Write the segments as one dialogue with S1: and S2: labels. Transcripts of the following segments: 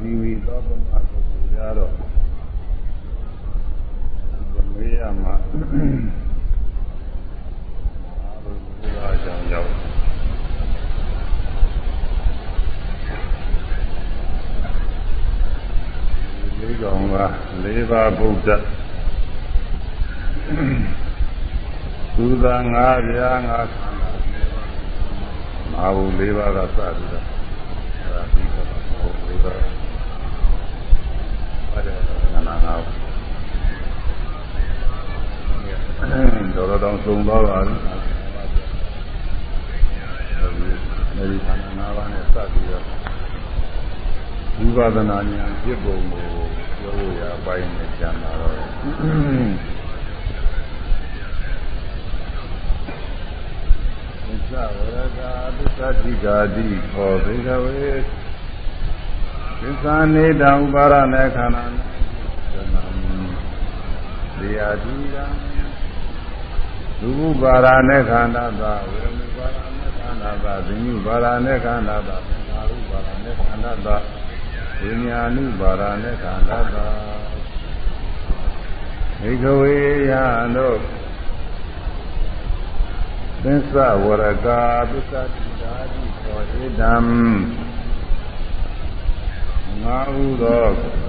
S1: သီဝီသောပမပုဂ္ဂိုလ်များတော့မေးရမှာအာဘုရားကြောင့်ရောက်လေးကောင်ကလေးပါးဗုဒ္ဓသုသာငါးပြားငါးခန္ဓာမဟာဘူးလေးပါးကစပြီးတော့အဲဒါပြီးတော့ဟုတ်လေးပါးပါတယ် နာနာတော်တော်တောင်သုံသွားပါပြီအဲဒီခန္ဓာ၅ပါးနဲ့စပြီးတော့ဝိပဿနာဉာဏ်ဖြစ်ပုံကိုပြောလို့ရပိုင်းနဲ့ကျန်လာတော့သဝရကသစ္စာတိကာတိခောဘိကဝေသစ္စာနေတံဥပါရณะခန္ဓာသနာ သေယတိယဒုဗပါရณะခန္ဓာသာဝေမူပါရณะခန္ဓာသာသိညုပါရณะခန္ဓာသာသင်္ခါရုပါရณะခန္ဓာသာဝိညာဏုပါရณะခန္ဓာသာဘိကဝေယံတို့သစ္စာဝရကာသစ္စာတိဓာတိသောဧတံငါဟုသောယံ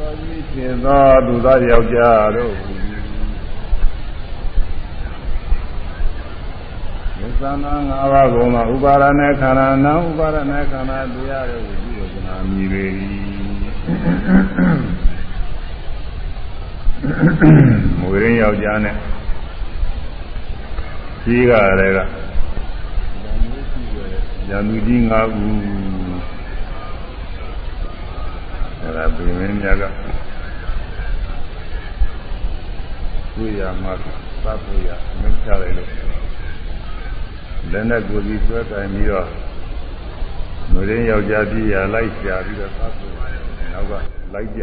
S1: တော်ကြီးဖြစ်သောသူသားယောက်ျားတို့ဟူသည်သစ္စာနာ၅ပါးကိုမှဥပါရณะခန္ဓာနာဥပါရณะခန္ဓာတရားတို့ကိုပြုလို့ကနာမြည်ပေ၏မွေရင်းယောက်ျားနဲ့ကြီးကလည်းကရံသူကြီး၅ခု ဒါပြင်မင်းများကတွေ့ရမှာသတ်ဖို့ရမင်းချလိုက်လို့လက်နဲ့ကိုယ်စီဆွဲတိုင်ပြီးတော့မရင်းယောက်ျားပြည်ရလိုက်ရှာပြီးတော့သတ်ဖို့နောက်ကလိုက်ကြ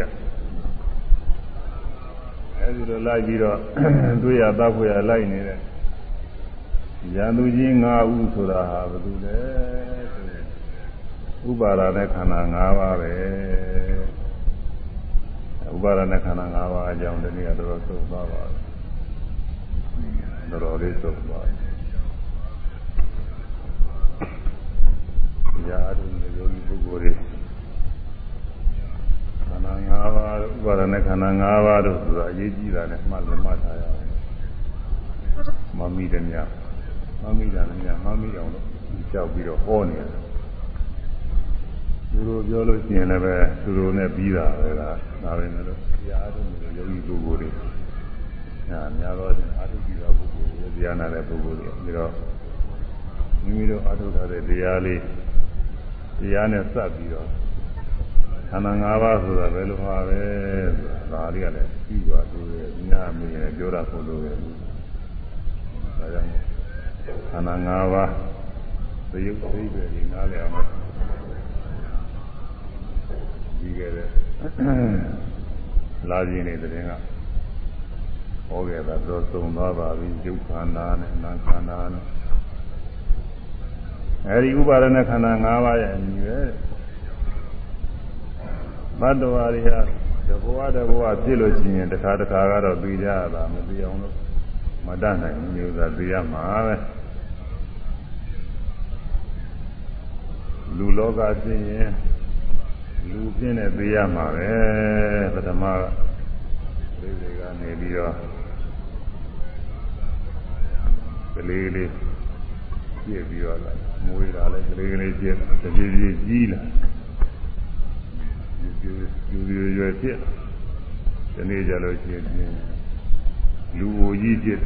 S1: အဲဒီလိုလိုက်ပြီးတော့တွေ့ရသတ်ဖို့ရလိုက်နေတယ်ရန်သူကြီး၅ဦးဆိုတာဟာဘယ်သူလဲဆိုရင် ဥပါဒနဲ့ခန္ဓာ၅ပါးပဲဥပါဒနဲ့ခန္ဓာ၅ပါးအကြောင်းတနည်းကတော့သုံးသွားပါတော်တော်လေးသုံးသွားရာထုံယောဂီပုဂ္ဂိုလ်တွေခန္ဓာ၅ပါးဥပါဒနဲ့ခန္ဓာ၅ပါးတို့ဆိုတာအရေးကြီးတာနဲ့မှတ်လို့မှတ်ထားရအောင်မမိတယ်များမမိတာလည်းမမိအောင်လို့ကြောက်ပြီးတော့ဟောနေတယ် သူတို့ပြောလို့ရှိရင်လည်းပဲသူတို့နဲ့ပြီးတာပဲလားဒါပဲလေလို့တရားအားထုတ်နေတဲ့ယောဂီပုဂ္ဂိုလ်တွေညာများတော့အားထုတ်ပြီးတော့ပုဂ္ဂိုလ်တွေတရားနာတဲ့ပုဂ္ဂိုလ်တွေပြီးတော့မိမိတို့အားထုတ်ထားတဲ့တရားလေးတရားနဲ့စပ်ပြီးတော့ခန္ဓာ၅ပါးဆိုတာဘယ်လိုပါပဲဆိုတာဒါလေးကလည်းပြီးသွားသူရဲ့ညာမင်းရဲ့ပြောတာဆိုလို့ပဲဒါကြောင့်ခန္ဓာ၅ပါးသယုတ်သိပဲဒီနားလည်အောင် ဒီကဲတဲ့လာခြင်းနေတဲ့တဲ့ကဟောခဲ့တာတော့သုံးသွားပါပြီယုတ်ခန္ဓာနဲ့နာခန္ဓာနဲ့အဲဒီဥပါဒณะခန္ဓာ၅ပါးရဲ့အညီပဲဘတ်တော်ရီဟာတဘောတဘောဖြစ်လို့ရှိရင်တစ်ခါတစ်ခါကတော့သိကြရတာမသိအောင်လို့မတတ်နိုင်ဘူးမျိုးသာသိရမှာပဲလူလောကဖြစ်ရင် လူပြင်းနဲ့သိရမှာပဲပထမကလေးတွေကနေပြီးတော့ကလေးလေးပြည့်ပြီးတော့မွေးတာလည်းကလေးလေးပြည့်တပြေးပြေးကြီးလာယူယူယူရွယ်ဖြစ်ဒီနေ့ကြလို့ရှိရင်လူအိုကြီးဖြစ်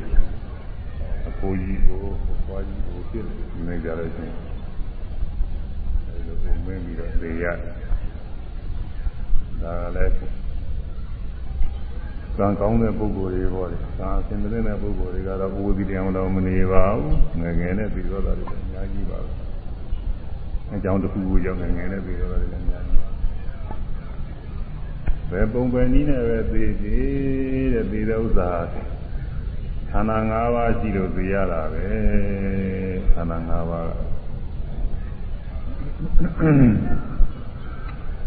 S1: အဖိုးကြီးကိုဘွားကြီးကိုဖြစ်နေကြလို့ရှိရင်အဲလိုပုံမင်းပြီးတော့သိရ ဒါလည်းကံကောင်းတဲ့ပုဂ္ဂိုလ်တွေပေါ့လေ။ဒါအစဉ်မတဲ့ပုဂ္ဂိုလ်တွေကတော့ဘုရားတရားတော်မနေပါဘူး။ငယ်ငယ်နဲ့ပြီးတော့တာတွေအများကြီးပါပဲ။အကြောင်းတစ်ခုခုကြောင့်ငယ်ငယ်နဲ့ပြီးတော့တာတွေအများကြီး။ဘယ်ပုံပဲနည်းနဲ့ပဲသိသေးတဲ့သိတဲ့ဥစ္စာခန္ဓာ၅ပါးရှိလို့သိရတာပဲ။ခန္ဓာ၅ပါးက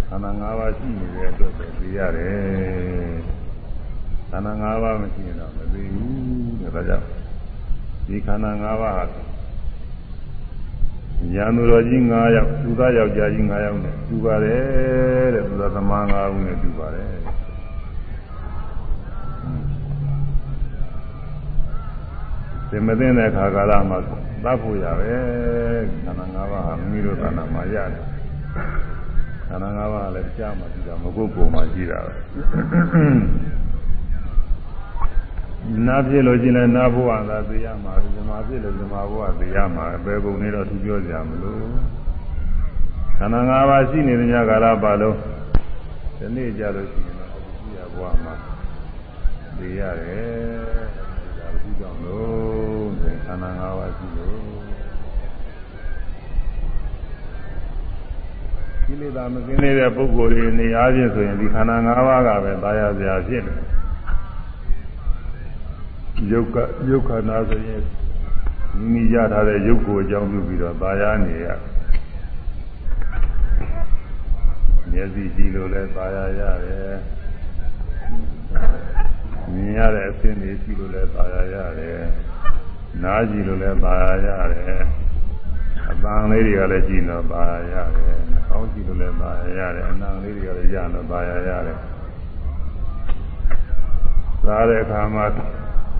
S1: ခန္ဓာ၅ပါးရှိနေတဲ့အတွက်ပဲသိရတယ်ခန္ဓာ၅ပါးမရှိရင်တော့မသိဘူးတဲ့ဒါကြောင့်ဒီခန္ဓာ၅ပါးညာသူတော်ကြီး9ယောက်သူသားယောက်ျားကြီး9ယောက်နဲ့တူပါတယ်တဲ့သူသားသမား9ဦးနဲ့တူပါတယ်ဒီမသိတဲ့ခါကာလမှာသတ်ဖို့ရပဲခန္ဓာ၅ပါးဟာမိမိတို့ခန္ဓာမှာရတယ် ခန္ဓာ၅ပါးလည်းကြားမှကြည့်တာမကုတ်ကိုမှကြည့်တာပဲနာဖြစ်လို့ရှိရင်နာဘဝသာသိရမှာဇမာဖြစ်လို့ဇမာဘဝသိရမှာဘယ်ပုံနေတော့သူပြောကြမလို့ခန္ဓာ၅ပါးရှိနေတဲ့ညကာလပါလုံးဒီနေ့ကြလို့ရှိရင်တော့အခုရဘဝမှာသိရတယ်ဒါဘူးကြောင့်လို့ခန္ဓာ၅ပါးရှိလို့ ကိလေသာမကင်းတဲ့ပုဂ္ဂိုလ်တွေနေအားဖြင့်ဆိုရင်ဒီခန္ဓာ၅ပါးကပဲသာယာစရာဖြစ်တယ်ယုတ်ကယုတ်ခန္ဓာဆိုရင်မိမိရထားတဲ့ယုတ်ကိုအကြောင်းပြုပြီးတော့သာယာနေရမျက်စိကြည့်လို့လည်းသာယာရတယ်မြင်ရတဲ့အဆင်းတွေကြည့်လို့လည်းသာယာရတယ်နားကြည့်လို့လည်းသာယာရတယ် အပန်းလေးတွေကလည်းကြည့်လို့သာယာရတယ်နှာခေါင်းကြည့်လို့လည်းသာယာရတယ်အနံလေးတွေကလည်းရလို့သာယာရတယ်စားတဲ့အခါမှာ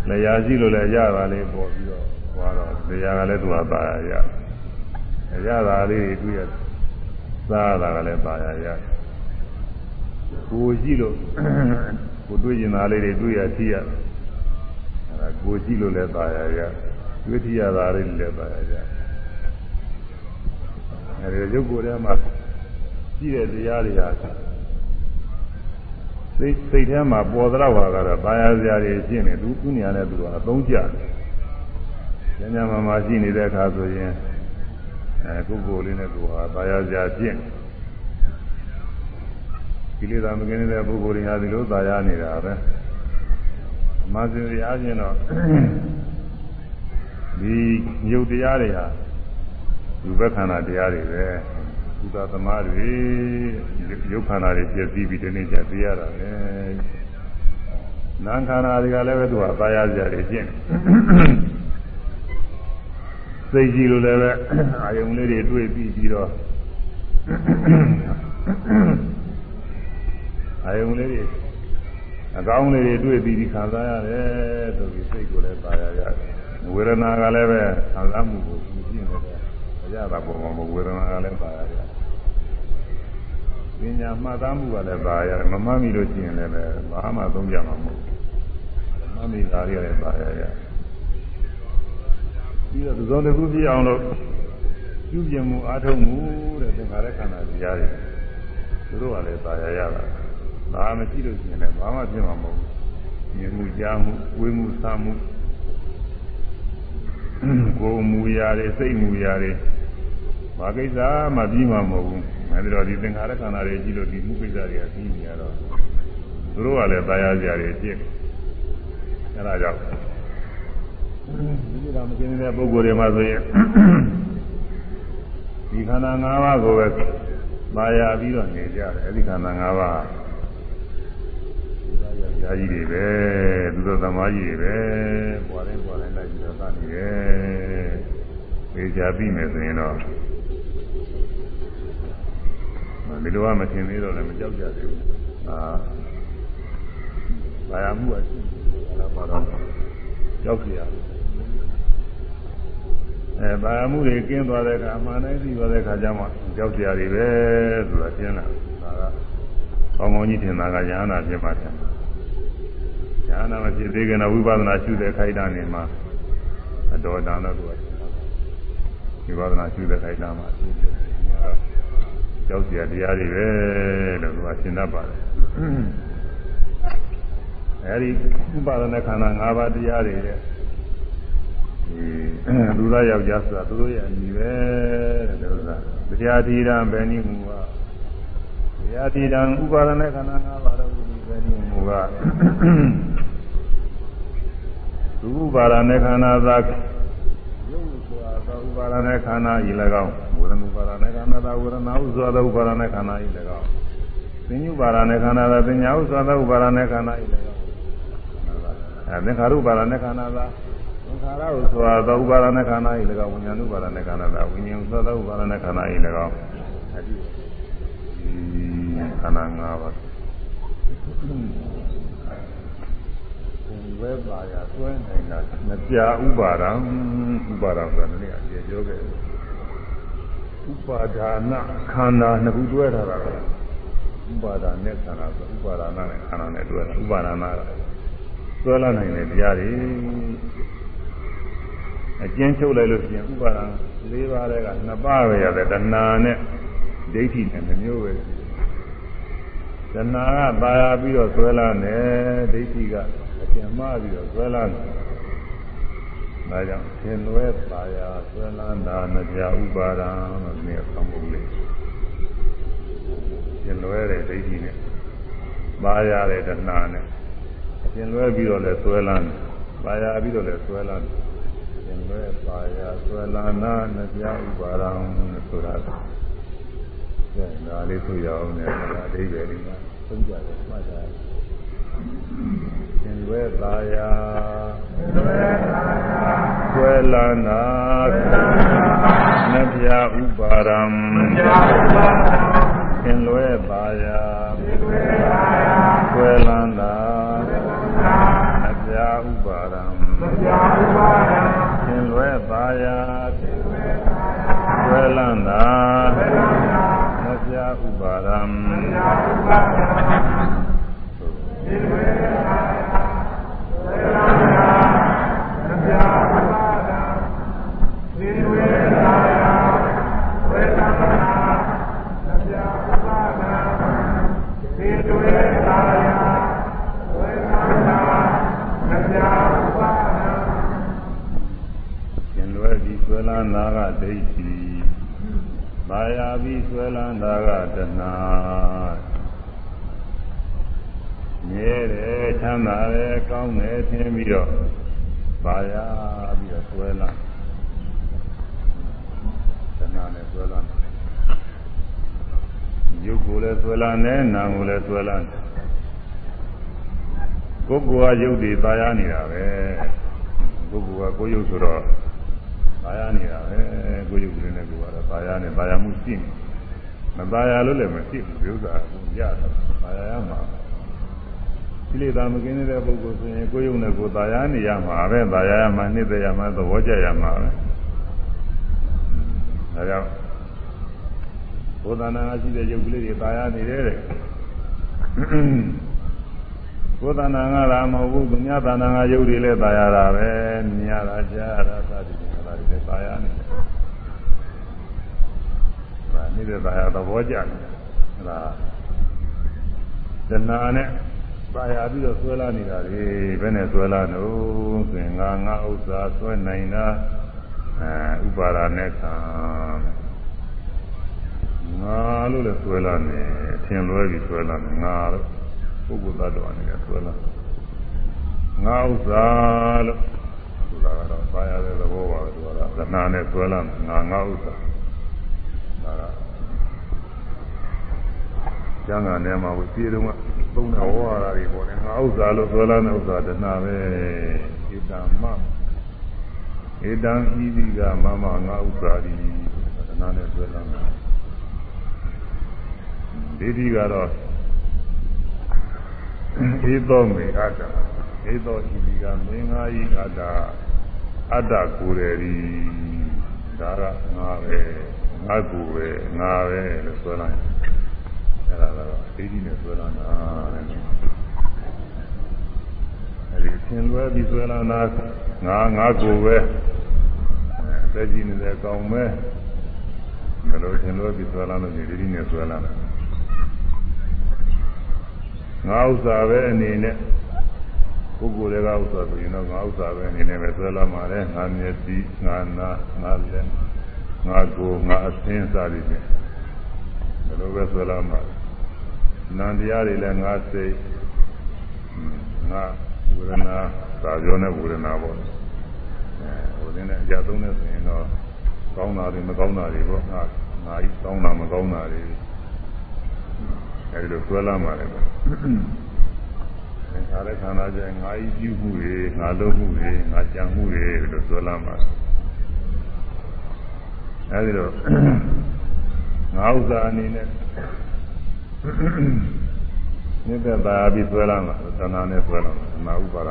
S1: လျာရှိလို့လည်းရတာလေးပေါ်ပြီးတော့ဟောတော့လျာကလည်းသူကပါရရရတာလေးတွေတွေ့ရစားတာကလည်းပါရရကိုရှိလို့ကိုတွေ့ကျင်တာလေးတွေတွေ့ရသိရအဲဒါကိုရှိလို့လည်းပါရရတွေ့ထရတာလေးလည်းပါရရ အဲဒီရုပ်ကိုယ်ထဲမှာရှိတဲ့တရားတွေဟာစိတ်စိတ်ထဲမှာပေါ်သလောက်ဟာကတော့ဘာယာစရာတွေရှင်းနေသူသူနေရာနဲ့သူကအသုံးကျတယ်ညညမှာမှာရှိနေတဲ့အခါဆိုရင်အဲကိုယ်ကိုယ်လေးနဲ့သူဟာဘာယာစရာရှင်းကိလေသာမကင်းတဲ့ပုဂ္ဂိုလ်တွေဟာဒီလိုသာယာနေတာပဲအမှန်စင်ရအားဖြင့်တော့ဒီယုတ်တရားတွေဟာ ဒီဘက်ခန္ဓာတရားတွေပဲကုသသမားတွေရုပ်ခန္ဓာတွေပြည့်စည်ပြီးဒီနေ့ကျသိရတာလေနာမ်ခန္ဓာတွေကလည်းပဲသူကသာယာစရာတွေကျင့်စိတ်ကြည့်လို့လည်းပဲအာယုံလေးတွေတွေ့ပြီးပြီးတော့အာယုံလေးတွေအကောင်းလေးတွေတွေ့ပြီးဒီခံစားရတယ်ဆိုပြီးစိတ်ကိုလည်းသာယာရတယ်ဝေဒနာကလည်းပဲခံစားမှုကိုကြည့်နေတယ် ရတာပုံမှာဝေဒနာကလည်းသာရတယ်ပညာမှတ်သားမှုကလည်းသာရတယ်မမှတ်မိလို့ရှိရင်လည်းဘာမှသုံးကြမှာမဟုတ်ဘူးမှတ်မိတာတွေလည်းသာရရပြီးတော့သုံးတစ်ခုပြအောင်လို့ပြုပြင်မှုအားထုတ်မှုတဲ့သင်္ခါရခန္ဓာတရားတွေသူတို့ကလည်းသာရရတာဘာမရှိလို့ရှိရင်လည်းဘာမှဖြစ်မှာမဟုတ်ဘူးမြင်မှုကြားမှုဝေးမှုစားမှုကိုယ်မူရာတွေစိတ်မူရာတွေ ဘာကိစ္စမှပြီးမှာမဟုတ်ဘူးအဲဒီတော့ဒီသင်္ခါရခန္ဓာတွေကြည့်လို့ဒီမှုကိစ္စတွေကပြီးနေရတော့သူတို့ကလည်းသာယာကြရတယ်ဖြစ်အဲဒါကြောင့်ဒီလိုမကျင်းတဲ့ပုဂ္ဂိုလ်တွေမှာဆိုရင်ဒီခန္ဓာ၅ပါးကိုပဲသာယာပြီးတော့နေကြတယ်အဲဒီခန္ဓာ၅ပါးယာကြီးတွေပဲသူတို့သမားကြီးတွေပဲပွားတိုင်းပွားတိုင်းလိုက်ပြီးတော့သတ်နေတယ်ေချာပြီးမယ်ဆိုရင်တော့ ဒီလိုကမထင်သေးတော့လည်းမကြောက်ကြသေးဘူးအာဘာယာမှုအရှိတယ်ဘာတော့ကြောက်ကြရအဲဘာယာမှုတွေကင်းသွားတဲ့အခါအမှန်တိုင်းသိသွားတဲ့အခါကျမှကြောက်ကြရတယ်ပဲဆိုတာရှင်းလာဒါကကောင်းကောင်းကြီးထင်တာကယ ahanan ဖြစ်မှထင်တာယ ahanan မဖြစ်သေးခင်တော့ဝိပဿနာရှုတဲ့ခိုက်တာနေမှာအတော်တန်တော့သူကဝိပဿနာရှုတဲ့ခိုက်တာမှာရှုတယ် ကြောက်เสียတရားတွေပဲလို့သူကရှင်းတတ်ပါတယ်အဲဒီဥပါဒနာခန္ဓာ၅ပါးတရားတွေတဲ့ဒီလူသားယောက်ျားဆိုတာသူတို့ရဲ့အမိပဲတဲ့လို့ဆိုတာတရားတိရံပဲနိမူကတရားတိရံဥပါဒနာခန္ဓာ၅ပါးတော့ဒီပဲနိမူကသူဥပါဒနာခန္ဓာသာရုပ်ဆိုတာသာ ဥပါဒနာခန္ဓာဤ၎င်းဝေဒနာဥပါဒနာခန္ဓာသာဝေဒနာဥစွာသောဥပါဒနာခန္ဓာဤ၎င်းသင်္ညုပါဒနဲ့ခန္ဓာသာသင်ညာဥသောသောဥပါဒနဲ့ခန္ဓာဤလည်းအဲသင်္ခါရုပါဒနဲ့ခန္ဓာသာသင်္ခါရဥသောသောဥပါဒနဲ့ခန္ဓာဤလည်းဝိညာဉ်ဥပါဒနဲ့ခန္ဓာသာဝိညာဉ်ဥသောသောဥပါဒနဲ့ခန္ဓာဤလည်းအဲဒီခန္ဓာ၅ပါး ဝဲပါရသွဲနိုင်တာမပြဥပါဒံဥပါဒံဆိုတာလည်းအကျေပြောခဲ့ဥပါဒါနခန္ဓာနှစ်ခုတွဲထားတာဥပါဒါနဲ့ခန္ဓာဆိုဥပါဒါနနဲ့ခန္ဓာနဲ့တွဲတာဥပါဒါနကတွဲလာနိုင်တဲ့တရားတွေအကျဉ်းချုပ်လိုက်လို့ရှိရင်ဥပါဒါ၄ပါးတွေကနှစ်ပါးပဲရတယ်တဏှာနဲ့ဒိဋ္ဌိနဲ့တစ်မျိုးပဲတဏှာကပါရပြီးတော့ဆွဲလာတယ်ဒိဋ္ဌိက အကျဉ်းမှားပြီးတော့ဆွဲလာတယ်ဒါကြောင့်သင်လွဲပါရာဆွဲလာတာမကြဥပါဒံလို့ဒီကဆောင်းဖို့လေးသင်လွဲတဲ့ဒိဋ္ဌိနဲ့ပါရတဲ့တဏှာနဲ့သင်လွဲပြီးတော့လဲဆွဲလာတယ်ပါရပြီးတော့လဲဆွဲလာတယ်သင်လွဲပါရာဆွဲလာနာမကြဥပါဒံဆိုတာကဲဒါလေးဆိုရအောင်နဲ့ဒါအဓိပ္ပာယ်လေးကသုံးကြတယ်မှတ်ကြတယ် သင်လွဲပါရာသင်လွဲပါရာဆွဲလာနာမပြဥပါရံသင်လွဲပါရာဆွဲလာနာမပြဥပါရံသင်လွဲပါရာဆွဲလာနာ ရုပ်တွေသာယာနေတာပဲပုဂ္ဂိုလ်ကကိုယ်ရုပ်ဆိုတော့သာယာနေတာပဲကိုယ်ရုပ်တွေနဲ့ကိုယ်ကတော့သာယာနေသာယာမှုရှိနေမသာယာလို့လည်းမရှိဘူးဥစ္စာကိုရတာသာယာရမှာကိလေသာမကင်းတဲ့ပုဂ္ဂိုလ်ဆိုရင်ကိုယ်ရုပ်နဲ့ကိုယ်သာယာနေရမှာပဲသာယာရမှာနှိမ့်သက်ရမှာသဘောကျရမှာပဲဒါကြောင့်ဘုဒ္ဓနာရှိတဲ့ရုပ်ကလေးတွေသာယာနေတယ်တဲ့ ကိုယ်တဏ္ဍာငါလားမဟုတ်ဘူးသူများတဏ္ဍာငါယုတ်တွေလည်းပါရတာပဲမြင်ရတာကြားရတာသာတိခလာတွေလည်းပါရနေတယ်။ဒါနေတဲ့ပါရသဘောကျတယ်။ဟလာတဏ္ဍာနဲ့ပါရပြီးတော့ဆွဲလာနေတာလေဘယ်နဲ့ဆွဲလာလို့ဆိုရင်ငါငါဥစ္စာဆွဲနိုင်တာအဲဥပါဒာနဲ့ခံငါလို့လည်းဆွဲလာနေထင်လွဲပြီးဆွဲလာနေငါလို့ ပုဂ္ဂိုလ်သတ္တဝါနေဆွဲလာငါဥစ္စာလို့ဆိုတာကတော့ပါရတဲ့သဘောပါပဲသူကသနာနဲ့ဆွဲလာငါငါဥစ္စာဒါကကျမ်းဂန်ထဲမှာဝိပြေတုံးကသုံးတဲ့ဝါရာတွေပေါ်တယ်ငါဥစ္စာလို့ဆွဲလာတဲ့ဥစ္စာတဏှာပဲဣတံမဣတံဤဒီကမမငါဥစ္စာဒီတဏှာနဲ့ဆွဲလာတာဒီဒီကတော့ ဧသောမေအတ္တဧသောဤဒီကမင်းငါဤအတ္တအတ္တကိုယ်ရည်ဒါကငါပဲငါကိုယ်ပဲငါပဲလို့ဆိုလိုက်အဲ့ဒါကတော့ဒိဋ္ဌိနဲ့ဆွဲလာတာတဲ့အဲ့ဒီသင်လွဲပြီးဆွဲလာတာငါငါကိုယ်ပဲသက်ကြီးနေတဲ့ကောင်းပဲဘယ်လိုသင်လွဲပြီးဆွဲလာလို့ဒီဒိဋ္ဌိနဲ့ဆွဲလာတာ ငါဥစ္စာပဲအနေနဲ့ပုဂ္ဂိုလ်တွေကဥစ္စာဆိုရင်တော့ငါဥစ္စာပဲအနေနဲ့ပဲဆွဲလာမှာလေငါမျက်စိငါနာငါလက်ငါကိုယ်ငါအသင်းစားတွေနဲ့ဘယ်လိုပဲဆွဲလာမှာနန္တရားတွေလည်းငါစိတ်ငါဝေဒနာသာပြောနဲ့ဝေဒနာပေါ့အဲဝေဒနာအကြသုံးနေဆိုရင်တော့ကောင်းတာတွေမကောင်းတာတွေပေါ့ငါငါဤကောင်းတာမကောင်းတာတွေ အဲဒီလိုဆွဲလာမှလည်းပဲသင်္ခါရခန္ဓာကျငါဤပြုမှုတွေငါလုပ်မှုတွေငါကြံမှုတွေဒီလိုဆွဲလာမှအဲဒီလိုငါဥစ္စာအနေနဲ့မြတ်တာပြီးဆွဲလာမှာသဏ္ဍာန်နဲ့ဆွဲလာမှာနာဥပါဒ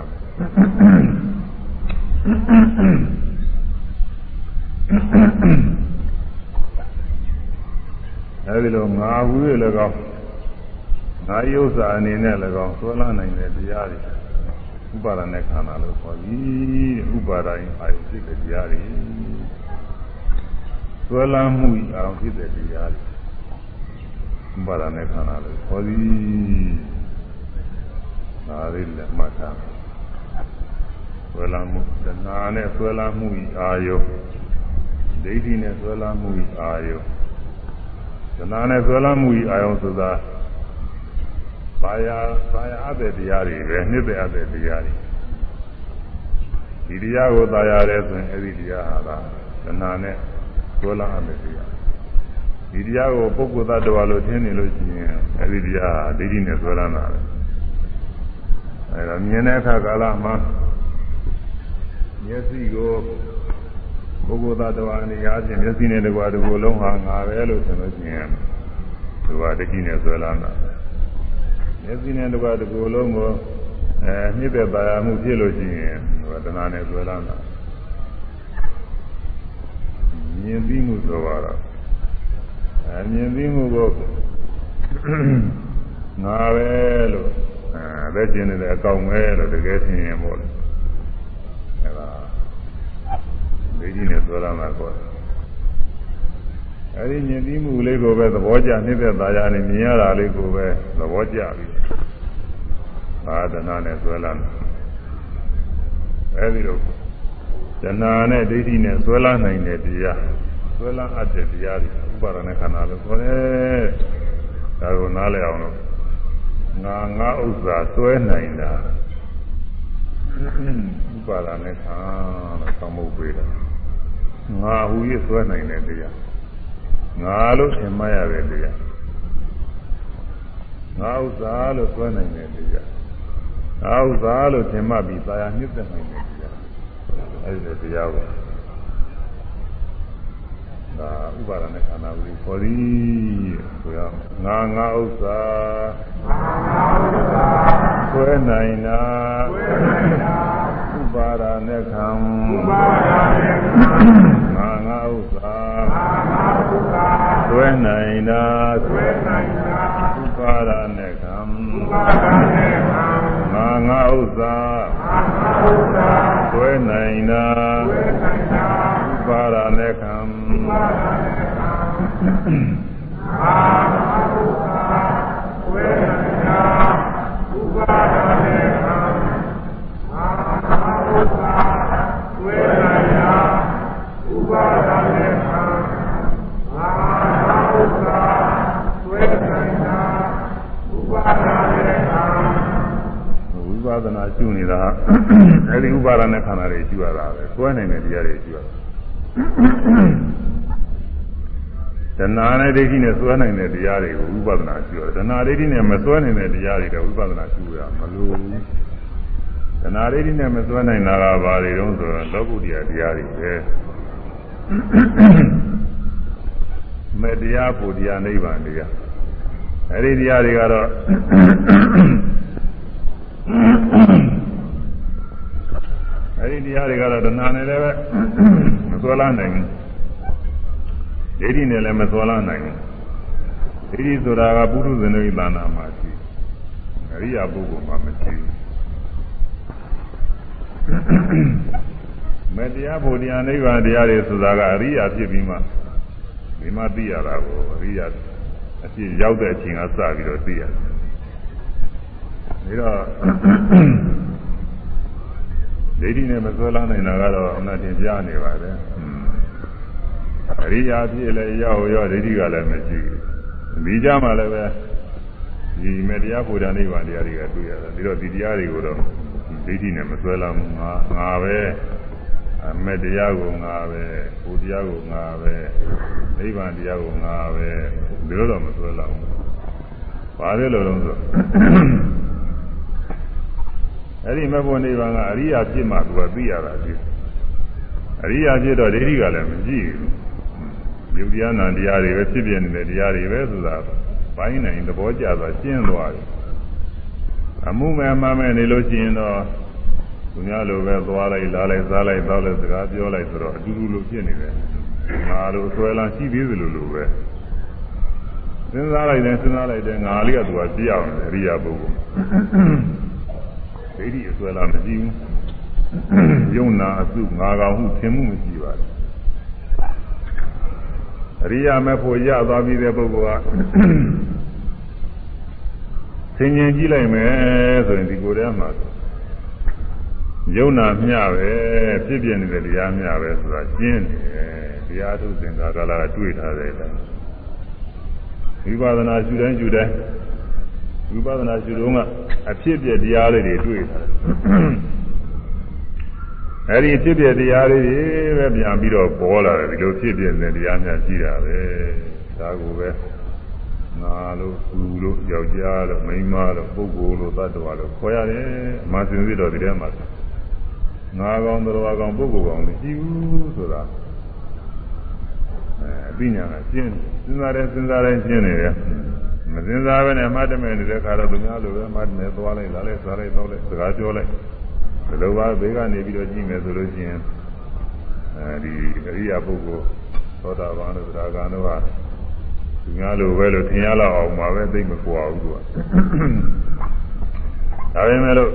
S1: အဲဒီလိုငါဝူးရလည်းကောင်း ငါယုတ်စာအနေနဲ့လည်းကောင်းဆွဲလာနိုင်တဲ့တရားတွေဥပါဒနဲ့ခန္ဓာလို့ခေါ်ပြီးဥပါဒရင်အာယုဖြစ်တဲ့တရားတွေဆွဲလာမှုအာရုံဖြစ်တဲ့တရားတွေဥပါဒနဲ့ခန္ဓာလို့ခေါ်ပြီးဒါလေးလည်းမှတ်ထားဆွဲလာမှုတဏှာနဲ့ဆွဲလာမှုအာယုဒိဋ္ဌိနဲ့ဆွဲလာမှုအာယုတဏှာနဲ့ဆွဲလာမှုအာယုဆိုတာ ဘာယာဘာယာအပ်တဲ့တရားတွေပဲနှစ်သက်အပ်တဲ့တရားတွေဒီတရားကိုသာယာရဲဆိုရင်အဲ့ဒီတရားဟာလားတဏှာနဲ့ဆွဲလာအပ်တဲ့တရားဒီတရားကိုပုဂ္ဂိုလ်သတ္တဝါလို့ထင်နေလို့ရှိရင်အဲ့ဒီတရားဟာဒိဋ္ဌိနဲ့ဆွဲလာတာပဲအဲ့တော့မြင်တဲ့အခါကာလမှာမျက်စိကိုပုဂ္ဂိုလ်သတ္တဝါအနေအားဖြင့်မျက်စိနဲ့တကွာဒီလိုလုံးဟာငါပဲလို့ဆိုလို့ရှိရင်သူကဒိဋ္ဌိနဲ့ဆွဲလာတာ မျက်စိနဲ့တကွာဒီလိုလုံးကိုအဲမြစ်တဲ့ပါရမှုဖြစ်လို့ရှိရင်သူကတဏှာနဲ့ဆွဲလာတာမြင်ပြီးမှုဆိုတော့အဲမြင်ပြီးမှုကိုငါပဲလို့အဲလက်ကျင်နေတဲ့အကောင်ပဲလို့တကယ်ထင်ရင်ပေါ့လေအဲဒါဒိဋ္ဌိနဲ့ဆွဲလာမှာပေါ့အဲဒီမြင်ပြီးမှုလေးကိုပဲသဘောကျနှိမ့်သက်သာရနဲ့မြင်ရတာလေးကိုပဲသဘောကျပြီ သာသနာနဲ့ဆွဲလာတယ်အဲဒီလိုတဏှာနဲ့ဒိဋ္ဌိနဲ့ဆွဲလာနိုင်တဲ့တရားဆွဲလာအပ်တဲ့တရားတွေဥပါဒณะခန္ဓာလို့ခေါ်တယ်ဒါကိုနားလည်အောင်လို့ငါငါဥစ္စာဆွဲနိုင်တာဥပါဒณะခန္ဓာလို့သံမှုပေးတာငါဟူ၍ဆွဲနိုင်တဲ့တရားငါလို့ထင်မှရတဲ့တရားငါဥစ္စာလို့ဆွဲနိုင်တဲ့တရား ငါဥစ္စာလို့ထင်မှပြီးသာယာမြင့်တဲ့နိုင်တဲ့တရားအဲဒီတရားကိုဒါဥပါဒณะခန္ဓာကိုခေါ်သည်ဆိုရငါငါဥစ္စာဆွဲနိုင်တာဥပါဒณะခံငါငါဥစ္စာဆွဲနိုင်တာဥပါဒณะခံငါ ငါဥစ္စာဆွဲနိုင်တာဥပါဒณะခံအာဟုသာ ရှုနေတာအဲဒီဥပါဒနဲ့ခန္ဓာတွေရှုရတာပဲတွဲနိုင်တဲ့တရားတွေရှုရတာတဏှာနဲ့ဒိဋ္ဌိနဲ့စွဲနိုင်တဲ့တရားတွေကိုဝိပဿနာရှုရတယ်တဏှာဒိဋ္ဌိနဲ့မစွဲနိုင်တဲ့တရားတွေတော့ဝိပဿနာရှုရမလို့ဘူးတဏှာဒိဋ္ဌိနဲ့မစွဲနိုင်တာကဘာတွေတုံးဆိုတော့လောကုတ္တရာတရားတွေပဲမေတ္တရားပူတရားနိဗ္ဗာန်တရားအဲဒီတရားတွေကတော့ အဲဒီတရားတွေကတော့တဏှာနဲ့လည်းပဲမစွဲလာနိုင်ဘူးဒိဋ္ဌိနဲ့လည်းမစွဲလာနိုင်ဘူးဒိဋ္ဌိဆိုတာကပုထုဇဉ်တို့ဤသာနာမှာရှိအရိယာပုဂ္ဂိုလ်မှာမရှိဘူးမေတ္တရားဘုရားနိဗ္ဗာန်တရားတွေဆိုတာကအရိယာဖြစ်ပြီးမှဒီမှာသိရတာကိုအရိယာအဖြစ်ရောက်တဲ့အချိန်ကစပြီးတော့သိရတယ်ဒါတော့ ဒိဋ္ဌိနဲ့မစွဲလာနိုင်တာကတော့အမှန်တင်ပြနေပါတယ်အရိယာဖြစ်လဲရောက်ရောဒိဋ္ဌိကလည်းမရှိဘူးဒီကြမှာလည်းပဲဒီမေတ္တရားဘုရားနိဗ္ဗာန်တရားတွေကတွေ့ရတယ်ပြီးတော့ဒီတရားတွေကိုတော့ဒိဋ္ဌိနဲ့မစွဲလာဘူးငါငါပဲအမေတရားကိုငါပဲဘုရားကိုငါပဲနိဗ္ဗာန်တရားကိုငါပဲဒီလိုတော့မစွဲလာဘူးဘာလဲလို့တော့ဆို အဲ့ဒီမဘုံနိဗ္ဗာန်ကအရိယာဖြစ်မှသူကသိရတာဖြစ်အရိယာဖြစ်တော့ဒိဋ္ဌိကလည်းမကြည့်ဘူးယုတ်တရားနာတရားတွေပဲဖြစ်ပြနေတဲ့တရားတွေပဲဆိုတာဘိုင်းနိုင်သဘောကျသွားရှင်းသွားတယ်အမှုမဲ့မှမဲ့နေလို့ရှိရင်တော့သူများလိုပဲသွားလိုက်လာလိုက်စားလိုက်တောက်လိုက်စကားပြောလိုက်ဆိုတော့အတူတူလိုဖြစ်နေတယ်ငါလိုဆွဲလန်းရှိသေးသလိုလိုပဲစဉ်းစားလိုက်တယ်စဉ်းစားလိုက်တယ်ငါလေးကသူကပြအောင်တယ်အရိယာပုဂ္ဂိုလ် ဒိဋ္ဌိအဆွဲလန်းမရှိဘူးယုံနာအစုငါကောင်ဟုထင်မှုမရှိပါဘူးအရိယာမဲ့ဖို့ရသွားပြီးတဲ့ပုဂ္ဂိုလ်ကသင်ញင်ကြည့်လိုက်မယ်ဆိုရင်ဒီကိုယ်ထဲမှာယုံနာမျှပဲဖြစ်ပြနေတဲ့တရားမျှပဲဆိုတာရှင်းတယ်တရားထုတ်စဉ်ကာလကတွေ့ထားတယ်လားဝိပဿနာရှုတိုင်းရှုတိုင်း ဝိပဿနာရှုတော့ကအဖြစ်ပြတရားလေးတွေတွေ့ထားတယ်အဲဒီဖြစ်ပြတရားလေးတွေပဲပြန်ပြီးတော့ပေါ်လာတယ်ဒီလိုဖြစ်ပြတဲ့တရားများရှိတာပဲဒါကိုပဲငါလို့သူလို့ယောက်ျားလို့မိန်းမလို့ပုဂ္ဂိုလ်လို့သတ္တဝါလို့ခေါ်ရတယ်အမှန်စင်စစ်တော့ဒီထဲမှာငါကောင်တော်ကောင်ပုဂ္ဂိုလ်ကောင်မရှိဘူးဆိုတာအဲအသိဉာဏ်ကရှင်းစဉ်းစားတယ်စဉ်းစားတယ်ရှင်းနေတယ် မစဉ်းစားဘဲနဲ့မှတ်တမဲ့နေတဲ့ခါတော့သူများလိုပဲမှတ်နေသွားလိုက်လာလိုက်စားလိုက်တော့လိုက်စကားပြောလိုက်ဒီလိုပါဘေးကနေပြီးတော့ကြည့်မယ်ဆိုလို့ရှိရင်အဲဒီအရိယာပုဂ္ဂိုလ်သောတာပန်တို့သရဂံတို့ဟာသူများလိုပဲလို့ထင်ရလောက်အောင်မှာပဲသိမကွာဘူးသူကဒါပေမဲ့လို့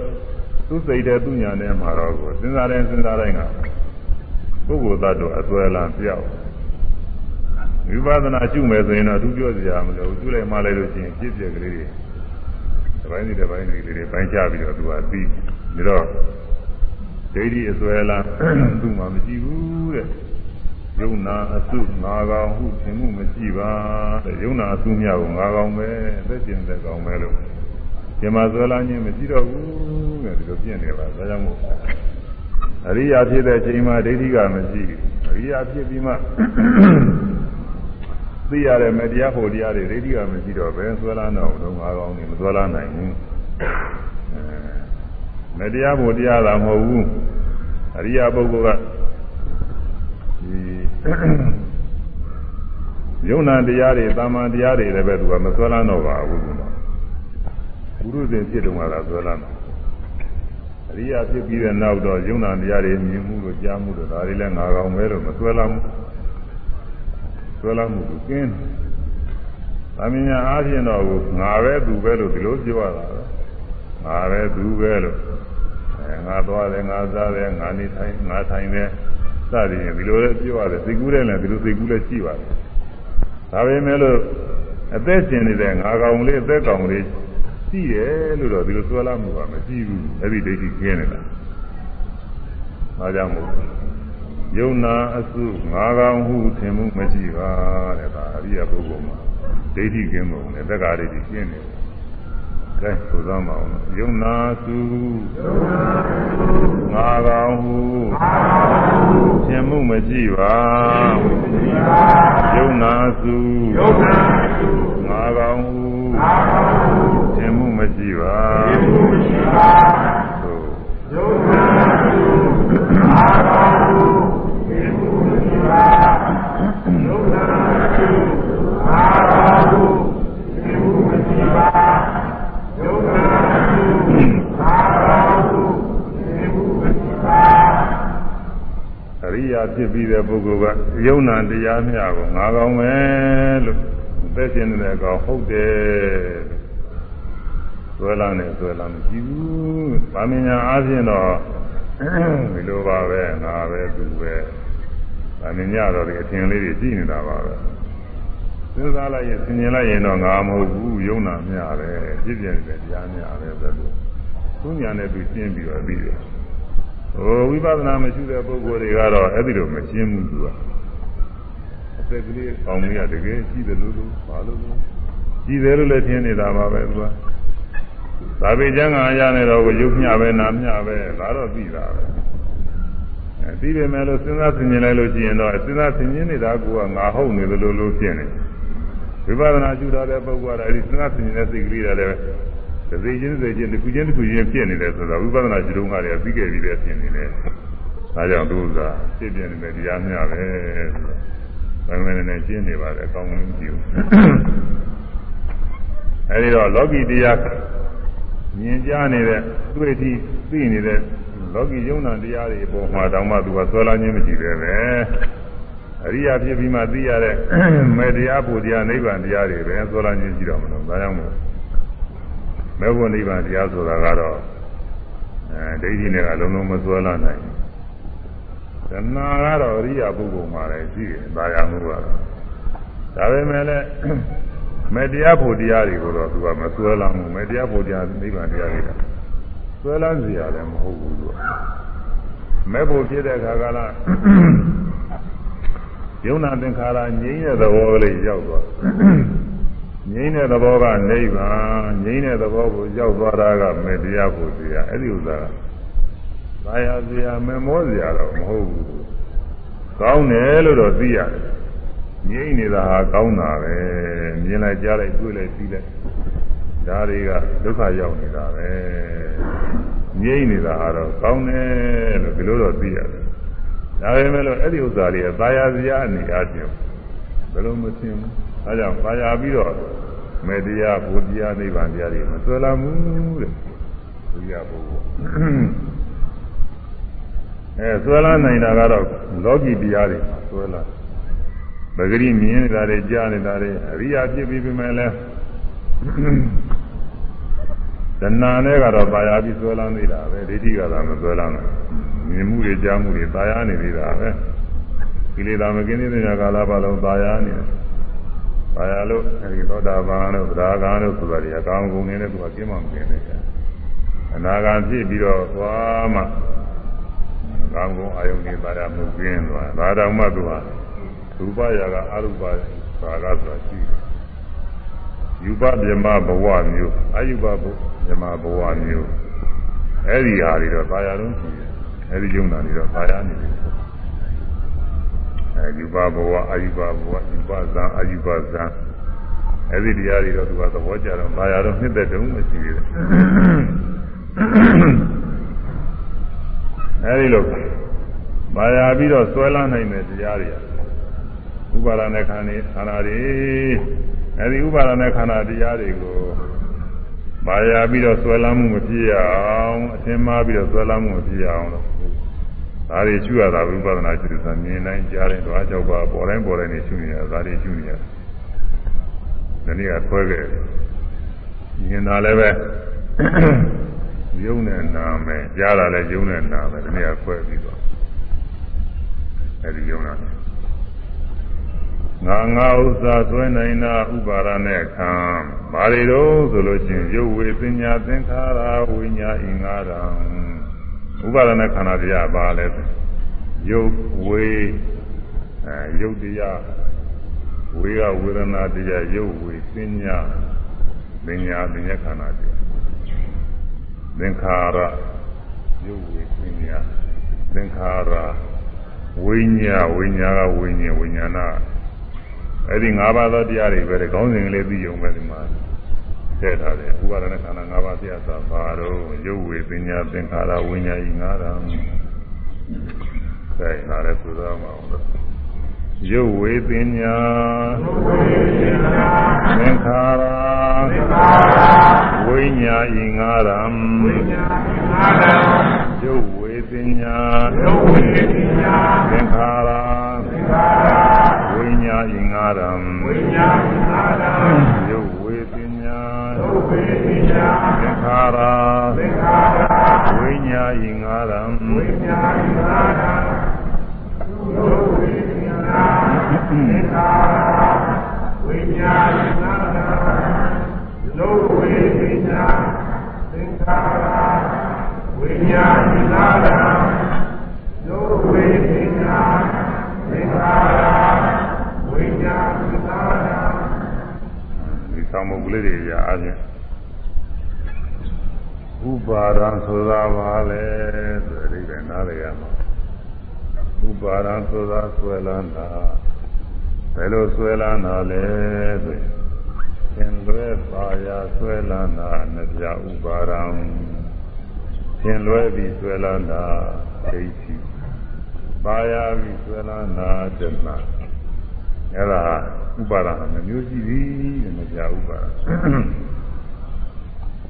S1: သူစိတ်တဲ့သူညာနဲ့မှာတော့ကိုစဉ်းစားတဲ့စဉ်းစားတိုင်းကပုဂ္ဂိုလ်သတ္တအစွဲလန်းပြောက် ဝိပဿနာရှုမယ်ဆိုရင်တော့အထူးပြောစရာမလိုဘူးရှုလိုက်မှလိုက်လို့ရှိရင်ဖြစ်ပြကလေးတွေတစ်ပိုင်းစီတစ်ပိုင်းစီလေးတွေပိုင်းချပြီးတော့သူကသိပြီးတော့ဒိဋ္ဌိအစွဲလန်းသူ့မှာမရှိဘူးတဲ့ယုံနာအစုငါကောင်ဟုသင်မှုမရှိပါတဲ့ယုံနာအစုမြကိုငါကောင်ပဲအသက်ရှင်တဲ့ကောင်ပဲလို့ဒီမှာဇောလာခြင်းမရှိတော့ဘူးတဲ့ဒီလိုပြင့်နေပါဒါကြောင့်မို့အရိယာဖြစ်တဲ့အချိန်မှာဒိဋ္ဌိကမရှိဘူးအရိယာဖြစ်ပြီးမှ သိရတဲ့မတရားဖို့တရားတွေဒိဋ္ဌိကမရှိတော့ဘယ်ဇောလာတော့တော့ငါကောင်နေမဇောလာနိုင်ဘူးမတရားဖို့တရားသာမဟုတ်ဘူးအရိယာပုဂ္ဂိုလ်ကယုံနာတရားတွေတာမန်တရားတွေလည်းပဲသူကမဆွဲလန်းတော့ပါဘူးကွာဘုရုဇဉ်ဖြစ်တုန်းကသာဆွဲလန်းတော့အရိယာဖြစ်ပြီးတဲ့နောက်တော့ယုံနာတရားတွေမြင်မှုလို့ကြားမှုလို့ဒါတွေလည်းငါကောင်ပဲလို့မဆွဲလန်းဘူး ဆွဲလန်းမှုကကျင်းအမြင်ညာအားဖြင့်တော့ငါပဲသူပဲလို့ဒီလိုပြောရတာပဲငါပဲသူပဲလို့အဲငါသွားတယ်ငါစားတယ်ငါနေထိုင်ငါထိုင်တယ်စသည်ဖြင့်ဒီလိုလည်းပြောရတယ်စိတ်ကူးတယ်လည်းဒီလိုစိတ်ကူးလည်းရှိပါတယ်ဒါပေမဲ့လို့အသက်ရှင်နေတဲ့ငါကောင်လေးအသက်ကောင်လေးရှိတယ်လို့တော့ဒီလိုဆွဲလာမှုကမရှိဘူးအဲ့ဒီဒိဋ္ဌိကျင်းနေတာဒါကြောင့်မို့ ယုံနာအစုငါကောင်ဟုထင်မှုမရှိပါတဲ့ဒါအရိယပုဂ္ဂိုလ်မှာဒိဋ္ဌိကျင်းပုံနဲ့တက္ကရာဒိဋ္ဌိကျင်းနေတယ်ကဲဆိုသမ်းပါအောင်ယုံနာစုငါကောင်ဟုသင်မှုမရှိပါယုံနာစုငါကောင်ဟုသင်မှုမရှိပါ သက်ရှင်နေတဲ့ကောင်ဟုတ်တယ်ဆွဲလာနေဆွဲလာမရှိဘူး။ဗာမညာအားဖြင့်တော့ဒီလိုပါပဲငါပဲသူပဲ။ဗာမညာတော့ဒီအထင်လေးတွေရှိနေတာပါပဲ။စဉ်းစားလိုက်ရင်ဆင်ញင်လိုက်ရင်တော့ငါမဟုတ်ဘူးယုံနာမျှပဲဖြစ်ပြနေတဲ့တရားမျှပဲပဲလို့သူညာနဲ့သူရှင်းပြီးတော့ပြီးတယ်။ဟိုဝိပဿနာမရှိတဲ့ပုဂ္ဂိုလ်တွေကတော့အဲ့ဒီလိုမရှင်းဘူးသူက အသက်ကလေးကောင်းလေးကတကယ်ရှိတယ်လို့လို့ဘာလို့လဲရှိတယ်လို့လည်းထင်နေတာပါပဲသူကသာပေကျမ်းဂန်ရနေတော့ကိုရုပ်မျှပဲနာမျှပဲဒါတော့သိတာပဲအဲသိပေမဲ့လို့စဉ်းစားဆင်ခြင်လိုက်လို့ရှိရင်တော့စဉ်းစားဆင်ခြင်နေတာကငါဟုတ်နေတယ်လို့လို့ဖြစ်နေယဝိပဿနာရှုထားတဲ့ပုဂ္ဂိုလ်ကအဲဒီသင်္ခါဆင်နေတဲ့စိတ်ကလေးတွေလည်းတစ်စိချင်းတစ်စိချင်းတစ်ခုချင်းတစ်ခုချင်းဖြစ်နေတယ်ဆိုတော့ဝိပဿနာရှုတုန်းကလည်းပြီးခဲ့ပြီးပဲဖြစ်နေတယ်ဒါကြောင့်သူကဖြစ်ပြနေတဲ့တရားမျှပဲဆိုတော့ ဘယ်မှလည်းရှင်းနေပါတယ်အကောင်းဆုံးကြည့်ဦးအဲဒီတော့လောကီတရားမြင်ကြားနေတဲ့တွေ့ထိသိနေတဲ့လောကီယုံနာတရားတွေအပေါ်မှာတောင်မှသူကဆွဲလာခြင်းမရှိပဲပဲအရိယာဖြစ်ပြီးမှသိရတဲ့မေတရားပူတရားနိဗ္ဗာန်တရားတွေပဲဆွဲလာခြင်းရှိတော့မလို့ဒါကြောင့်မို့မေဖို့နိဗ္ဗာန်တရားဆိုတာကတော့အဲဒိဋ္ဌိနဲ့ကလုံးလုံးမဆွဲလာနိုင်ဘူး တဏှာကတော့အရိယာပုဂ္ဂိုလ်မှာလည်းရှိတယ်ဒါရမှုကတော့ဒါပေမဲ့လည်းမေတရားဖို့တရားတွေကိုတော့သူကမဆွဲလာဘူးမေတရားဖို့တရားနိဗ္ဗာန်တရားတွေကဆွဲလန်းစရာလည်းမဟုတ်ဘူးသူကမဲ့ဖို့ဖြစ်တဲ့အခါကလားယုံနာသင်္ခါရငြိမ်းတဲ့သဘောလေးရောက်သွားငြိမ်းတဲ့သဘောကနိဗ္ဗာန်ငြိမ်းတဲ့သဘောကိုရောက်သွားတာကမေတရားဖို့တရားအဲ့ဒီဥစ္စာက သာယာစရာမမောစရာတော့မဟုတ်ဘူးကောင်းတယ်လို့တော့သိရတယ်ငြိမ်းနေတာဟာကောင်းတာပဲမြင်လိုက်ကြားလိုက်တွေ့လိုက်သိလိုက်ဒါတွေကဒုက္ခရောက်နေတာပဲငြိမ့်နေတာကတော့ကောင်းတယ်လို့ဒီလိုတော့သိရတယ်ဒါပေမဲ့လို့အဲ့ဒီဥစ္စာတွေကသာယာစရာအနေအချင်းဘယ်လိုမသိဘူးအဲကြောင့်သာယာပြီးတော့မေတ္တရားဘုရားနိဗ္ဗာန်တရားတွေမဆွဲလာဘူးတဲ့ဘုရားဘုရား အဲဆွဲလာနိုင်တာကတော့လောကီတရားတွေဆွဲလာပဂရိမြင်နေတာတွေကြားနေတာတွေအရိယာဖြစ်ပြီးပြီမဲ့လဲတဏှာနဲ့ကတော့ပါရပြီးဆွဲလန်းနေတာပဲဒိဋ္ဌိကတော့မဆွဲလန်းဘူးမြင်မှုတွေကြားမှုတွေပါရနေသေးတာပဲကိလေသာမကင်းသေးတဲ့ကာလပတ်လုံးပါရနေတယ်ပါရလို့အဲဒီသောတာပန်တို့ဗราဂန်တို့ဆိုတာတွေအကောင်းကုန်နေတဲ့သူကကျင်းမှမကင်းသေးဘူးအနာဂတ်ဖြစ်ပြီးတော့သွားမှ ကောင်းကုန်အာယုန်တွေပါရမှုကင်းသွားဒါတောင်မှသူဟာရူပရာကအရူပရာဂဆိုတာရှိတယ်ယူပပြမဘဝမျိုးအယူပပြမဘဝမျိုးအဲ့ဒီဟာတွေတော့သာယာလုံးရှိတယ်အဲ့ဒီယုံနာတွေတော့သာယာနေတယ်အဲယူပဘဝအယူပဘဝယူပဇံအယူပဇံအဲ့ဒီတရားတွေတော့သူကသဘောကျတော့သာယာတော့နှစ်သက်တုံးမရှိသေးတယ် အဲ့ဒီလိုသာယာပြီးတော့ဆွဲလန်းနိုင်တဲ့တရားတွေဥပါဒနဲ့ခန္ဓာခန္ဓာတွေအဲဒီဥပါဒနဲ့ခန္ဓာတရားတွေကိုမာယာပြီးတော့ဆွဲလမ်းမှုမဖြစ်ရအောင်အသင်မှားပြီးတော့ဆွဲလမ်းမှုမဖြစ်ရအောင်လို့ဒါတွေရှုရတာဝိပဿနာရှုတဲ့မြင်တိုင်းကြားတိုင်းတော့အကြောက်ပါပေါ်တိုင်းပေါ်တိုင်းနေရှုနေရတာဒါတွေရှုနေရဒီနေ့ကဆွဲခဲ့မြင်တာလည်းပဲ ယုံနဲ့နာမယ်ကြားတာလည်းယုံနဲ့နာမယ်ဒီနေ့ကဆွဲပြီးတော့အဲဒီယုံနာငါငါဥစ္စာဆွဲနိုင်တာဥပါရနဲ့ခံဘာတွေတော့ဆိုလို့ချင်းရုပ်ဝေပညာသင်္ခါရဝိညာဉ်ငါးရံဥပါရနဲ့ခန္ဓာတရားပါလဲရုပ်ဝေအဲရုပ်တရားဝေကဝေဒနာတရားရုပ်ဝေပညာပညာပညာခန္ဓာတရား သင်္ခါရရုပ်ဝေပညာသင်္ခါရဝိညာဝိညာကဝိညာဉ်ဝိညာဏအဲ့ဒီ၅ပါးသောတရားတွေပဲတဲ့ခေါင်းစဉ်ကလေးသိုံပဲဒီမှာထည့်ထားတယ်ဥပါဒနာခန္ဓာ၅ပါးပြသပါတော့ရုပ်ဝေပညာသင်္ခါရဝိညာဉ်၅ဓာတ်ဆိုင်လာတဲ့သုသောမှာအောင် ရုပ်ဝေပညာသင်္ခါရဝိညာဉ်၅ဓာတ်ရုပ်ဝေပညာသင်္ခါရဝိညာဉ်ငါရံဝိညာဉ်ငါရံယုတ်ဝေပညာယုတ်ဝေပညာသင်္ခါရသင်္ခါရဝိညာဉ်ငါရံဝိညာဉ်ငါရံယုတ်ဝေပညာ သင်္ခါရဝိညာဉ်ငါရံယုတ်ဝေပညာသင်္ခါရဝိညာဉ်ငါရံယုတ်ဝေပညာသင်္ခါရဝိညာဉ်သာရဒီသံမုတ်ကလေးတွေရအားဖြင့်ဥပါဒံဆိုတာပါလေဆိုတဲ့အိဗယ်နားလည်ရမှာ ဥပါဒံဆိုတာဆွဲလန်းတာဘယ်လိုဆွဲလန်းတာလဲဆိုရင်သင်လွဲပါရာဆွဲလန်းတာနှပြဥပါရံသင်လွဲပြီးဆွဲလန်းတာဒိဋ္ဌိပါရာပြီးဆွဲလန်းတာတဏှာအဲ့ဒါဥပါဒနာမျိုးရှိသည်တဲ့နှပြဥပါဒ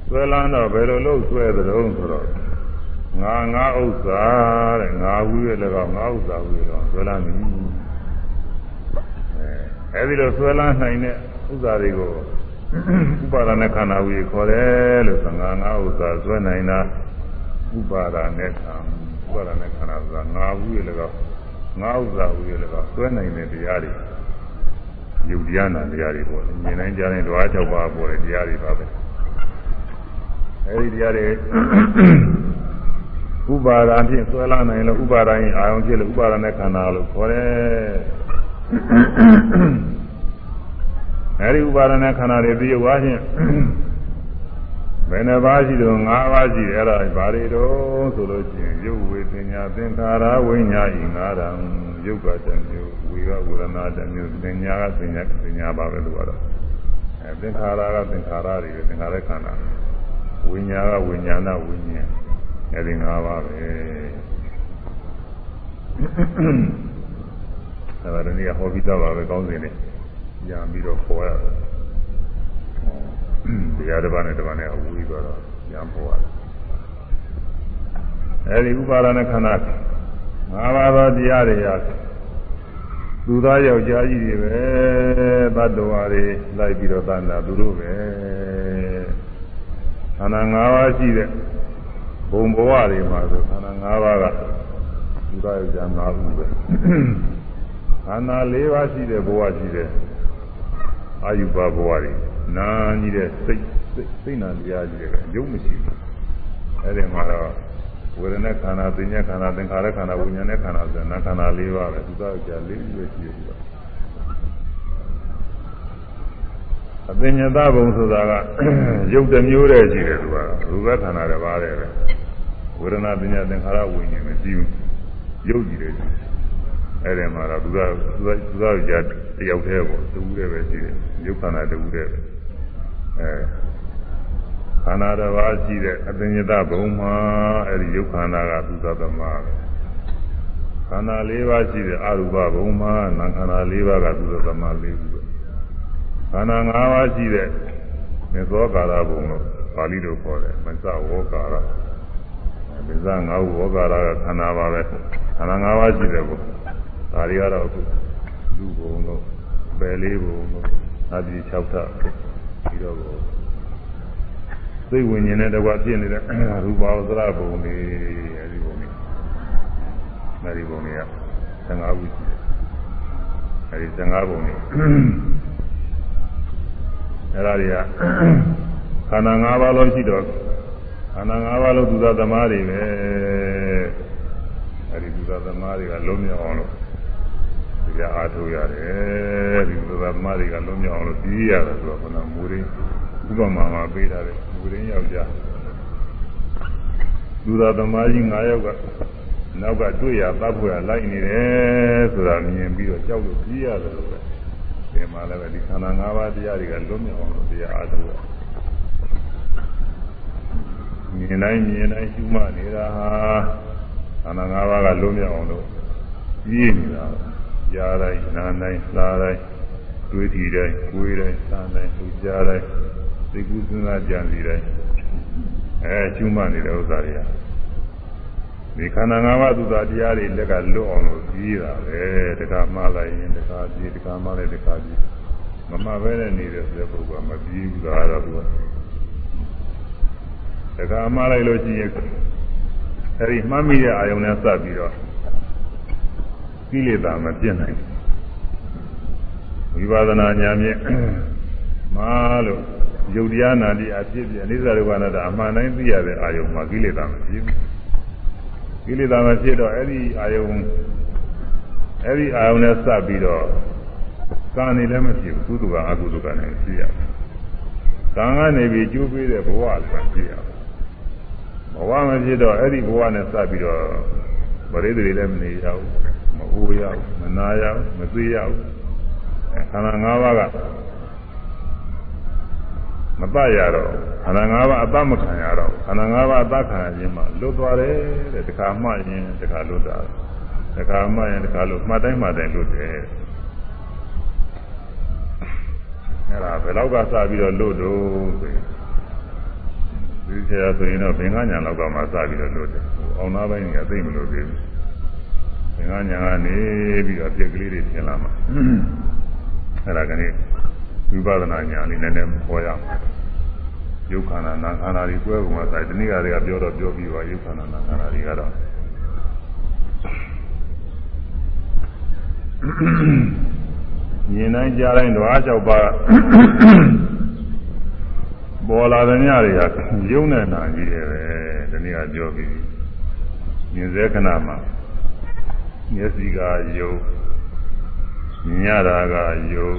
S1: ဆွဲလန်းတော့ဘယ်လိုလုပ်ဆွဲသတုံးဆိုတော့ ငါငါဥစ္စာတဲ့ငါဝူရဲ့လည်းကောငါဥစ္စာဝူရဲ့တော့ဆွဲလန်းပြီအဲအဲဒီလိုဆွဲလန်းနိုင်တဲ့ဥစ္စာတွေကိုဥပါဒနဲ့ခန္ဓာဝေခေါ်တယ်လို့သံဃာငါဥစ္စာဆွဲနိုင်တာဥပါဒနဲ့ခန္ဓာဥပါဒနဲ့ခန္ဓာဆိုတာငါဝူရဲ့လည်းကောငါဥစ္စာဝူရဲ့လည်းကောဆွဲနိုင်တဲ့တရားတွေယုတ်တရားနာတရားတွေပေါ့မြင်နိုင်ကြတဲ့ဓဝါ၆ပါးပေါ်တဲ့တရားတွေပါပဲအဲဒီတရားတွေ ဥပါဒာဖြင့်ဆွဲလာနိုင်လို့ဥပါဒာရင်အာယုံဖြစ်လို့ဥပါဒနဲ့ခန္ဓာလို့ခေါ်တယ်အဲဒီဥပါဒနဲ့ခန္ဓာတွေသိရပါချင်းဘယ်နှပါးရှိတော့၅ပါးရှိတယ်အဲ့ဒါဘာတွေတော့ဆိုလို့ချင်းရုပ်ဝေသညာသင်္ခါရဝိညာဉ်ဤ၅ဓာတ်ရုပ်ကတမျိုးဝေကဝေဒနာတမျိုးသင်ညာကသင်ညာသင်ညာပါပဲလို့ကတော့အဲသင်္ခါရကသင်္ခါရတွေသင်္ခါရခန္ဓာဝိညာကဝိညာဏဝိညာဉ် အဲဒီ၅ပါးပဲအဲဒါလည်းဒီဟောပြီးတော့ပါပဲကောင်းစဉ်နဲ့ရံပြီးတော့ခေါ်ရတယ်တရားတစ်ပါးနဲ့တစ်ပါးနဲ့အဝေးသွားတော့ရံပေါ်ရတယ်အဲဒီဥပါဒနာခန္ဓာ၅ပါးသောတရားတွေရသူသားယောက်ျားကြီးတွေပဲတတ္တဝါတွေလိုက်ပြီးတော့သန္တာသူတို့ပဲခန္ဓာ၅ပါးရှိတဲ့ ဘုံဘဝတွေမှာဆိုခန္ဓာ၅ပါးကသူသားယောက်ျား၅ခုပဲခန္ဓာ၄ပါးရှိတဲ့ဘဝရှိတဲ့အာယုဘဘဝတွေနာကြီးတဲ့စိတ်စိတ်နာတရားကြီးတွေပဲရုပ်မရှိဘူးအဲ့ဒီမှာတော့ဝေဒနာခန္ဓာပညာခန္ဓာသင်္ခါရခန္ဓာဝိညာဉ်နဲ့ခန္ဓာဆိုနာခန္ဓာ၄ပါးပဲသူသားကြ၄ခုပဲရှိတယ်သူကအပညာသဘုံဆိုတာကရုပ်တစ်မျိုးတည်းရှိတယ်သူကရူပခန္ဓာတစ်ပါးတည်းပဲ ဝေဒနာပညာသင်္ခါရဝိညာဉ်မရှိဘူးရုပ်ကြည့်တယ်အဲ့ဒီမှာတော့သူကသူကသူကကြတယောက်တည်းပေါ့တူးတည်းပဲရှိတယ်ရုပ်ခန္ဓာတူးတည်းပဲအဲခန္ဓာတစ်ပါးရှိတဲ့အပင်ညတဘုံမှာအဲဒီယုတ်ခန္ဓာကသုသသမပဲခန္ဓာ၄ပါးရှိတဲ့အရူပဘုံမှာနာခန္ဓာ၄ပါးကသုသသမ၄ခုပဲခန္ဓာ၅ပါးရှိတဲ့မေသောကာရဘုံလို့ပါဠိလိုခေါ်တယ်မစ္စဝောကာရ မစ္စ၅ခုဝောကာရကခန္ဓာပါပဲခန္ဓာ၅ပါးရှိတဲ့ဘုံဒါတွေကတော့အခုလူဘုံလို့ပယ်လေးဘုံလို့အဒီ၆ထပ်ပြီးတော့စိတ်ဝိညာဉ်နဲ့တကွဖြစ်နေတဲ့ရူပဝသရဘုံလေးအဲဒီဘုံလေးအဲဒီဘုံလေးက15ခုရှိတယ်အဲဒီ15ဘုံလေးအဲဒါတွေကခန္ဓာ၅ပါးလုံးရှိတော့ခ န္ဓာ၅ပါးလုံးသူသာသမားတွေပဲအဲဒီသူသာသမားတွေကလုံးမြောက်အောင်လို့ဒီကအားထုတ်ရတယ်ဒီသူသာသမားတွေကလုံးမြောက်အောင်လို့ပြီးရတယ်ဆိုတော့ခန္ဓာမူရင်းဥပမာမှာပေးထားတယ်လူရင်းယောက်ျားလူသားသမားကြီး9ယောက်ကနောက်ကတွေ့ရသတ်ဖို့ရလိုက်နေတယ်ဆိုတာမြင်ပြီးတော့ကြောက်လို့ကြီးရတယ်လို့ပဲဒီမှာလည်းပဲဒီခန္ဓာ၅ပါးတရားတွေကလွတ်မြောက်အောင်လို့တရားအားထုတ်ရ မြင်တိုင်းမြင်တိုင်းရှုမှတ်နေတာဟာခန္ဓာ၅ပါးကလွတ်မြောက်အောင်လို့ကြီးနေတာကြားတိုင်းနားတိုင်းစားတိုင်းတွေးထီတိုင်းကိုယ်တိုင်းစားတိုင်းသူကြားတိုင်းသိကုသနာကြံစီတိုင်းအဲကျူးမနေတဲ့ဥစ္စာတွေကဒီခန္ဓာ၅ပါးသုသာတရားတွေလက်ကလွတ်အောင်လို့ကြီးတာပဲတခါမှားလိုက်ရင်တခါပြေးတခါမှားလိုက်တခါပြေးမမပဲနဲ့နေတဲ့ဆိုတဲ့ပုဂ္ဂိုလ်ကမပြေးဘူးလားတော့သူကတ ခါမှားလိုက်လို့ရှိရင်အဲဒီမှတ်မိတဲ့အာယုံနဲ့စပ်ပြီးတော့ကိလေသာမပြတ်နိုင်ဘူးဝိပဿနာဉာဏ်ဖြင့်မာလို့ယုတ်တရားနာတိအဖြစ်ပြအိသရုပ္ပနာတအမှန်တိုင်းသိရတဲ့အာယုံမှာကိလေသာမဖြစ်ဘူးကိလေသာမဖြစ်တော့အဲ့ဒီအာယုံအဲ့ဒီအာယုံနဲ့စပ်ပြီးတော့ကာနေလည်းမဖြစ်ဘူးကုသကအကုသကနဲ့ဖြစ်ရကံကနေပြီးကျိုးပေးတဲ့ဘဝလည်းဖြစ်ရ ဘဝမဖြစ်တော့အဲ့ဒီဘဝနဲ့စပ်ပြီးတော့ပရိသေတွေလည်းမနေရဘူးမအိုးရဘူးမနာရဘူးမသိရဘူးခန္ဓာ၅ပါးကမတရတော့ခန္ဓာ၅ပါးအတမခံရတော့ခန္ဓာ၅ပါးအတခံရခြင်းမှာလွတ်သွားတယ်တဲ့တခါမှရင်တခါလွတ်တာတခါမှရင်တခါလွတ်မှတ်တိုင်းမှတ်တိုင်းလွတ်တယ်အဲ့ဒါဘယ်လောက်ကစပြီးတော့လွတ်တော့ဆိုရင် ဒီဆရာဆိုရင်တော့ဘင်္ဂညာလောက်ကမှစပြီးတော့လွတ်တယ်အောင်သားပိုင်းကသိမလို့သေးဘူးဘင်္ဂညာကနေပြီးတော့ပြက်ကလေးတွေပြင်လာမှာအဲ့ဒါကနေ့ဝိပဿနာဉာဏ်လေးနည်းနည်းဟောရမှာယုတ်ခန္ဓာနာခန္ဓာတွေကွဲပုံမှာဆိုင်ဒီနေ့ကတည်းကပြောတော့ပြောပြီးပါယုတ်ခန္ဓာနာခန္ဓာတွေကတော့မြင်တိုင်းကြားတိုင်းတော့အားလျှောက်ပါ ပေါ်လာတဲ့ညတွေကယုံနဲ့နာကြီးတယ်ပဲဒီနေ့ကပြောပြီးမြင်စေခဏမှာမျက်စိကယုံမြင်ရတာကယုံ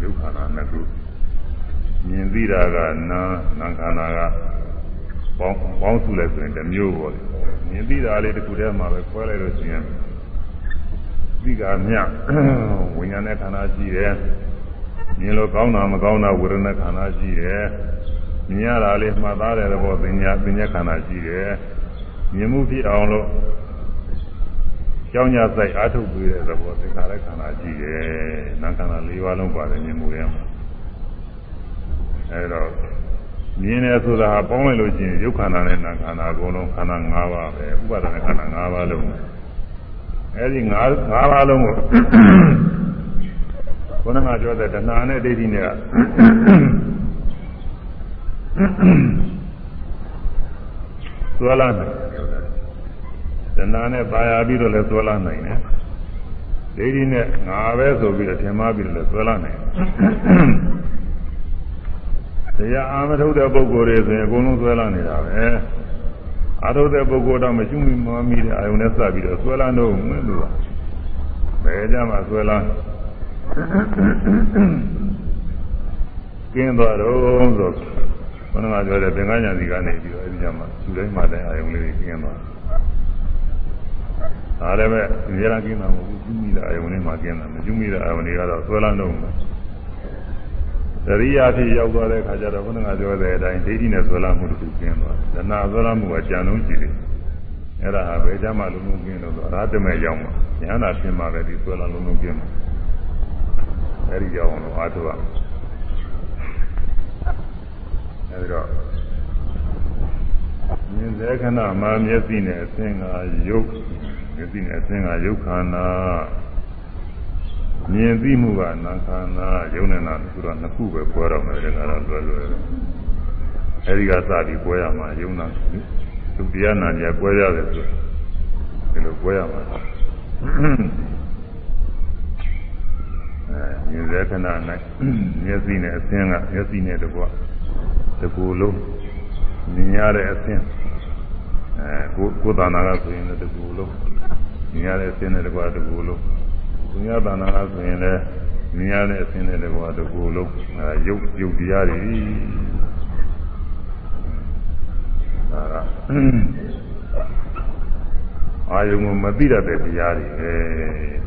S1: ယုတ်ခန္ဓာနှစ်ခုမြင်သိတာကနာနာခန္ဓာကပေါင်းပေါင်းစုလိုက်ဆိုရင်တစ်မျိုးပေါ့လေမြင်သိတာလေးတစ်ခုတည်းမှာပဲခွဲလိုက်လို့ရှိရင်သိကမြဝိညာဉ်နဲ့ခန္ဓာရှိတယ်မြင်လို့ကောင်းတာမကောင်းတာဝေဒနာခန္ဓာရှိတယ် မြင်ရတာလေးမှတ်သားတဲ့သဘောပညာပညာခန္ဓာရှိတယ်မြင်မှုဖြစ်အောင်လို့ကြောင်းကြဆိုင်အာထုတ်ပြီးတဲ့သဘောသင်္ခါရခန္ဓာရှိတယ်နာခန္ဓာ၄ပါးလုံးပါတယ်မြင်မှုရဲ့မှာအဲဒါမြင်တယ်ဆိုတာပေါင်းလိုက်လို့ရှိရင်ရုပ်ခန္ဓာနဲ့နာခန္ဓာအကုန်လုံးခန္ဓာ၅ပါးပဲဥပါဒနာခန္ဓာ၅ပါးလုံးအဲဒီ၅၅ပါးလုံးကိုဘုန်းတော်ကပြောတဲ့တဏှာနဲ့ဒိဋ္ဌိနဲ့က သွေးလာတယ်တဏှာနဲ့ပါရပြီးတော့လည်းသွေးလာနိုင်တယ်ဒိဋ္ဌိနဲ့ငါပဲဆိုပြီးတော့ထင်မှားပြီးတော့လည်းသွေးလာနိုင်တယ်တရားအာမထုတ်တဲ့ပုဂ္ဂိုလ်တွေဆိုရင်အကုန်လုံးသွေးလာနေတာပဲအာထုတ်တဲ့ပုဂ္ဂိုလ်တော့မရှိမမီတဲ့အာယုန်နဲ့စပြီးတော့သွေးလာတော့မင်းတို့ကဘယ်ကြမှာသွေးလာကျင်းသွားတော့ဆို ဘုရားပြောတဲ့သင်္ကန်းညာစီကနေပြီးတော့အဲဒီကြမှာသူတိုင်းမှတိုင်းအာယုန်လေးကျင်းသွားဒါလည်းပဲအများကြီးကျင်းတာမဟုတ်ဘူးကျူးမိတဲ့အာယုန်လေးမှကျင်းတာမကျူးမိတဲ့အာယုန်တွေကတော့သွေးလာတော့မှာသရိယာဖြစ်ရောက်သွားတဲ့အခါကျတော့ဘုရားပြောတဲ့အတိုင်းဒိဋ္ဌိနဲ့သွေးလာမှုတစ်ခုကျင်းသွားတယ်။ဒါနာသွေးလာမှုကကြံလုံးရှိတယ်။အဲ့ဒါဟာဘယ်ကြမှာလုံးလုံးကျင်းလို့ဆိုအရဟတမေရောက်မှာဉာဏ်သာဖြစ်မှာပဲဒီသွေးလာလုံးလုံးကျင်းမှာ။အဲ့ဒီကြောင့်လို့အားထုတ်ရမယ်။ အဲဒီတော့မြင်တဲ့ခဏမှာမျက်စိနဲ့အသင်္ကယုတ်မျက်စိနဲ့အသင်္ကယုတ်ခန္ဓာမြင်သိမှုကနာခန္ဓာယုံနဲ့နာဆိုတော့နှစ်ခုပဲပွဲတော့မယ်တဲ့ကတော့လွယ်လွယ်အဲဒီကစပြီးပွဲရမှာယုံနာသူတရားနာကြပွဲရတယ်ဆိုဒီလိုပွဲရမှာအဲမြင်တဲ့ခဏ၌မျက်စိနဲ့အသင်္ကမျက်စိနဲ့တကွ တကူလုံးမြင်ရတဲ့အသင်းအဲကိုကိုယ်တဏ္ဍာကဆိုရင်လည်းတကူလုံးမြင်ရတဲ့အသင်းနဲ့တကွတကူလုံးသူများတဏ္ဍာကဆိုရင်လည်းမြင်ရတဲ့အသင်းနဲ့တကွတကူလုံးအဲရုပ်ရုပ်တရားတွေဒါကအာယုံကိုမသိတတ်တဲ့တရားတွေအဲ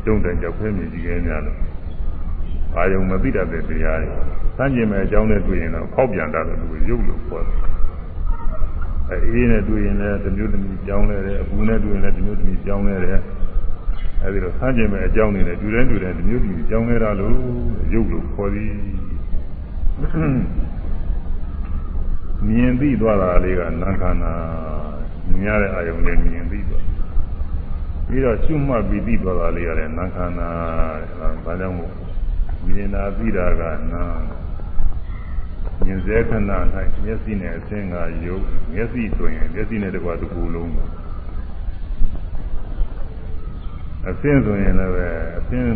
S1: တုံ့တန်ကြောက်ဖဲမြည်ကြီးခဲများလို့ အာယုံမသိတတ်တဲ့တရားတွေစမ်းကျင်မဲ့အကြောင်းနဲ့တွေ့ရင်တော့ဖောက်ပြန်တာလို့သူရုပ်လို့ခေါ်တယ်။အဲအေးနဲ့တွေ့ရင်လည်းတစ်မျိုးတစ်မျိုးကြောင်းလဲတယ်အပူနဲ့တွေ့ရင်လည်းတစ်မျိုးတစ်မျိုးကြောင်းလဲတယ်။အဲဒီတော့စမ်းကျင်မဲ့အကြောင်းတွေနဲ့တွေ့တိုင်းတွေ့တိုင်းတစ်မျိုးတစ်မျိုးကြောင်းလဲတာလို့ရုပ်လို့ခေါ်သည်။မြင်သိသွားတာလေးကနာခန္ဓာမြင်ရတဲ့အာယုံလေးမြင်သိသွားပြီးတော့ရှုမှတ်ပြီးသိသွားတာလေးကလည်းနာခန္ဓာတဲ့။ဒါကြောင့်မို့ မြင်တာသိတာကနာမြင်စေခဏ၌မျက်စိနဲ့အသင်္ကာယုတ်မျက်စိဆိုရင်မျက်စိနဲ့တကွာတစ်ခုလုံးအသင်ဆိုရင်လည်းပဲအသင်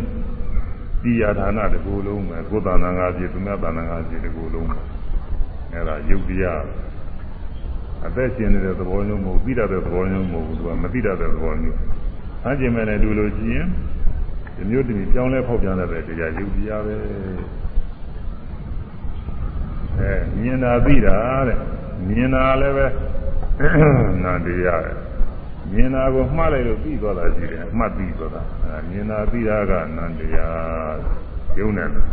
S1: ဒီယာဌာနတစ်ခုလုံးပဲကိုယ်တဏ္ဍာငါးပြည့်သူများတဏ္ဍာငါးပြည့်တစ်ခုလုံးပဲအဲ့ဒါယုတ်တရားအသက်ရှင်နေတဲ့သဘောမျိုးမဟုတ်ပြီးတတ်တဲ့သဘောမျိုးမဟုတ်ဘူးသူကမသိတတ်တဲ့သဘောမျိုးအကျင့်မဲ့လည်းดูလို့ရှိရင် ဒီမျိုးတည်းကြောင်းလဲဖောက်ပြန်တဲ့တရားယုတ်တရားပဲအဲမြင်တာသိတာတဲ့မြင်တာလည်းပဲနာတရားပဲမြင်တာကိုမှားလိုက်လို့ပြီးသွားတာရှိတယ်မှတ်ပြီးသွားတာအဲမြင်တာသိတာကနန္တရားယုံနေတယ်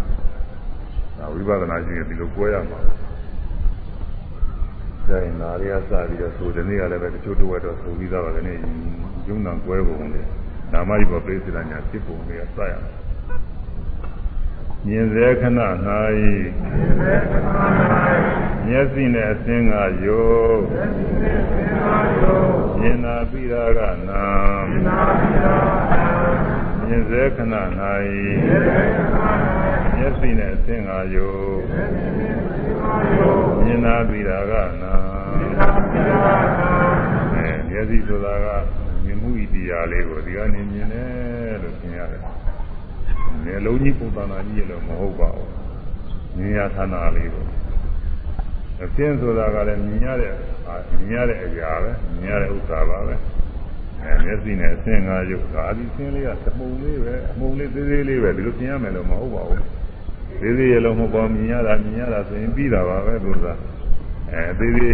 S1: ဒါဝိပဿနာရှိရင်ဒီလိုကြွယ်ရမှာဒါရင်နာရီကစပြီးတော့ဆိုဒီနေ့ကလည်းပဲတချို့တော့တော့ဆိုပြီးသားပါကနေယုံနာကွဲပုံနဲ့ နာမကြီးပေါ်ပြိစိတညာဖြစ်ပုံတွေကစရမြင်စေခဏ၌မျက်စိနဲ့အစင်းကယုတ်မြင်နာပြီးတာကနာမြင်စေခဏ၌မျက်စိနဲ့အစင်းကယုတ်မြင်နာပြီးတာကနာအဲမျက်စိဆိုတာက မြင်မှုဤတရားလေးကိုဒီကနေမြင်တယ်လို့သင်ရတယ်။မျက်လုံးကြီးပုံသဏ္ဍာန်ကြီးလည်းမဟုတ်ပါဘူး။မြင်ရဌာနလေးကိုအစင်းဆိုတာကလည်းမြင်ရတဲ့မြင်ရတဲ့အရာပဲမြင်ရတဲ့ဥစ္စာပါပဲ။အဲမျက်စိနဲ့အစင်းငါရုပ်ဒါဒီစင်းလေးကသမှုံလေးပဲအမှုံလေးသေးသေးလေးပဲဒီလိုသင်ရမယ်လို့မဟုတ်ပါဘူး။သေးသေးရလုံးမဟုတ်ပါမြင်ရတာမြင်ရတာဆိုရင်ပြီးတာပါပဲသူကအဲသေးသေး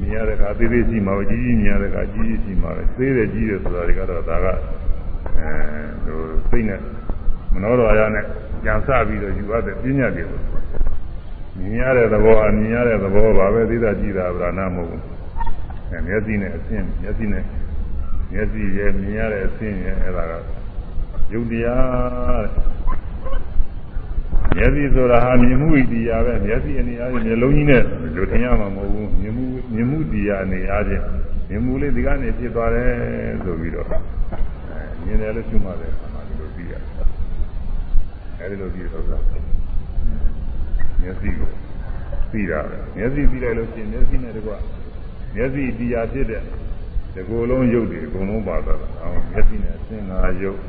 S1: မြင်ရတဲ့အခါသေးသေးရှိမှာပဲကြီးကြီးမြင်ရတဲ့အခါကြီးကြီးရှိမှာပဲသေးတယ်ကြီးတယ်ဆိုတာတွေကတော့ဒါကအဲဟိုစိတ်နဲ့မနောတော်ရနဲ့ကြံစပြီးတော့ယူရတဲ့ပညာတွေကိုမြင်ရတဲ့သဘောအမြင်ရတဲ့သဘောပါပဲသိတာကြည့်တာဗราဏမဟုတ်ဘူးအဲမျက်စိနဲ့အဆင်းမျက်စိနဲ့မျက်စိရဲ့မြင်ရတဲ့အဆင်းရဲ့အဲ့ဒါကယုတ်တရား မျက်စိဆိုတာဟာမြင်မှုဣတရားပဲမျက်စိအနေအားဖြင့်မျက်လုံးကြီးနဲ့လူထင်ရမှာမဟုတ်ဘူးမြင်မှုမြင်မှုတရားအနေအားဖြင့်မြင်မှုလေးဒီကနေဖြစ်သွားတယ်ဆိုပြီးတော့အဲမြင်တယ်လို့ရှုမှတ်တယ်အမှန်ဒီလိုသိရတယ်အဲဒီလိုပြီးတော့မျက်စိကိုသိတာပဲမျက်စိသိလိုက်လို့ရှိရင်မျက်စိနဲ့တကွမျက်စိတရားဖြစ်တဲ့ဒီကိုယ်လုံးရုပ်တွေအကုန်လုံးပါသွားတာအော်မျက်စိနဲ့သင်္ဃာရုပ်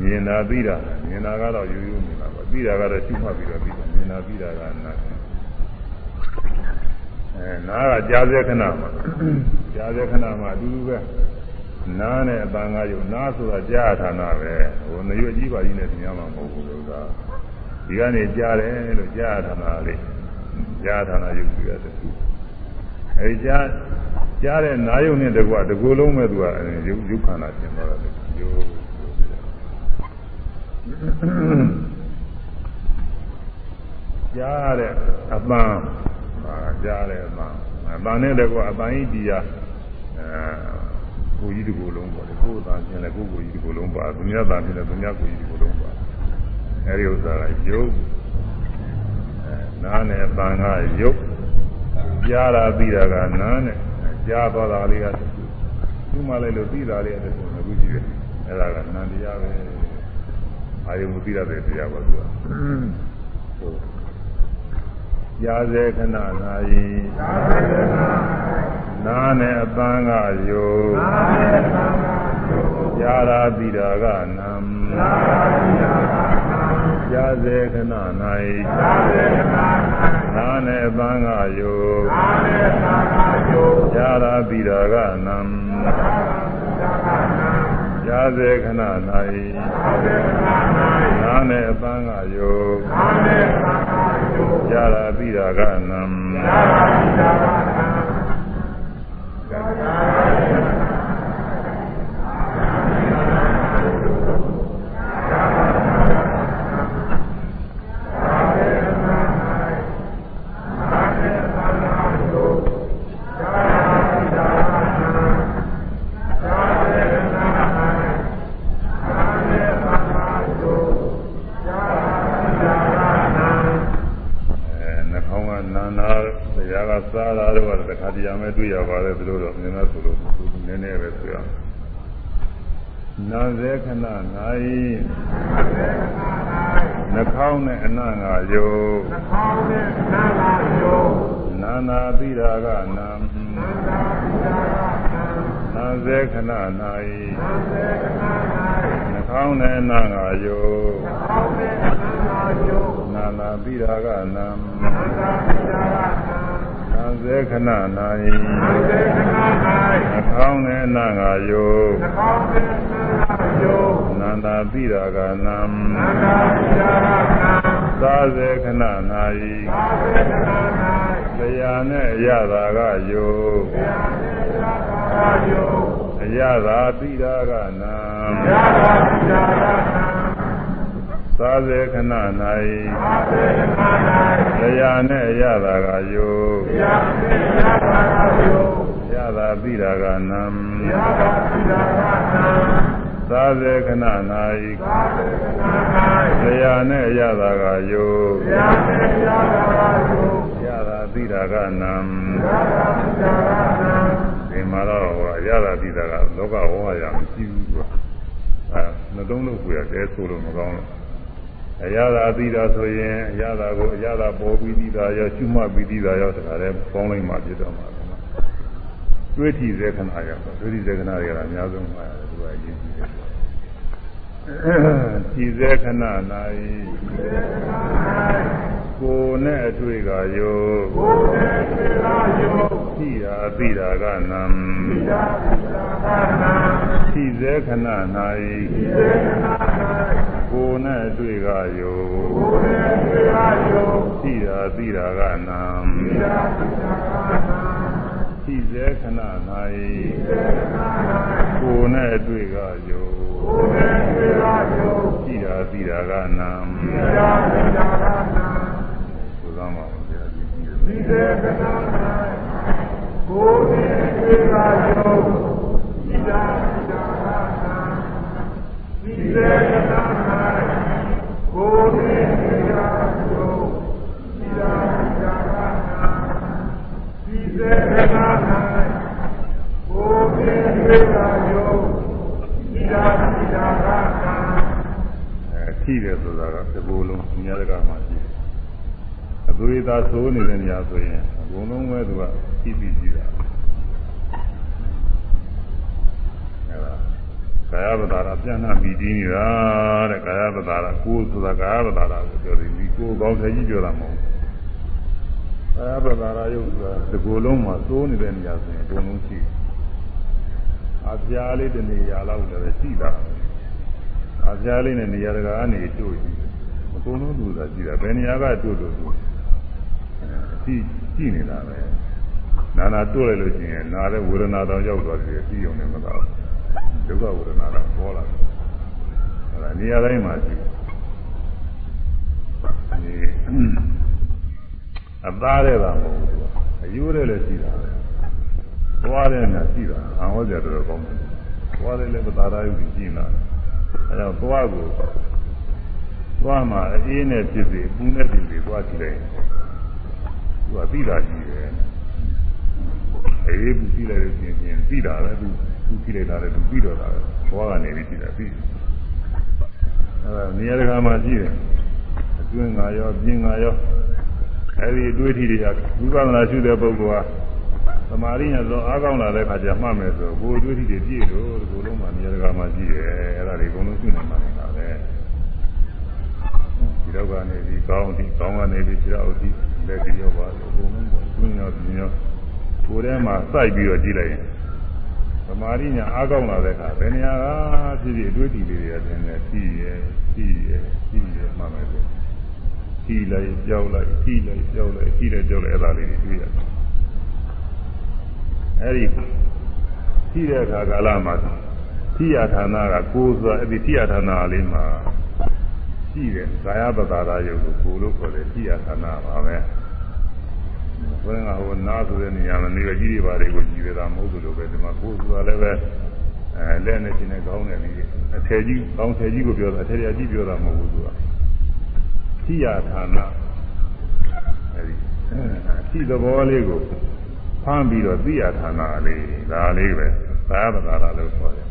S1: မြင်တာသိတာမြင်တာကတော့ရိုးရိုးမြင်တာပါသိတာကတော့ရှုမှတ်ပြီးတော့သိတာမြင်တာသိတာကနာအဲနားကကြားစေခဏမှာကြားစေခဏမှာအတူတူပဲနားနဲ့အပန်းကားရုပ်နားဆိုတာကြားဌာနပဲဟိုနေရွအကြီးပါကြီးနဲ့သင်ရမှာမဟုတ်ဘူးလို့သာဒီကနေကြားတယ်လို့ကြားဌာနလေးကြားဌာနရုပ်ပြီးရတယ်အဲဒီကြားကြားတဲ့နာယုံနဲ့တကွတကူလုံးမဲ့သူကရုပ်ရုပ်ခန္ဓာရှင်းသွားတယ်ရုပ် ကြားတဲ့အပန်းဟာကြားတဲ့အပန်းအပန်းနဲ့တကွအပန်းဤတရားအဲကိုကြီးတကူလုံးပေါ့လေကိုယ်သာရှင်းလဲကိုယ်ကိုကြီးတကူလုံးပါသူများသာရှင်းလဲသူများကိုကြီးတကူလုံးပါအဲဒီဥစ္စာကရုပ်အဲနားနဲ့အပန်းကရုပ်ကြားတာပြီးတာကနားနဲ့ကြားသွားတာလေးကသူ့မှလည်းလို့ပြီးတာလေးအဲ့ဒါကိုအခုကြည့်တယ်အဲ့ဒါကနန္တရားပဲ အာယုံမပြီးရတဲ့တရားပါသူကဟုတ်ရာဇေခဏနာယီနာနဲ့အပန်းကယုရာရာပြီးတာကနံရာဇေခဏနာယီနာနဲ့အပန်းကယုရာရာပြီးတာကနံ ရာဇေခဏနာယီနာနဲ့အပန်းကယုရတာပြီးတာကနံရတာပြီးတာကနံစားတာတော့တခါတရံမဲ့တွေ့ရပါတယ်သူတို့တော့မြင်တော့သူတို့နည်းနည်းပဲဆိုရနာစေ ခဏ၌နှာခေါင်းနဲ့အနံ့ငါယုနှာခေါင်းနဲ့အနံ့ငါယုနာနာပိရာကနံနာစေခဏ၌နှာခေါင်းနဲ့အနံ့ငါယုနာနာပိရာကနံနာနာပိရာကနံံစေခဏ၌ံစေခဏ၌အကောင်းနဲ့နာငါယုအကောင်းနဲ့ နာယုနန္တာပိရာကနံနန္တာပိရာကနံသာစေခဏ၌သာစေခဏ၌တရားနဲ့အရသာကယုတရားနဲ့အရသာကယုအရသာပိရာကနံအရသာပိရာကနံသာစေခဏ၌တရားနဲ့ရတာကယုရတာသိတာကနံ သာစေခဏ၌တရားနဲ့ရတာကယုရတာသိတာကနံဒီမှာတော့ရတာသိတာကလောကဝေါ်ရမရှိဘူးကွာအဲနှလုံးလို့ကိုရတဲဆိုလို့မကောင်းလို့အရာသာသိတာဆိုရင်အရာသာကိုအရာသာပေါ်ပြီးသိတာရောရှုမှတ်ပြီးသိတာရောတခါတည်းပေါင်းလိုက်မှဖြစ်တော့မှာ တွေးထီစေခဏရောတွေးထီစေခဏတွေကအများဆုံးမှာသူကအရေးကြီးတယ်ကြည်စေခဏ၌ကိုယ်နဲ့အတွေ့ကယောကိုယ်နဲ့အတွေ့ကယောသိတာသိတာကနံသိတာသိတာကနံသိစေခဏ၌သိစေခဏ၌ကိုယ်နဲ့အတွေ့ကယောကိုယ်နဲ့အတွေ့ကယောသိတာသိတာကနံသိတာသိတာက နံသိစေခဏ၌ကိုယ်နဲ့အတွေ့ကယောကိုယ်နဲ့အတွေ့ကယောသိတာသိတာကနံသိတာသိတာကနံသောမှာဘုရားကြည့်ကြည့်ဒီစေကနာ၌ကိုယ်နဲ့တွေ့တာယောသိတာသိတာကနံဒီစေကနာ၌ကိုယ်နဲ့တွေ့တာယောသိတာသိတာကနံဒီ စေကနာ၌ကိုယ်နဲ့တွေ့တာယောသိတာသိတာကနံအဲထိတယ်ဆိုတာကဒီလိုလုံးအများကမှရှိတယ်အသွေးသားသိုးနေတဲ့နေရာဆိုရင်အကုန်လုံးပဲသူကကြည့်ပြီးကြည့်တာအဲဒါကာယပဒါရပြန့်နှံ့ပြီးတည်နေတာတဲ့ကာယပဒါရကိုယ်ဆိုတာကာယပဒါရကိုပြောတယ်ဒီကိုယ်ကောင်းတယ်ကြီးပြောတာမဟုတ်ဘူး ကာယပဒါရယုတ်ဆိုတာဒီကိုယ်လုံးမှာသိုးနေတဲ့နေရာဆိုရင်အကုန်လုံးရှိတယ်အပြားလေးတနေရာလောက်လည်းရှိတာအပြားလေးနဲ့နေရာတကာကနေတွေ့ကြည့်အကုန်လုံးလူသာရှိတာဘယ်နေရာကတွေ့လို့သူကြည့်ကြည့်နေတာပဲနာနာတွေ့လိုက်လို့ရှိရင်နာတဲ့ဝေဒနာတောင်ရောက်သွားတယ်ပြီးုံနဲ့မတော့ဒုက္ခဝေဒနာတော့ပေါ်လာတယ်အဲဒါနေရာတိုင်းမှာရှိတယ် အသားတဲ့တာမဟုတ်ဘူးအယိုးတဲ့လည်းရှိတာပဲသွားတဲ့နဲ့ရှိတာအဟောကြတော်ကောင်းတယ်သွားတယ်လည်းပသာရယုတ်ကြီးနေတာအဲတော့သွားကိုသွားမှာအေးနဲ့ဖြစ်စေပူနဲ့ဖြစ်စေသွားကြည့်လိုက်သူကသိတာကြီးတယ်အေးပူကြည့်လိုက်လို့ရှိရင်သိတာပဲသူသူကြည့်လိုက်တာလည်းသူပြီးတော့တာပဲသွားကနေပြီးကြည့်တာပြီးအဲဒါနေရာတကာမှာရှိတယ်အတွင်းငါရောပြင်းငါရော အဲဒီအတွေ့အထိတွေကဝိပဿနာရှုတဲ့ပုဂ္ဂိုလ်ကသမာဓိနဲ့သောအားကောင်းလာတဲ့ခါကျမှတ်မယ်ဆိုကိုယ်အတွေ့အထိတွေပြည့်လို့ဒီလိုလုံးမှာနေရာတကာမှာရှိတယ်အဲဒါတွေအကုန်လုံးရှုနေမှနေတာပဲဒီတော့ကနေပြီးကောင်းဒီကောင်းကနေပြီးခြေတော်ဒီလက်ပြီးရောပါလို့အကုန်လုံးပေါ့တွင်းရောပြင်းရောကိုယ်ထဲမှာစိုက်ပြီးတော့ကြည့်လိုက်ရင်သမာဓိညာအားကောင်းလာတဲ့အခါဘယ်နေရာကဖြစ်ဖြစ်အတွေ့အထိလေးတွေကသင်တယ်ကြည့်ရကြည့်ရကြည့်ရမှမယ်ဆို ကြည့်လိုက်ကြောက်လိုက်ကြည့်လိုက်ကြောက်လိုက်ကြည့်လိုက်ကြောက်လိုက်အဲ့ဒါလေးတွေတွေ့ရတယ်အဲ့ဒီကြည့်တဲ့အခါကာလမှာထိယဌာနကကိုယ်ဆိုတာအဲ့ဒီထိယဌာနလေးမှာကြည့်တယ်ကာယပတာရယုတ်ကိုကိုယ်လို့ခေါ်တယ်ထိယဌာနပါပဲဘယ်ငါဟိုနားဆိုတဲ့နေရာမှာနေရကြီးတွေပါတွေကိုကြည့်ရတာမဟုတ်ဘူးလို့ပဲဒီမှာကိုယ်ဆိုတာလည်းပဲအဲလက်နဲ့ရှင်နဲ့ကောင်းတယ်လေအထယ်ကြီးကောင်းထယ်ကြီးကိုပြောတာအထယ်ကြီးပြောတာမဟုတ်ဘူးသူက ထိယဌာနအဲဒီထိသဘောလေးကိုဖမ်းပြီးတော့သိရဌာနလေးဒါလေးပဲသာယပတာရလို့ခေါ်တယ်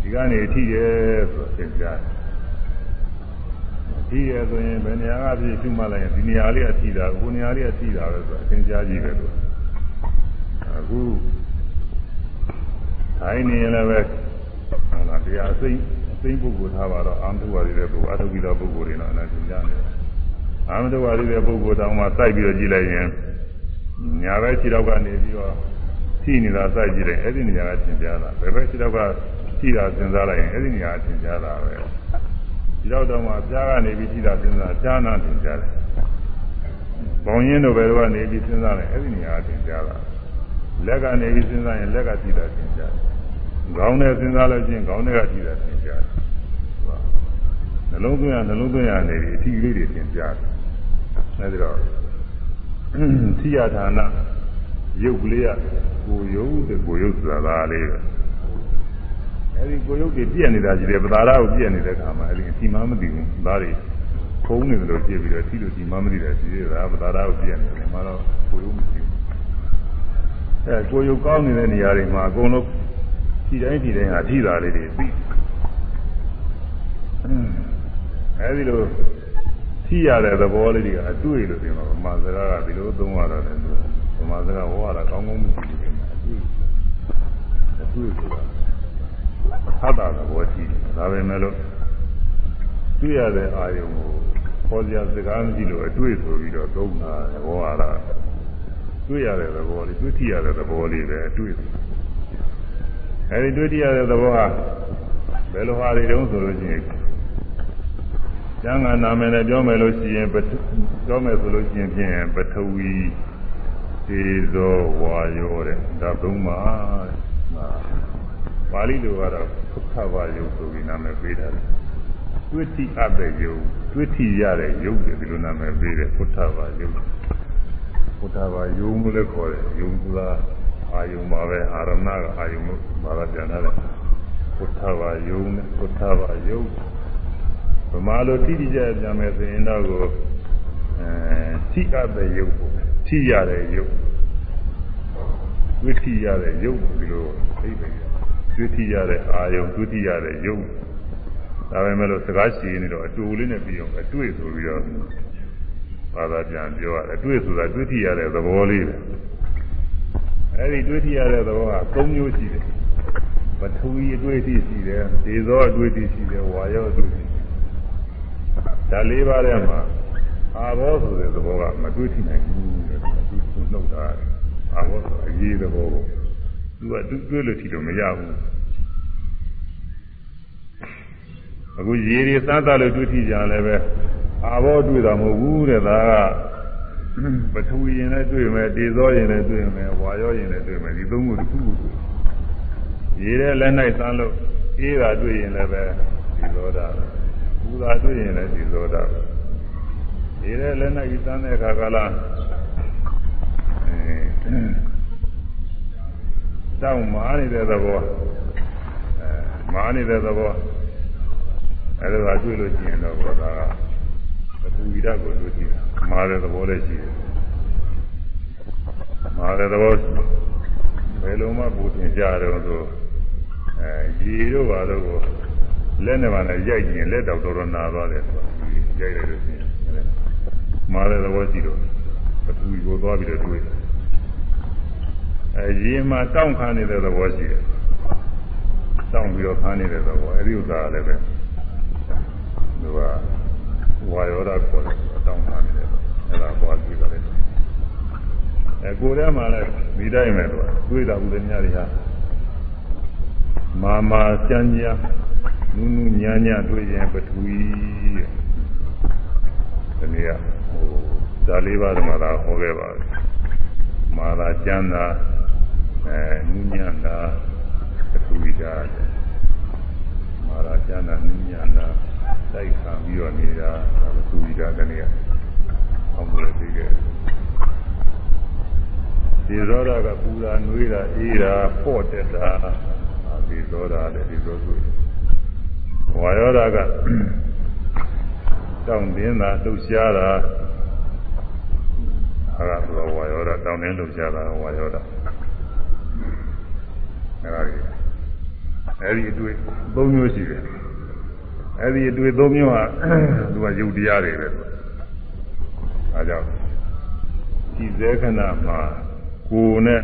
S1: ဒီကနေထိရဲဆိုသင်ကြားတယ်ထိရဲဆိုရင်ဘယ်နေရာကဖြစ်ရှုမှတ်လိုက်ရင်ဒီနေရာလေးအထိတာကိုနေရာလေးအထိတာပဲဆိုသင်ကြားကြည့်ပဲလို့အခုတိုင်းနေရင်လည်းပဲဟုတ်လားတရားအစိမ့်အစိမ့်ပုဂ္ဂိုလ်ထားပါတော့အာမထုဝါရီတဲ့ပုဂ္ဂိုလ်အထုကိတော်ပုဂ္ဂိုလ်တွေတော့လည်းသင်ကြားနေတယ် အာမထုဝါရီတဲ့ပုဂ္ဂိုလ်တောင်မှစိုက်ပြီးတော့ကြည့်လိုက်ရင်ညာဘက်ခြေတော့ကနေပြီးတော့ထိနေတာစိုက်ကြည့်တယ်အဲ့ဒီနေရာကသင်ကြားတာဘယ်ဘက်ခြေတော့ကထိတာသင်စားလိုက်ရင်အဲ့ဒီနေရာကသင်ကြားတာပဲခြေတော့တော့မှပြားကနေပြီးထိတာသင်စားဈာနာသင်ကြားတယ်ဘောင်ရင်းတို့ဘယ်တော့ကနေပြီးသင်စားလိုက်အဲ့ဒီနေရာကသင်ကြားတာလက်ကနေပြီးသင်စားရင်လက်ကထိတာသင်ကြားတယ်ခေါင်းနဲ့သင်စားလို့ချင်းခေါင်းနဲ့ကထိတာသင်ကြားတယ်နှလုံးသွင်းရနှလုံးသွင်းရနေပြီးအထီးလေးတွေသင်ကြားတယ် အဲဒီတော့သိရဌာနရုပ်ကလေးကကိုယုတ်တဲ့ကိုယုတ်ဆိုတာဒါလေးပဲအဲဒီကိုယုတ်တွေပြည့်နေတာကြီးတယ်ပသာရကိုပြည့်နေတဲ့ခါမှာအဲဒီအစီမမသိဘူးဒါတွေခုံးနေတယ်လို့ပြည့်ပြီးတော့သိလို့ဒီမမသိတယ်ရှိသေးတာပသာရကိုပြည့်နေတယ်မှာတော့ကိုယုတ်မရှိဘူးအဲကိုယုတ်ကောင်းနေတဲ့နေရာတွေမှာအကုန်လုံးဒီတိုင်းဒီတိုင်းဟာထိတာလေးတွေပြီးအဲဒီလို ထိရတဲ့သဘောလေးတွေကအတွေ့လို့ပြောမှာဗမာစကားကဒီလိုသုံးရတာလည်းဗမာစကားဟောရတာကောင်းကောင်းမရှိဘူးခင်ဗျအတွေ့အတွေ့ဆိုတာဟတ်တာသဘောရှိတယ်ဒါပဲမဲ့လို့တွေ့ရတဲ့အာယုံကိုခေါ်ကြစကားမရှိလို့အတွေ့ဆိုပြီးတော့သုံးတာဟောရတာတွေ့ရတဲ့သဘောလေးတွေ့ထိရတဲ့သဘောလေးပဲအတွေ့အဲဒီတွေ့ထိရတဲ့သဘောဟာဘယ်လိုဟာတွေတုံးဆိုလို့ရှိရင် ကျမ်းဂန်နာမည်နဲ့ပြောမယ်လို့ရှိရင်ပြောမယ်ဆိုလို့ရှိရင်ဖြင့်ပထဝီသေဇောဝါယောတဲ့ဒါသုံးပါပါဠိလိုကတော့သုခဝါယုဆိုပြီးနာမည်ပေးထားတယ်တွဋ္ဌိအပ်တဲ့ယုတွဋ္ဌိရတဲ့ယုတယ်ဒီလိုနာမည်ပေးတယ်သုခဝါယုသုခဝါယုလို့လည်းခေါ်တယ်ယုံကူလားအာယုံပါပဲအာရဏကအာယုံလို့ဘာသာပြန်ထားတယ်သုခဝါယုနဲ့သုခဝါယု ဗမာလိုတိတိကျကျပြန်မယ်ဆိုရင်တော့ကိုအဲထိအပ်တဲ့ယုတ်ပေါ့ထိရတဲ့ယုတ်ဝိထိရတဲ့ယုတ်ဒီလိုသိတယ်ဝိထိရတဲ့အာယုံဝိထိရတဲ့ယုတ်ဒါပဲမဲ့လို့စကားရှိနေတော့အတူလေးနဲ့ပြီးအောင်အတွေ့ဆိုပြီးတော့ဘာသာပြန်ပြောရတယ်အတွေ့ဆိုတာတွေ့ထိရတဲ့သဘောလေးပဲအဲဒီတွေ့ထိရတဲ့သဘောက၃မျိုးရှိတယ်ပထဝီအတွေ့အထိရှိတယ်ဒေဇောအတွေ့အထိရှိတယ်ဝါယောအတွေ့အထိ ဒါလေးပါးထဲမှာအာဘောဆိုတဲ့သဘောကမတွေ့ထိနိုင်ဘူးတဲ့သူသူနှုတ်တာအာဘောဆိုအရေးသဘောကိုသူကသူတွေ့လို့ထိလို့မရဘူးအခုရေတွေစားတာလို့တွေ့ထိကြလည်းပဲအာဘောတွေ့တာမဟုတ်ဘူးတဲ့ဒါကပထဝီရင်လည်းတွေ့မယ်တေဇောရင်လည်းတွေ့မယ်ဝါရောရင်လည်းတွေ့မယ်ဒီသုံးခုတစ်ခုခုရေထဲလက်၌စမ်းလို့အေးတာတွေ့ရင်လည်းပဲဒီသောတာပဲ ပူတာတွေ့ရင်လည်းဒီသောတာပဲဒီတဲ့လက်နဲ့ကြီးတန်းတဲ့အခါကလာအဲတောင်းမာနေတဲ့သဘောအဲမာနေတဲ့သဘောအဲဒါကတွေ့လို့ရှိရင်တော့ဘောကပထဝီဓာတ်ကိုတွေ့ကြည့်မာတဲ့သဘောလည်းရှိတယ်မာတဲ့သဘောဘယ်လိုမှပူတင်ကြတော့ဆိုအဲရေတို့ပါတော့ကို လက်နဲ့ပါနဲ့ရိုက်ကြည့်ရင်လက်တော့တော်တော်နာသွားတယ်ဆိုတာရိုက်ရလို့ရှိရင်မာတဲ့သဘောရှိတော့ပထဝီကိုသွားပြီးတော့တွေ့တယ်အဲရေမှာတောင့်ခါနေတဲ့သဘောရှိတယ်တောင့်ပြီးတော့ခါနေတဲ့သဘောအဲဒီဥစ္စာလည်းပဲသူကဝါယောဓာတ်ခေါ်တယ်တောင့်ခါနေတယ်အဲဒါပေါ်ပြီးတော့လေအဲကိုယ်ထဲမှာလည်းဒီတိုင်းပဲသူကတွေ့တာဘူးလေများတွေဟာမာမာစံကြ နုနုညာညာတွေ့ရင်ပထဝီတဲ့ဒီနေ့ကဟိုဇာလေးပါးမှာသာဟောခဲ့ပါတယ်မာသာကျမ်းသာအဲနုညာသာပထဝီဓာတ်မာသာကျမ်းသာနုညာသာတိုက်ခံပြီးတော့နေတာပထဝီဓာတ်တနေ့ကအောင်းလို့သိခဲ့ဒီရောဓကပူတာနှွေးတာအေးတာပေါ့တက်တာဒီသောတာလည်းဒီသောဆို ဝါယောဓာကတောင်းတင်းတာလှုပ်ရှားတာဟာကဆိုဝါယောဓာတောင်းတင်းလှုပ်ရှားတာဝါယောဓာအဲ့ဒါကြီးအဲ့ဒီအတွေ့သုံးမျိုးရှိတယ်အဲ့ဒီအတွေ့သုံးမျိုးဟာသူကယုတ်တရားတွေပဲအဲကြောင့်ဒီဇေခဏမှာကိုယ်နဲ့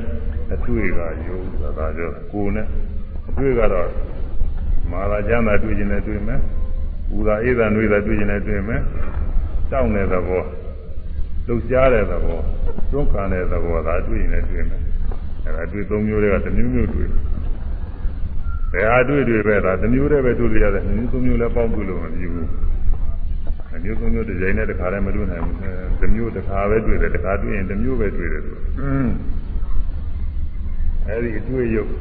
S1: အတွေ့ကယုတ်ဆိုတာကြောကိုယ်နဲ့အတွေ့ကတော့ မာလာကျမ်းသာတွေ့ခြင်းနဲ့တွေ့မယ်။ဘူသာအေးသာနှွေးသာတွေ့ခြင်းနဲ့တွေ့မယ်။တောင်းတဲ့သဘောလှုပ်ရှားတဲ့သဘောတွန်းကန်တဲ့သဘောသာတွေ့ရင်လည်းတွေ့မယ်။အဲဒါတွေ့သုံးမျိုးတွေကတစ်မျိုးမျိုးတွေ့တယ်။ဘယ်ဟာတွေ့တွေ့ပဲဒါတစ်မျိုးတည်းပဲတွေ့ရရတယ်။မျိုးသုံးမျိုးလည်းပေါင်းတွေ့လို့မပြီးဘူး။အမျိုးသုံးမျိုးတစ်ကြိမ်နဲ့တစ်ခါတည်းမတွေ့နိုင်ဘူး။တစ်မျိုးတစ်ခါပဲတွေ့တယ်တစ်ခါတွေ့ရင်တစ်မျိုးပဲတွေ့တယ်ဆို။အဲဒီအတွေ့ရုပ်ကို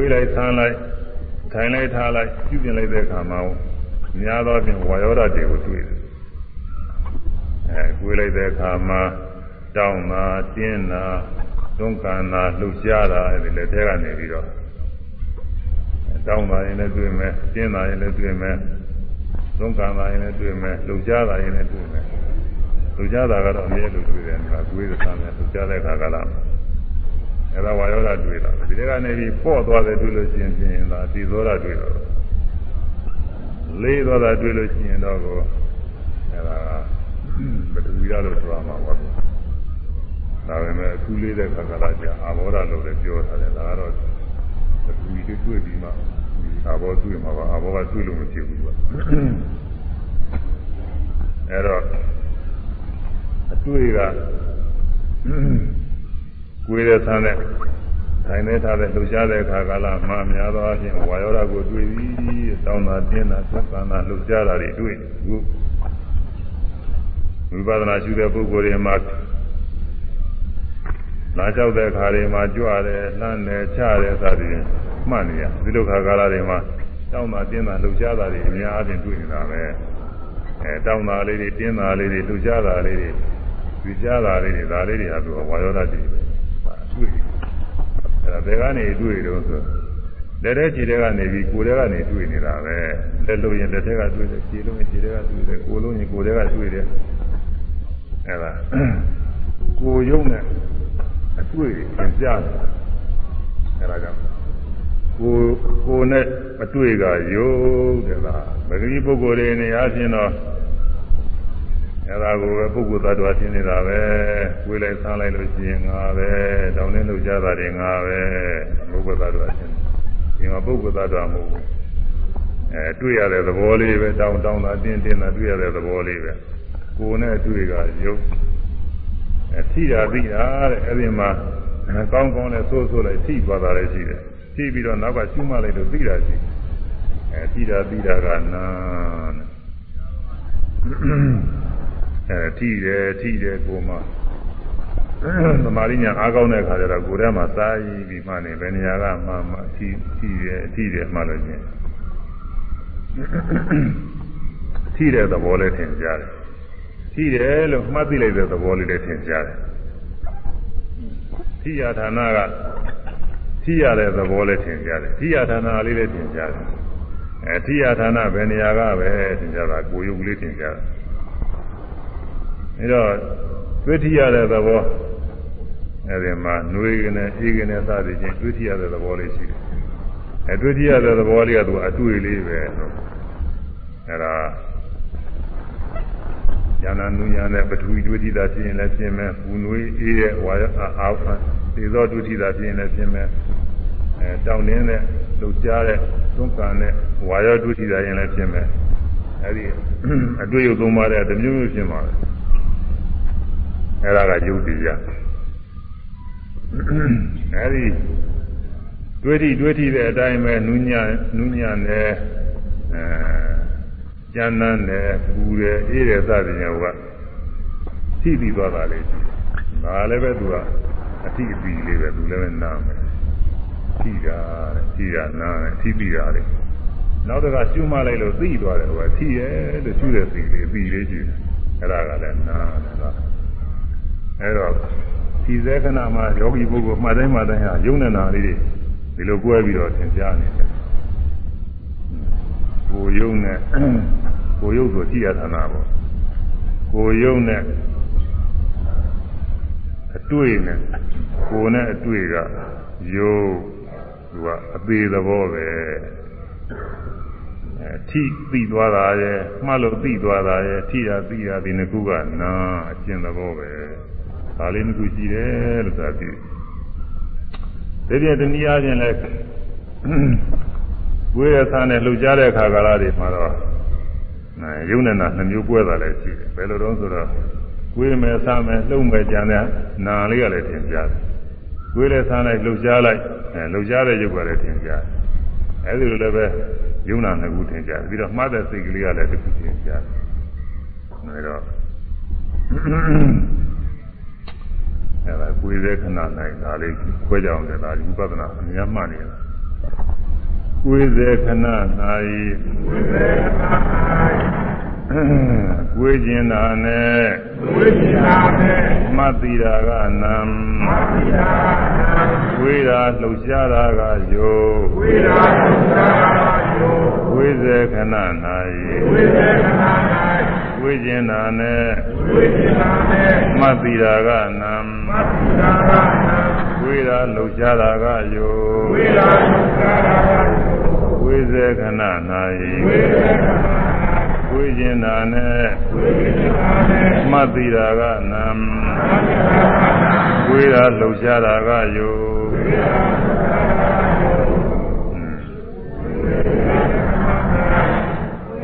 S1: ယ်လိုက်ဆန်းလိုက်ထိုင်လိုက်ထားလိုက်ပြုပြင်လိုက်တဲ့အခါမှာများသောဖြင့်ဝါယောဓာတ်တွေကိုတွေ့တယ်အဲကိုယ်လိုက်တဲ့အခါမှာတောင်းတာတင်းတာတွန်းကန်တာလှုပ်ရှားတာအဲဒီလက်ထဲကနေပြီးတော့တောင်းတာရင်လည်းတွေ့မယ်တင်းတာရင်လည်းတွေ့မယ်တွန်းကန်တာရင်လည်းတွေ့မယ်လှုပ်ရှားတာရင်လည်းတွေ့မယ်လှုပ်ရှားတာကတော့အမြဲလိုတွေ့တယ်ကွာကိုယ်ရတဲ့လှုပ်ရှားတဲ့အခါကလား အဲဒါဝါယောဓာတ်တွေ့တာဒီထဲကနေပြီးပေါ့သွားတယ်တွေ့လို့ရှိရင်ဖြင့်ဒါသိသောဓာတ်တွေ့တော့လေးသောဓာတ်တွေ့လို့ရှိရင်တော့ကိုအဲဒါဘယ်သူရလို့ဆိုရမှာပါဒါပေမဲ့အခုလေးတဲ့ခါကလာကျအာဘောဓာလို့လည်းပြောထားတယ်ဒါကတော့အခုဒီတွေ့ပြီးမှအာဘောတွေ့မှာပါအာဘောကတွေ့လို့မဖြစ်ဘူးကွာအဲတော့အတွေ့က ကိုယ်တဲ့ဆန်းတဲ့ထိုင်နေထားတဲ့လှူရှားတဲ့အခါကာလမှာများသောအားဖြင့်ဝါယောဓာကိုတွေ့ပြီးတောင်းတာတင်းတာသက္ကနာလှူရှားတာတွေတွေ့ခုဝိပဿနာရှုတဲ့ပုဂ္ဂိုလ်တွေမှာလာလျှောက်တဲ့အခါတွေမှာကြွတယ်လှမ်းတယ်ချတယ်စသည်ဖြင့်မှတ်နေရဒီလိုခါကာလတွေမှာတောင်းတာတင်းတာလှူရှားတာတွေအများအားဖြင့်တွေ့နေတာပဲအဲတောင်းတာလေးတွေတင်းတာလေးတွေလှူရှားတာလေးတွေကြွကြတာလေးတွေဒါလေးတွေဟာသူဝါယောဓာတွေတွေ့ အဲဒါဘယ်ကနေတွေ့တော့ဆိုလက်ထဲခြေထဲကနေပြီးကိုယ်ထဲကနေတွေ့နေတာပဲလက်လို့ရင်လက်ထဲကတွေ့တယ်ခြေလို့ရင်ခြေထဲကတွေ့တယ်ကိုယ်လို့ရင်ကိုယ်ထဲကတွေ့တယ်အဲဒါကိုယ်ယုံနဲ့အတွေ့သင်ပြတယ်အဲဒါကြောင့်ကိုယ်ကိုယ်နဲ့အတွေ့ကယုံတယ်လားပဂတိပုဂ္ဂိုလ်တွေနေအားဖြင့်တော့ အဲဒါကိုပဲပုဂ္ဂိုလ်သတ္တဝါရှင်းနေတာပဲကိုယ်လိုက်ဆန်းလိုက်လို့ရှိရင်ငါပဲတောင်းနေလို့ကြတာတွေငါပဲပုဂ္ဂိုလ်သတ္တဝါရှင်းဒီမှာပုဂ္ဂိုလ်သတ္တဝါမဟုတ်ဘူးအဲတွေ့ရတဲ့သဘောလေးပဲတောင်းတောင်းတာတင်းတင်းတာတွေ့ရတဲ့သဘောလေးပဲကိုယ်နဲ့တွေ့ကယုံအဲထိတာသိတာတဲ့အဲဒီမှာကောင်းကောင်းနဲ့ဆိုးဆိုးလိုက်ထိသွားတာလည်းရှိတယ်ထိပြီးတော့နောက်ကရှုမှလိုက်လို့သိတာရှိအဲထိတာသိတာကနာ အဲထိတယ်ထိတယ်ကိုမှသမာဓိညာအားကောင်းတဲ့ခါကျတော့ကိုယ်ထဲမှာစာရည်ပြီးမှနေဘယ်နေရာကမှမှထိထိတယ်ထိတယ်မှလို့ချင်းထိတဲ့သဘောလေးထင်ရှားတယ်ထိတယ်လို့မှတ်သိလိုက်တဲ့သဘောလေးလည်းထင်ရှားတယ်ထိရဌာနကထိရတဲ့သဘောလေးထင်ရှားတယ်ထိရဌာနလေးလည်းထင်ရှားတယ်အဲထိရဌာနဘယ်နေရာကပဲထင်ရှားတာကိုယ်ယုတ်ကလေးထင်ရှားတယ် ဒါတော့တွေ့ထိရတဲ့သဘောအဲဒီမှာနှွေးကနေအေးကနေစသည်ချင်းတွေ့ထိရတဲ့သဘောလေးရှိတယ်အဲတွေ့ထိရတဲ့သဘောလေးကသူအတွေ့လေးပဲအဲဒါဉာဏ်နုညာနဲ့ပထဝီတွေ့ထိတာဖြစ်ရင်လည်းဖြစ်မယ်ပူနွေးအေးရဲ့ဝါရအာဖန်သေသောတွေ့ထိတာဖြစ်ရင်လည်းဖြစ်မယ်အဲတောင်းနေတဲ့လှုပ်ရှားတဲ့သွန်ကန်တဲ့ဝါရတွေ့ထိတာရင်လည်းဖြစ်မယ်အဲဒီအတွေ့အကြုံသုံးပါးတဲ့တမျိုးမျိုးဖြစ်မှာပဲ အဲဒါကယုတ်တရားအဲဒီတွေ့ထိတွေ့ထိတဲ့အတိုင်းပဲနုညာနုညာနဲ့အဲကျမ်းမ်းနဲ့ပူတယ်အေးတယ်စသည်ဖြင့်ဟိုကသိပြီးသွားတာလေဒါလည်းပဲသူကအတိအပြီးလေးပဲသူလည်းပဲနားမယ်သိတာတဲ့သိတာနားတယ်သိပြီးတာလေနောက်တစ်ခါရှုမှလိုက်လို့သိသွားတယ်ဟိုကသိရဲ့လို့ရှုတဲ့သိလေးပြီးလေးရှိတယ်အဲ့ဒါကလည်းနားတယ်က အဲ့တော့ဒီစေခဏမှာယောဂီပုဂ္ဂိုလ်မှတ်တိုင်းမှတ်တိုင်းဟာယုံနေတာလေးတွေဒီလိုကွဲပြီးတော့သင်ကြားနေတယ်ကိုယုံနဲ့ကိုယုံဆိုကြည့်ရတာနာပေါ့ကိုယုံနဲ့အတွေ့နဲ့ကိုနဲ့အတွေ့ကယုံသူကအသေးသဘောပဲအဲထိသိသွားတာရဲ့မှတ်လို့သိသွားတာရဲ့ထိတာသိတာဒီနှစ်ခုကနာအကျင့်သဘောပဲ ဒါလေးနှစ်ခုရှိတယ်လို့ဆိုတာသိတယ်ဒီပြတနည်းအားဖြင့်လဲကိုယ်ရဆန်းနဲ့လှုပ်ရှားတဲ့အခါကာလတွေမှာတော့ယုံနေတာနှမျိုးကွဲတာလည်းရှိတယ်ဘယ်လိုတော့ဆိုတော့ကိုယ်မယ်ဆန်းမယ်လှုပ်မယ်ကြံတဲ့နာလေးကလည်းထင်ရှားတယ်ကိုယ်လည်းဆန်းလိုက်လှုပ်ရှားလိုက်အဲလှုပ်ရှားတဲ့ရုပ်ကလည်းထင်ရှားတယ်အဲဒီလိုလည်းပဲယုံနာနှစ်ခုထင်ရှားတယ်ပြီးတော့မှားတဲ့စိတ်ကလေးကလည်းတစ်ခုထင်ရှားတယ်အဲတော့ အဲဒါကိုယ်ရဲ့ခဏနိုင်ဒါလေးခွဲကြအောင်လေဒါဒီဥပဒနာအများမှတ်နေတာကိုယ်စေခဏ၌
S2: ကိုယ်စေခဏ၌
S1: ကိုယ်ကျင်တာနဲ့
S2: ကိုယ်ကျင်တာနဲ့
S1: မတ်တိရာကနံ
S2: မတ်တိရာကနံ
S1: ကိုယ်ရာလှုပ်ရှားတာကယော
S2: ကိုယ်ရာလှုပ်ရှားတာကယော
S1: ကိုယ်စေခဏ၌
S2: ကိုယ်စေခဏ၌
S1: ကိုယ်ကျင်တာနဲ့
S2: ကိုယ်ကျင်တာနဲ့
S1: မတ်တိရာကနံ
S2: မတ်တိရာကနံ
S1: ကိုယ်ရာလှုပ်ရှားတာကယော
S2: ကိုယ်ရာလှုပ်ရှားတာကယော
S1: ဝိဇေခဏ၌ဝိကျင်နာနဲ့မတ်တိရာကနံဝိရာလှုပ်ရှားတာကယု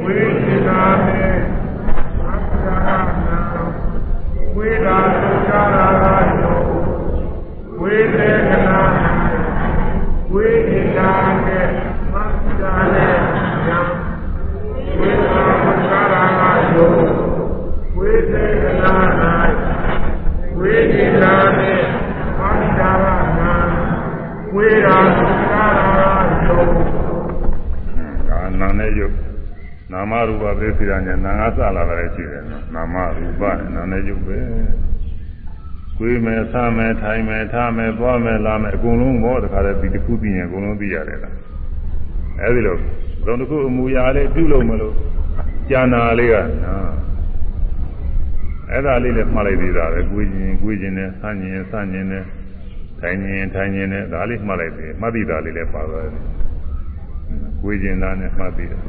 S2: ဝိကျင်နာ မရူ
S1: ပပရိစ္ဆေယညာနာငါစလာတယ်ရှိတယ်နော်နာမရူပနာနဲ့ယုတ်ပဲကိုယ်မယ်ဆာမယ်ထိုင်မယ်ထားမယ်သွားမယ်လာမယ်အကုန်လုံးဘောတခါတည်းဒီတစ်ခုပြီးရင်အကုန်လုံးသိရတယ်လားအဲဒီလိုသုံးတစ်ခုအမူအရာလေးပြုလုပ်မလို့ကြာနာလေးကနော်အဲ့ဒါလေးလည်းမှားလိုက်သေးတာပဲကိုယ်ချင်းကိုယ်ချင်းနဲ့ဆန့်ကျင်ဆန့်ကျင်နဲ့ထိုင်ရင်ထိုင်ရင်နဲ့ဒါလေးမှားလိုက်သေးမှတ်သိတာလေးလည်းပါသွားတယ်ကိုယ်ချင်းသားနဲ့မှတ်သိတယ်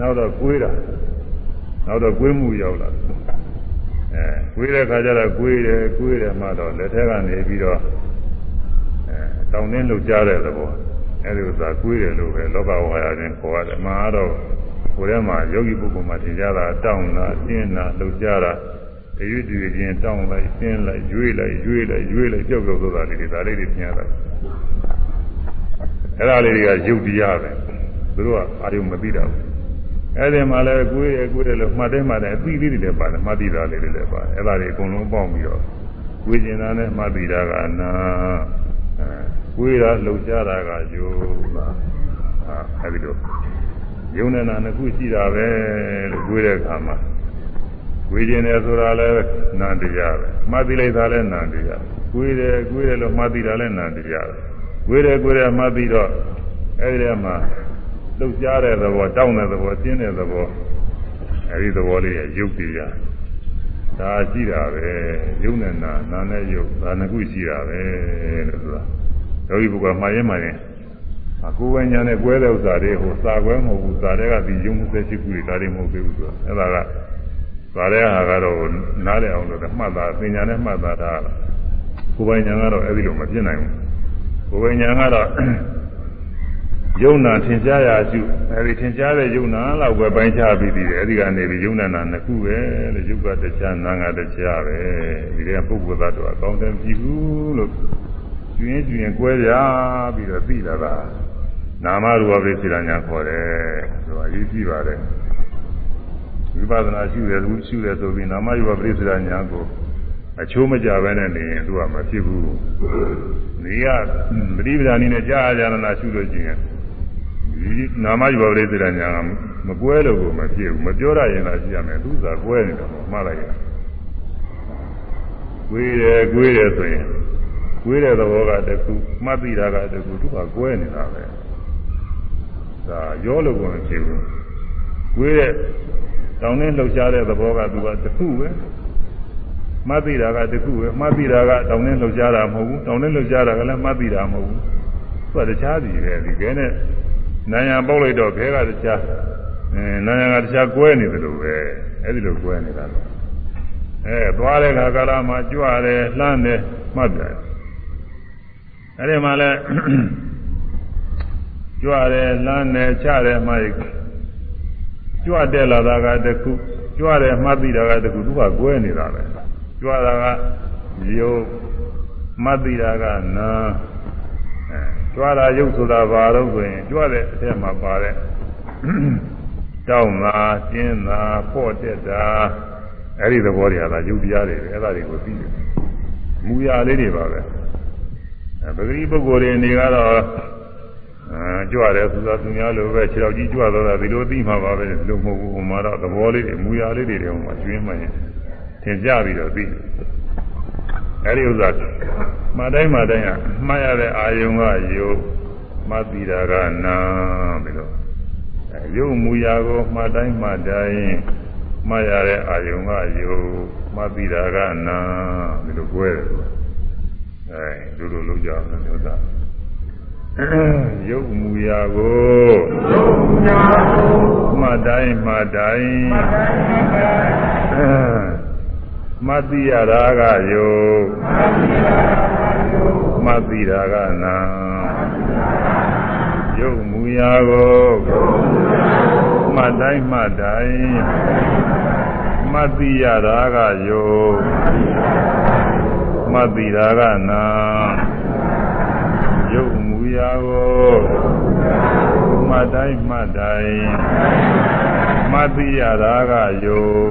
S1: နောက်တော့ကိုယ်တာနောက်တော့ကိုယ်မှုရောက်လာအဲကိုယ်တဲ့ခါကျတော့ကိုယ်တယ်ကိုယ်တယ်မှတော့လက်ထက်ကနေပြီးတော့အဲတောင်းတင်းလှုပ်ရှားတဲ့သဘောအဲဒီဥစ္စာကွေးတယ်လို့ပဲလောကဝါယာချင်းခေါ်ရတယ်မှာတော့ကိုယ်ထဲမှာယောဂီပုဂ္ဂိုလ်မှာသင်ကြတာတောင်းတာတင်းတာလှုပ်ရှားတာတရွေ့တရွေ့ချင်းတောင်းလိုက်ဆင်းလိုက်ရွေ့လိုက်ရွေ့လိုက်ရွေ့လိုက်ကြောက်ကြောက်ဆိုတာလေးတွေဒါလေးတွေသင်ရတာအဲ့ဒါလေးတွေကယုတ်တရားပဲသူတို့ကအာရုံမသိတာဘူး အဲ့ဒီမှာလည်းကိုယ်ရကိုယ်ရလို့မှတ်တယ်မှတ်တယ်အပြီးလေးတွေလည်းပါတယ်မှတ်သိတာလေးတွေလည်းပါတယ်အဲ့ဒါတွေအကုန်လုံးပေါင်းပြီးတော့ကိုယ်ကျင်တာနဲ့မှတ်သိတာကနာဝေးတာလှုပ်ရှားတာကယုံတာအဲဒီလိုယုံနေတာနှစ်ခုရှိတာပဲလို့ဝေးတဲ့အခါမှာဝေးခြင်းတယ်ဆိုတာလည်းနာတရားပဲမှတ်သိလိုက်တာလည်းနာတရားကိုယ်တယ်ကိုယ်တယ်လို့မှတ်သိတာလည်းနာတရားပဲဝေးတယ်ကိုယ်တယ်မှတ်သိတော့အဲဒီထဲမှာ လှုပ်ရှားတဲ့သဘောတောင်းတဲ့သဘောတင်းတဲ့သဘောအဲဒီသဘောလေးရယုတ်တရားဒါရှိတာပဲယုံနဲ့နာနာနဲ့ယုတ်ဒါနှစ်ခုရှိတာပဲလို့ဆိုတာယောဂီပုဂ္ဂိုလ်မှားရင်မှားရင်အကိုယ်ဝဉာဏ်နဲ့ကွဲတဲ့ဥစ္စာတွေဟိုစာကွဲမဟုတ်ဘူးစာတွေကဒီယုံ28ခုတွေဒါတွေမဟုတ်သေးဘူးဆိုတာအဲ့ဒါကစာတဲ့ဟာကတော့နားလည်အောင်လို့မှတ်တာပညာနဲ့မှတ်တာဒါကိုယ်ပိုင်ဉာဏ်ကတော့အဲ့ဒီလိုမဖြစ်နိုင်ဘူးကိုယ်ပိုင်ဉာဏ်ကတော့ ယုံနာထင်ရှားရာရှုအဲဒီထင်ရှားတဲ့ယုံနာလောက်ပဲပိုင်းခြားပြီးပြီးတယ်အဲဒီကနေပြီးယုံနာနာနှစ်ခုပဲလို့ယုတ်ကတရားနာငါတရားပဲဒီကပုဂ္ဂိုလ်သားတော့အကောင်းတယ်ပြီဘူးလို့ကျွင်းကျွင်းကွဲပြားပြီးတော့သိလာတာနာမရူပပရိစ္ဆေဒညာခေါ်တယ်ဆိုတာအရေးကြီးပါတယ်ဝိပဿနာရှုတယ်သူရှုတယ်ဆိုပြီးနာမရူပပရိစ္ဆေဒညာကိုအချိုးမကြဘဲနဲ့နေရင်သူကမဖြစ်ဘူးနေကပရိပဒာနည်းနဲ့ကြာအာရဏရှုလို့ရှိရင် ဒီနာမရူပပရိစ္ဆေဒညာကမကွဲလို့ကိုမဖြစ်ဘူးမပြောရရင်လည်းရှိရမယ်သူကကွဲနေတယ်မှားလိုက်ရကွေးတယ်ကွေးတယ်ဆိုရင်ကွေးတဲ့သဘောကတခုမှတ်သိတာကတခုသူကကွဲနေတာပဲဒါရောလို့ကိုမဖြစ်ဘူးကွေးတဲ့တောင်းနဲ့လှုပ်ရှားတဲ့သဘောကသူကတခုပဲမှတ်သိတာကတခုပဲမှတ်သိတာကတောင်းနဲ့လှုပ်ရှားတာမဟုတ်ဘူးတောင်းနဲ့လှုပ်ရှားတာကလည်းမှတ်သိတာမဟုတ်ဘူးသူကတခြားစီပဲဒီကဲနဲ့ နာယံပေါက်လိုက်တော့ခဲကတခြားအဲနာယံကတခြားကွဲနေတယ်လို့ပဲအဲ့ဒီလိုကွဲနေတာအဲသွားတဲ့ခါကာလမှာကြွရတယ်လှမ်းတယ်မှတ်တယ်အဲ့ဒီမှာလဲကြွတယ်လမ်းတယ်ချတယ်မှကြွတက်လာတာကတခုကြွတယ်မှတ်သိတာကတခုသူကကွဲနေတာပဲကြွတာကယုတ်မှတ်သိတာကနာအဲ ကြွတာယုတ်ဆိုတာဘာလို့ဆိုရင်ကြွတဲ့အထက်မှာပါတဲ့တောင်းတာကျင်းတာပေါ့တက်တာအဲ့ဒီသဘောတွေကသာယုတ်တရားတွေပဲအဲ့ဒါတွေကိုသိတယ်မူရလေးတွေပါပဲပဂတိပုဂ္ဂိုလ်တွေနေကတော့ကြွတယ်ဆိုတာသူများလိုပဲခြေတော်ကြီးကြွတော့တာဒီလိုသိမှာပါပဲဒီလိုမဟုတ်ဘူးဟိုမှာတော့သဘောလေးတွေမူရလေးတွေတွေဟိုမှာကျွင်းမှရင်သင်ကြပြီးတော့သိတယ် အဲဒီဥစ္စာမှတိုင်းမှတိုင်းကမှားရတဲ့အာယုံကယုတ်မှတ်ပြီးတာကနာပြီးတော့အဲယုတ်မူရာကိုမှတ်တိုင်းမှတိုင်းမှားရတဲ့အာယုံကယုတ်မှတ်ပြီးတာကနာဒီလိုကွဲတယ်အဲဒီလိုလိုလုပ်ကြအောင်ဥစ္စာရုပ်မူရာကို
S2: ရုပ်မူရာကို
S1: မှတ်တိုင်းမှတ်တိုင်း
S2: မှတ်တိုင်းမှတ်တိုင်း
S1: မှတ်သိရတာကယုတ်
S2: မှတ်သိရတာကယုတ်
S1: မှတ်သိတာကနာရုပ်မူရာကို
S2: ရုပ်မူရာကို
S1: မှတ်တိုင်းမှတ်တိုင်းမှတ်သိရတာကယုတ်မှတ်သိတာကနာရုပ်မူရာကိုမှတ်တိုင်းမှတ်တိုင်းမှတ်သိရတာကယုတ်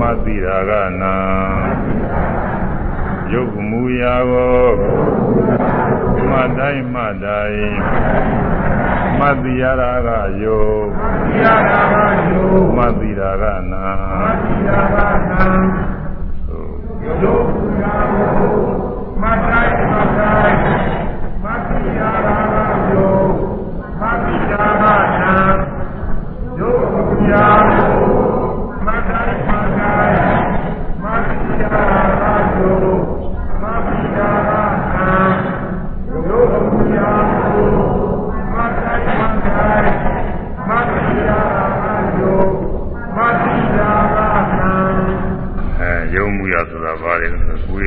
S1: မှတ်သိတာကနာရုပ်မူရာကိုမှတ်တိုင်းမှတ်တိုင်းမှတ်သိရတာကယုတ်မှတ်သိတာကနာ
S2: မှတ်သိတာကနာရုပ်မူရာကိုမတိုင်းမတိုင်းမတိယာရာယုမတိယာရာနာယုယာမ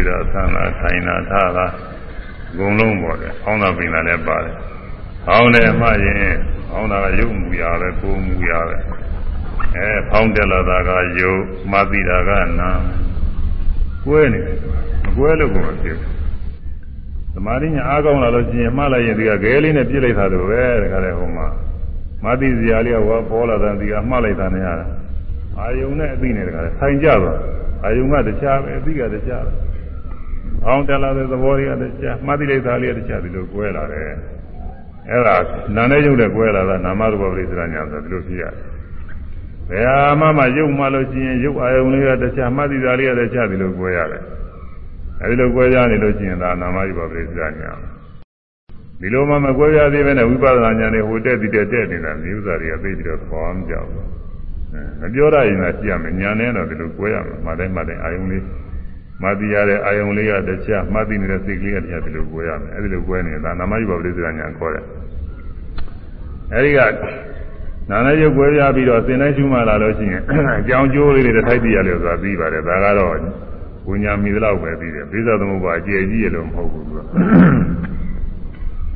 S1: ဆိုကိုယ်တာသံသာထိုင်တာထားတာအကုန်လုံးပေါ့လေအောင်းတာပင်တာလည်းပါတယ်အောင်းတယ်မှရင်အောင်းတာကယုံမှုရပဲကိုယ်မှုရပဲအဲဖောင်းတက်လာတာကယုံမသိတာကနာကွဲနေမကွဲလို့ကိုမဖြစ်ဘူးသမာဓိညာအားကောင်းလာလို့ရှိရင်မှားလိုက်ရင်ဒီကဂဲလေးနဲ့ပြစ်လိုက်တာလို့ပဲတခါလေဟိုမှာမသိစရာလေးကဝါပေါ်လာတဲ့ဒီကမှားလိုက်တာနဲ့ရတာအာယုံနဲ့အသိနဲ့တခါလေဆိုင်ကြတော့အာယုံကတခြားပဲအသိကတခြား အောင်းတက်လာတဲ့သဘောတွေကတခြားမှတ်တိလိုက်တာလေးကတခြားဒီလိုကွဲလာတယ်အဲ့ဒါနာနဲ့ရုပ်နဲ့ကွဲလာတာနာမရူပပရိစ္ဆရာညာဆိုဒီလိုဖြစ်ရတယ်ဘယ်ဟာမှမရုပ်မှလို့ရှိရင်ရုပ်အာယုံလေးကတခြားမှတ်တိတာလေးကတခြားဒီလိုကွဲရတယ်အဲဒီလိုကွဲကြနေလို့ရှိရင်ဒါနာမရူပပရိစ္ဆရာညာဒီလိုမှမကွဲပြားသေးပဲနဲ့ဝိပဿနာဉာဏ်နဲ့ဟိုတက်ပြီးတက်နေတာမျိုးစားတွေကသိပြီးတော့သဘောမကြောက်ဘူးမပြောရရင်လည်းကြည့်ရမယ်ညာနဲ့တော့ဒီလိုကွဲရမယ်မှတိုင်းမှတိုင်းအာယုံလေး မသိရတဲ့အာယုံလေးကတခြားမှသိနေတဲ့စိတ်ကလေးကတခြားဒီလိုကွဲရမယ်အဲဒီလိုကွဲနေတာနာမယုပပရိစ္ဆာညာခေါ်တယ်အဲဒီကနာနဲ့ရုပ်ကွဲပြပြီးတော့စင်တိုင်းရှုမှလာလို့ရှိရင်အကြောင်းကျိုးလေးတွေထိုက်ပြရလို့ဆိုတာပြီးပါတယ်ဒါကတော့ဝိညာဉ်မိသလောက်ပဲပြီးတယ်ပိဿသမုပ္ပါအကျယ်ကြီးရလို့မဟုတ်ဘူးသူက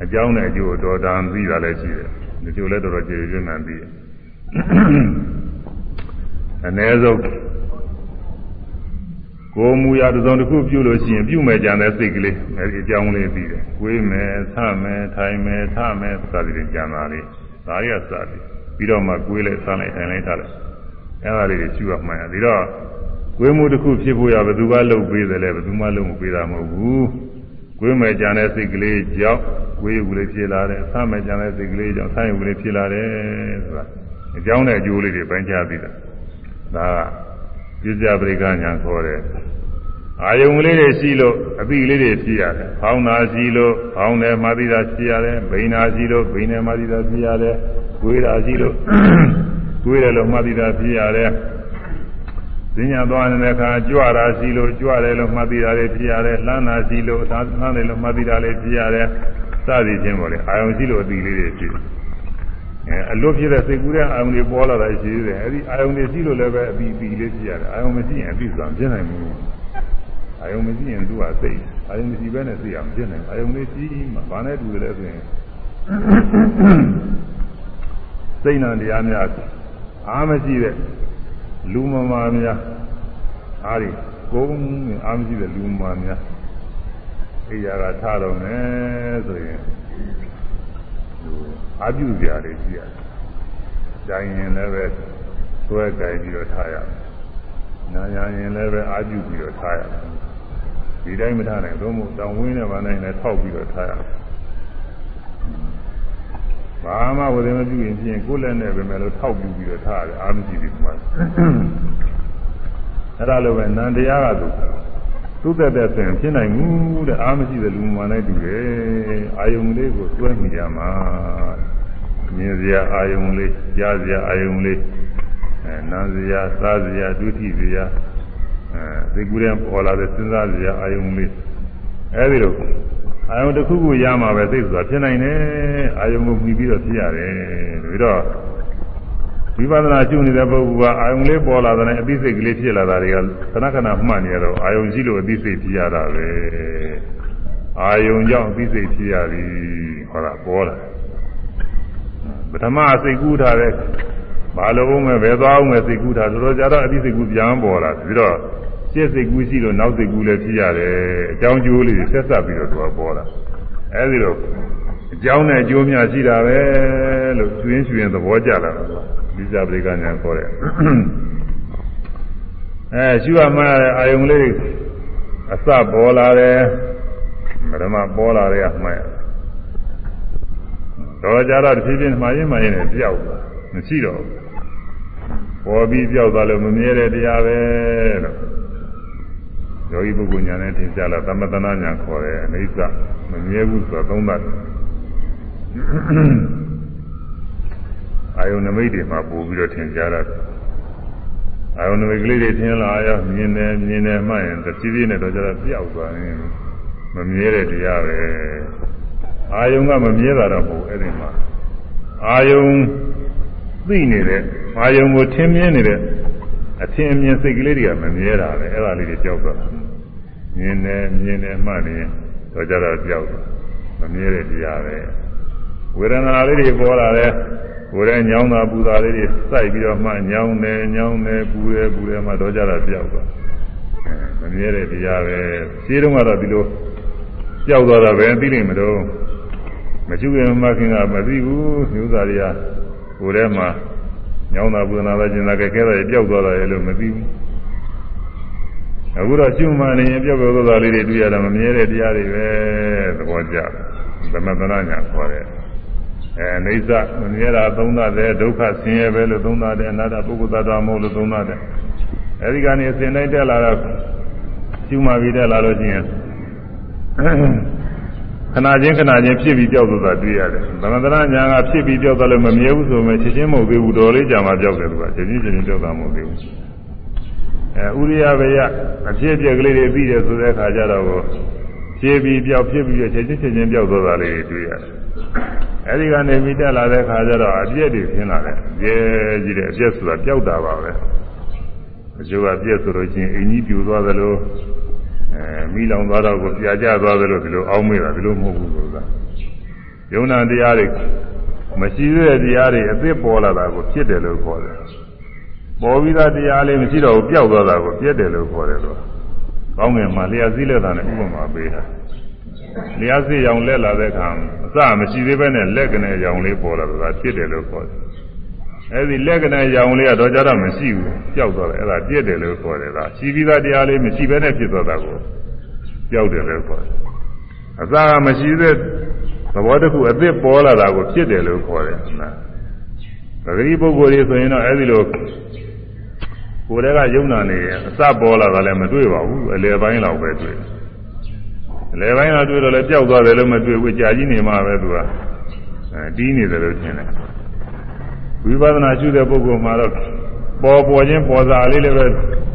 S1: အကြောင်းနဲ့အကျိုးတော်တာပြီးတာလည်းရှိတယ်ဒီကျိုးလည်းတော်တော်ကျေကျေမှန်ပြီးတယ်အ ਨੇ ဆုံး ကိုမူရတစ်စုံတစ်ခုပြုလို့ရှိရင်ပြုမယ်ကြံတဲ့စိတ်ကလေးအဲဒီအကြောင်းလေးပြီးတယ်။ကိုယ်မယ်၊ဆမယ်၊ထိုင်မယ်၊ထမယ်စသည်ဖြင့်ကြံတာလေးဒါရီကစသည်ပြီးတော့မှကိုယ်လိုက်ဆန်းလိုက်ထိုင်လိုက်ထားလိုက်အဲဒါလေးတွေရှုရမှန်းပြီးတော့ကိုယ်မှုတစ်ခုဖြစ်ဖို့ရဘယ်သူကလုပ်ပေးတယ်လဲဘယ်သူမှလုပ်မပေးတာမဟုတ်ဘူး။ကိုယ်မယ်ကြံတဲ့စိတ်ကလေးကြောင့်ကိုယ်ရုပ်ကလေးဖြစ်လာတယ်ဆမယ်ကြံတဲ့စိတ်ကလေးကြောင့်ဆရုပ်ကလေးဖြစ်လာတယ်ဆိုတာအကြောင်းနဲ့အကျိုးလေးတွေပိုင်းခြားပြီးတာ။ဒါက ပြစ္ဆပရိက္ခညာခေါ်တယ်အာယုံလေးတွေရှိလို့အပိလေးတွေဖြစ်ရတယ်။ဖောင်းတာရှိလို့ဖောင်းတယ်မာသီတာဖြစ်ရတယ်။ဘိန်းတာရှိလို့ဘိန်းတယ်မာသီတာဖြစ်ရတယ်။ကိုယ်တာရှိလို့ကိုယ်တယ်လို့မာသီတာဖြစ်ရတယ်။ဈဉ္ညာသွားနေတဲ့အခါကြွတာရှိလို့ကြွတယ်လို့မှတ်သိတာလေးဖြစ်ရတယ်။လှမ်းတာရှိလို့လှမ်းတယ်လို့မှတ်သိတာလေးဖြစ်ရတယ်။စသည်ချင်းပေါ့လေအာယုံရှိလို့အတိလေးတွေဖြစ်တယ် အဲအလွတ်ဖြစ်တဲ့စိတ်ကူးတဲ့အာယုန်တွေပေါ်လာတာရှိသေးတယ်အဲဒီအာယုန်တွေရှိလို့လည်းပဲအပြီးပြီးလေးဖြစ်ရတယ်အာယုန်မရှိရင်အပြီးဆိုတာမဖြစ်နိုင်ဘူးအာယုန်မရှိရင်သူကစိတ်အာယုန်မရှိဘဲနဲ့သိအောင်ဖြစ်နိုင်အာယုန်လေးရှိမှဘာနဲ့တူတယ်လဲဆိုရင်စိတ်နာတရားများအားမရှိတဲ့လူမမာများအားဒီကိုယ်အားမရှိတဲ့လူမမာများအိယာကထားတော့မယ်ဆိုရင် အာပြုစရာတွေရှိရတယ်။ကြိုင်ရင်လည်းပဲသွဲကြိုင်ပြီးတော့ထားရတယ်။နာရရင်လည်းပဲအာပြုပြီးတော့ထားရတယ်။ဒီတိုင်းမထားနိုင်တော့မို့တောင်ဝင်းနဲ့ဗာနိုင်လည်းထောက်ပြီးတော့ထားရတယ်။ဘာမှဝေဒမပြုရင်ဖြင့်ကိုယ်လက်နဲ့ပဲမဲ့လို့ထောက်ပြပြီးတော့ထားရတယ်အာမရှိဘူးကွာအဲ့ဒါလိုပဲနန္တရားကသူ သူ့သက်သက်ဆိုရင်ဖြစ်နိုင်ဘူးတဲ့အာမရှိတဲ့လူမှန်လိုက်တူတယ်အာယုံလေးကိုတွဲမိရမှာမြင်စရာအာယုံလေးကြားစရာအာယုံလေးအဲနားစရာစားစရာဒုတိစရာအဲသိကူတဲ့ပေါ်လာတဲ့စဉ်းစားစရာအာယုံလေးအဲဒီလိုအာယုံတစ်ခုခုရမှာပဲသိဆိုတာဖြစ်နိုင်တယ်အာယုံကိုပြီးပြီးတော့ဖြစ်ရတယ်ပြီးတော့ ဝိပဿနာရှုနေတဲ့ပုဂ္ဂိုလ်ကအာယုံလေးပေါ်လာတဲ့အသိစိတ်ကလေးဖြစ်လာတာတွေကခဏခဏမှတ်နေရတော့အာယုံရှိလို့အသိစိတ်ဖြစ်ရတာပဲအာယုံကြောင့်အသိစိတ်ဖြစ်ရပြီဟောတာပေါ်လာပထမစိတ်ကူးထားတဲ့ဘာလို့အောင်မဲ့ဘယ်သွားအောင်မဲ့စိတ်ကူးထားတော်တော်ကြတော့အသိစိတ်ကူးပြန်ပေါ်လာပြီးတော့ရှင်းစိတ်ကူးရှိလို့နောက်စိတ်ကူးလည်းဖြစ်ရတယ်အကြောင်းကျိုးလေးဆက်ဆက်ပြီးတော့သူကပေါ်လာအဲဒီတော့အကြောင်းနဲ့အကျိုးများရှိတာပဲလို့ကျွင်းကျွင်းသဘောကျလာတာ ဒီဇာပရိကညာခေါ်တယ်အဲရှုရမှအာယုံလေးအစပေါ်လာတယ်ပထမပေါ်လာတယ်အမှန်တော့ကြတော့တဖြည်းဖြည်းမှားရင်မှားရင်လည်းပြောက်သွားမရှိတော့ပေါ်ပြီးပြောက်သွားလို့မမြဲတဲ့တရားပဲလို့ယောဂီပုဂ္ဂိုလ်ညာနဲ့သင်ကြလာသမတနာညာခေါ်တယ်အိဋ္ဌမမြဲဘူးဆိုတော့သုံးသတ် အာယုန်နမိတ်တွေမှာပို့ပြီးတော့ထင်ကြတာအာယုန်နမိတ်ကလေးတွေထင်လာရောမြင်တယ်မြင်တယ်မှရင်တဖြည်းဖြည်းနဲ့တော့ကျတော့ပြောက်သွားရင်မမြဲတဲ့တရားပဲအာယုန်ကမမြဲတာတော့မဟုတ်အဲ့ဒီမှာအာယုန်သိနေတဲ့အာယုန်ကိုထင်မြင်နေတဲ့အထင်အမြင်စိတ်ကလေးတွေကမမြဲတာပဲအဲ့ဒါလေးတွေပြောက်သွားမြင်တယ်မြင်တယ်မှနေတော့ကြတော့ပြောက်သွားမမြဲတဲ့တရားပဲဝေဒနာလေးတွေပေါ်လာတယ် ကိုယ်ရဲ့ညောင်းတာပူတာလေးတွေစိုက်ပြီးတော့မှညောင်းတယ်ညောင်းတယ်ပူတယ်ပူတယ်မှတော့ကြတာပြောက်သွားမမြဲတဲ့တရားပဲရှင်းတော့ကတော့ဒီလိုပြောက်သွားတာပဲသိလိမ့်မလို့မကျွေမခင်ကမသိဘူးမျိုးသားတွေကကိုယ်ထဲမှာညောင်းတာပူနာတာကျင်တာကဲခဲတာပြောက်သွားတာရဲ့လို့မသိဘူးအခုတော့ရှုမှန်နေရင်ပြောက်ပြောက်သွားတာလေးတွေတွေ့ရတာမမြဲတဲ့တရားတွေပဲသဘောကျတယ်သမထနာညာခေါ်တယ် အဲအိဋ္ဌမမြဲတာသုံးသတဲ့ဒုက္ခဆင်းရဲပဲလို့သုံးသတဲ့အနာတ္တပုဂ္ဂိုလ်သတ္တဝါမဟုတ်လို့သုံးသတဲ့အဲဒီကနေအစဉ်တိုင်းတက်လာတော့ရှုမှပြီးတက်လာလို့ရှိရင်ခဏချင်းခဏချင်းဖြစ်ပြီးပြောက်သွားတာတွေ့ရတယ်။သမထနာညာကဖြစ်ပြီးပြောက်သွားလို့မမြဲဘူးဆိုမှချက်ချင်းမဟုတ်သေးဘူးတော်လေးကြာမှပြောက်တယ်သူကချက်ချင်းချက်ချင်းပြောက်တာမဟုတ်သေးဘူး။အဲဥရိယဘေယအဖြစ်အပျက်ကလေးတွေပြီးတယ်ဆိုတဲ့အခါကျတော့ ဖြစ်ပြီးပြောက်ဖြစ်ပြီးချက်ချင်းချက်ချင်းပြောက်သွားတာလေးတွေ့ရတယ်။အဲဒီကနေပြီးတက်လာတဲ့အခါကျတော့အပြည့်တွေခင်းလာတယ်။ကျဲကြည့်တယ်အပြည့်ဆိုတာပြောက်တာပါပဲ။အကျိုးအပြည့်ဆိုလို့ချင်းအင်ကြီးပြူသွားသလိုအဲမိလောင်သွားတော့ကိုပြာကျသွားသလိုဒီလိုအောင်းမေးတာဒီလိုမဟုတ်ဘူးဆိုတာယုံနာတရားတွေမရှိတဲ့တရားတွေအသစ်ပေါ်လာတာကိုဖြစ်တယ်လို့ခေါ်တယ်ပေါ်ပြီးသားတရားလေးမရှိတော့ဘူးပျောက်သွားတာကိုပြည့်တယ်လို့ခေါ်တယ်လို့ ကောင်းငင်မှာလျှာစည်းလက်တာနဲ့ဥပမာပေးတာလျှာစည်းရောင်လက်လာတဲ့အခါအစမရှိသေးဘဲနဲ့လက်ကနေရောင်လေးပေါ်လာတာဖြစ်တယ်လို့ခေါ်တယ်အဲဒီလက်ကနဲ့ရောင်လေးကတော့ကြတော့မရှိဘူးကြောက်သွားတယ်အဲ့ဒါပြည့်တယ်လို့ခေါ်တယ်ကရှိပြီးသားတရားလေးမရှိဘဲနဲ့ဖြစ်သွားတာကိုကြောက်တယ်လို့ခေါ်တယ်အသာကမရှိတဲ့သဘောတစ်ခုအသစ်ပေါ်လာတာကိုဖြစ်တယ်လို့ခေါ်တယ်နော်ပဂရိပုဂ္ဂိုလ်တွေဆိုရင်တော့အဲဒီလို ကိုယ်တည်းကယုံနာနေအစပေါ်လာတာလည်းမတွေ့ပါဘူးအလယ်ပိုင်းလောက်ပဲတွေ့အလယ်ပိုင်းလောက်တွေ့တော့လည်းကြောက်သွားတယ်လို့မတွေ့ဘူးကြာကြီးနေမှပဲသူကအဲတီးနေတယ်လို့ထင်တယ်ဝိပဿနာရှုတဲ့ပုဂ္ဂိုလ်မှာတော့ပေါ်ပေါ်ချင်းပေါ်စာလေးလည်းပဲ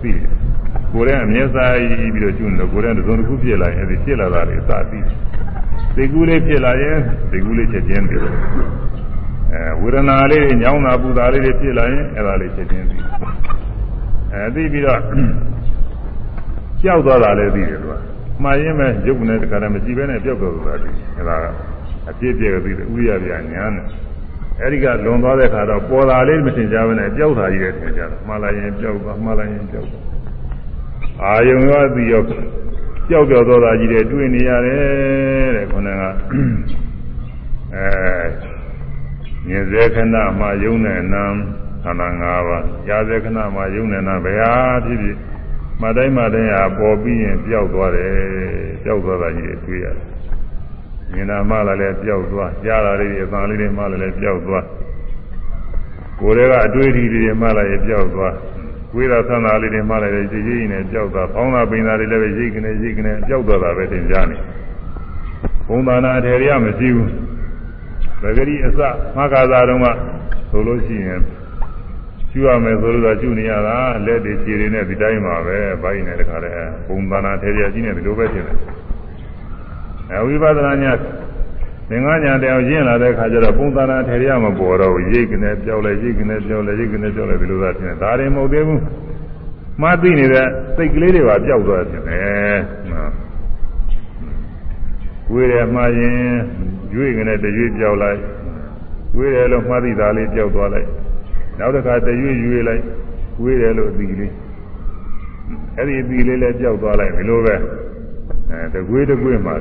S1: သိတယ်။ကိုယ်ရဲ့အမျက်စာကြီးပြီးတော့ရှုနေတော့ကိုယ်ရဲ့သုံးတစ်ခုဖြစ်လာရင်အဲဒီဖြစ်လာတာလေးစသိတယ်။သိကူးလေးဖြစ်လာရင်သိကူးလေးချက်ချင်းသိတယ်။အဲဝေဒနာလေးညောင်းတာပူတာလေးတွေဖြစ်လာရင်အဲဒါလေးချက်ချင်းသိတယ်။ အဲသိပြီးတော့ကြောက်သွားတာလည်းသိတယ်သူက။မှားရင်ပဲရုပ်နဲ့တခါတည်းမရှိဘဲနဲ့ပြောက်ပြောက်သွားတယ်။အဲဒါကအပြည့်ပြည့်သိတယ်ဥရိယပြညာနဲ့အဲဒီကလွန်သွားတဲ့ခါတော့ပေါ်လာလေးမထင်ကြဘဲနဲ့ကြောက်တာကြီးတယ်ထင်ကြတယ်မှားလိုက်ရင်ကြောက်သွားမှားလိုက်ရင်ကြောက်သွားအာယုံရောသိရောကြောက်ကြောက်သောတာကြီးတွေတွေ့နေရတယ်တဲ့ခေါင်းကအဲမြင်စေခဏမှာယုံနဲ့နံခ န္ဓာ၅ပါးကြားစေခဏမှာယုံနဲ့နံဘယ်ဟာဖြစ်ဖြစ်မတိုင်းမတိုင်းဟာပေါ်ပြီးရင်ပျောက်သွားတယ်ပျောက်သွားတာကြီးတွေတွေ့ရတယ်မြင်တာမှလည်းပျောက်သွားကြားတာလေးတွေအသံလေးတွေမှလည်းပျောက်သွားကိုယ်တွေကအတွေ့အထိတွေမှလည်းပျောက်သွားကိုယ်သာသံသာလေးတွေမှလည်းကြည်ကြည်နဲ့ပျောက်သွားဖောင်းတာပိန်တာတွေလည်းပဲရိတ်ကနေရိတ်ကနေပျောက်သွားတာပဲသင်ကြားနေဘုံသာနာအထေရမရှိဘူးပဂရိအစမဂ္ဂသာတုန်းကဆိုလို့ရှိရင် ကျူရမယ်ဆိုလို့တော့ကျူနေရတာလက်တွေခြေတွေနဲ့ဒီတိုင်းပါပဲဘိုင်းနဲ့တခါလဲဘုံသာနာထေရကြီးနဲ့ဒီလိုပဲဖြစ်တယ်အဝိပဿနာညာသင်္ကညာတရားရင့်လာတဲ့ခါကျတော့ပုံသဏ္ဍာန်ထေရမပေါ်တော့ဘူးရိတ်ကနေပြောက်လဲရိတ်ကနေပြောက်လဲရိတ်ကနေပြောက်လဲဒီလိုသာဖြစ်နေဒါရင်မဟုတ်သေးဘူးမှသိနေတဲ့စိတ်ကလေးတွေပါပျောက်သွားတယ်နော်ကိုယ်ရမှားရင်ရွေ့ကနေတရွေ့ပြောက်လိုက်ကိုယ်ရလို့မှားသိတာလေးပျောက်သွားလိုက် နောက်တစ်ခါတရွေ့ရွေ့လိုက်ကိုယ်ရလို့အသီလေးအဲ့ဒီအသီလေးလည်းပျောက်သွားလိုက်ဒီလိုပဲအဲတကွေးတကွေးမှာ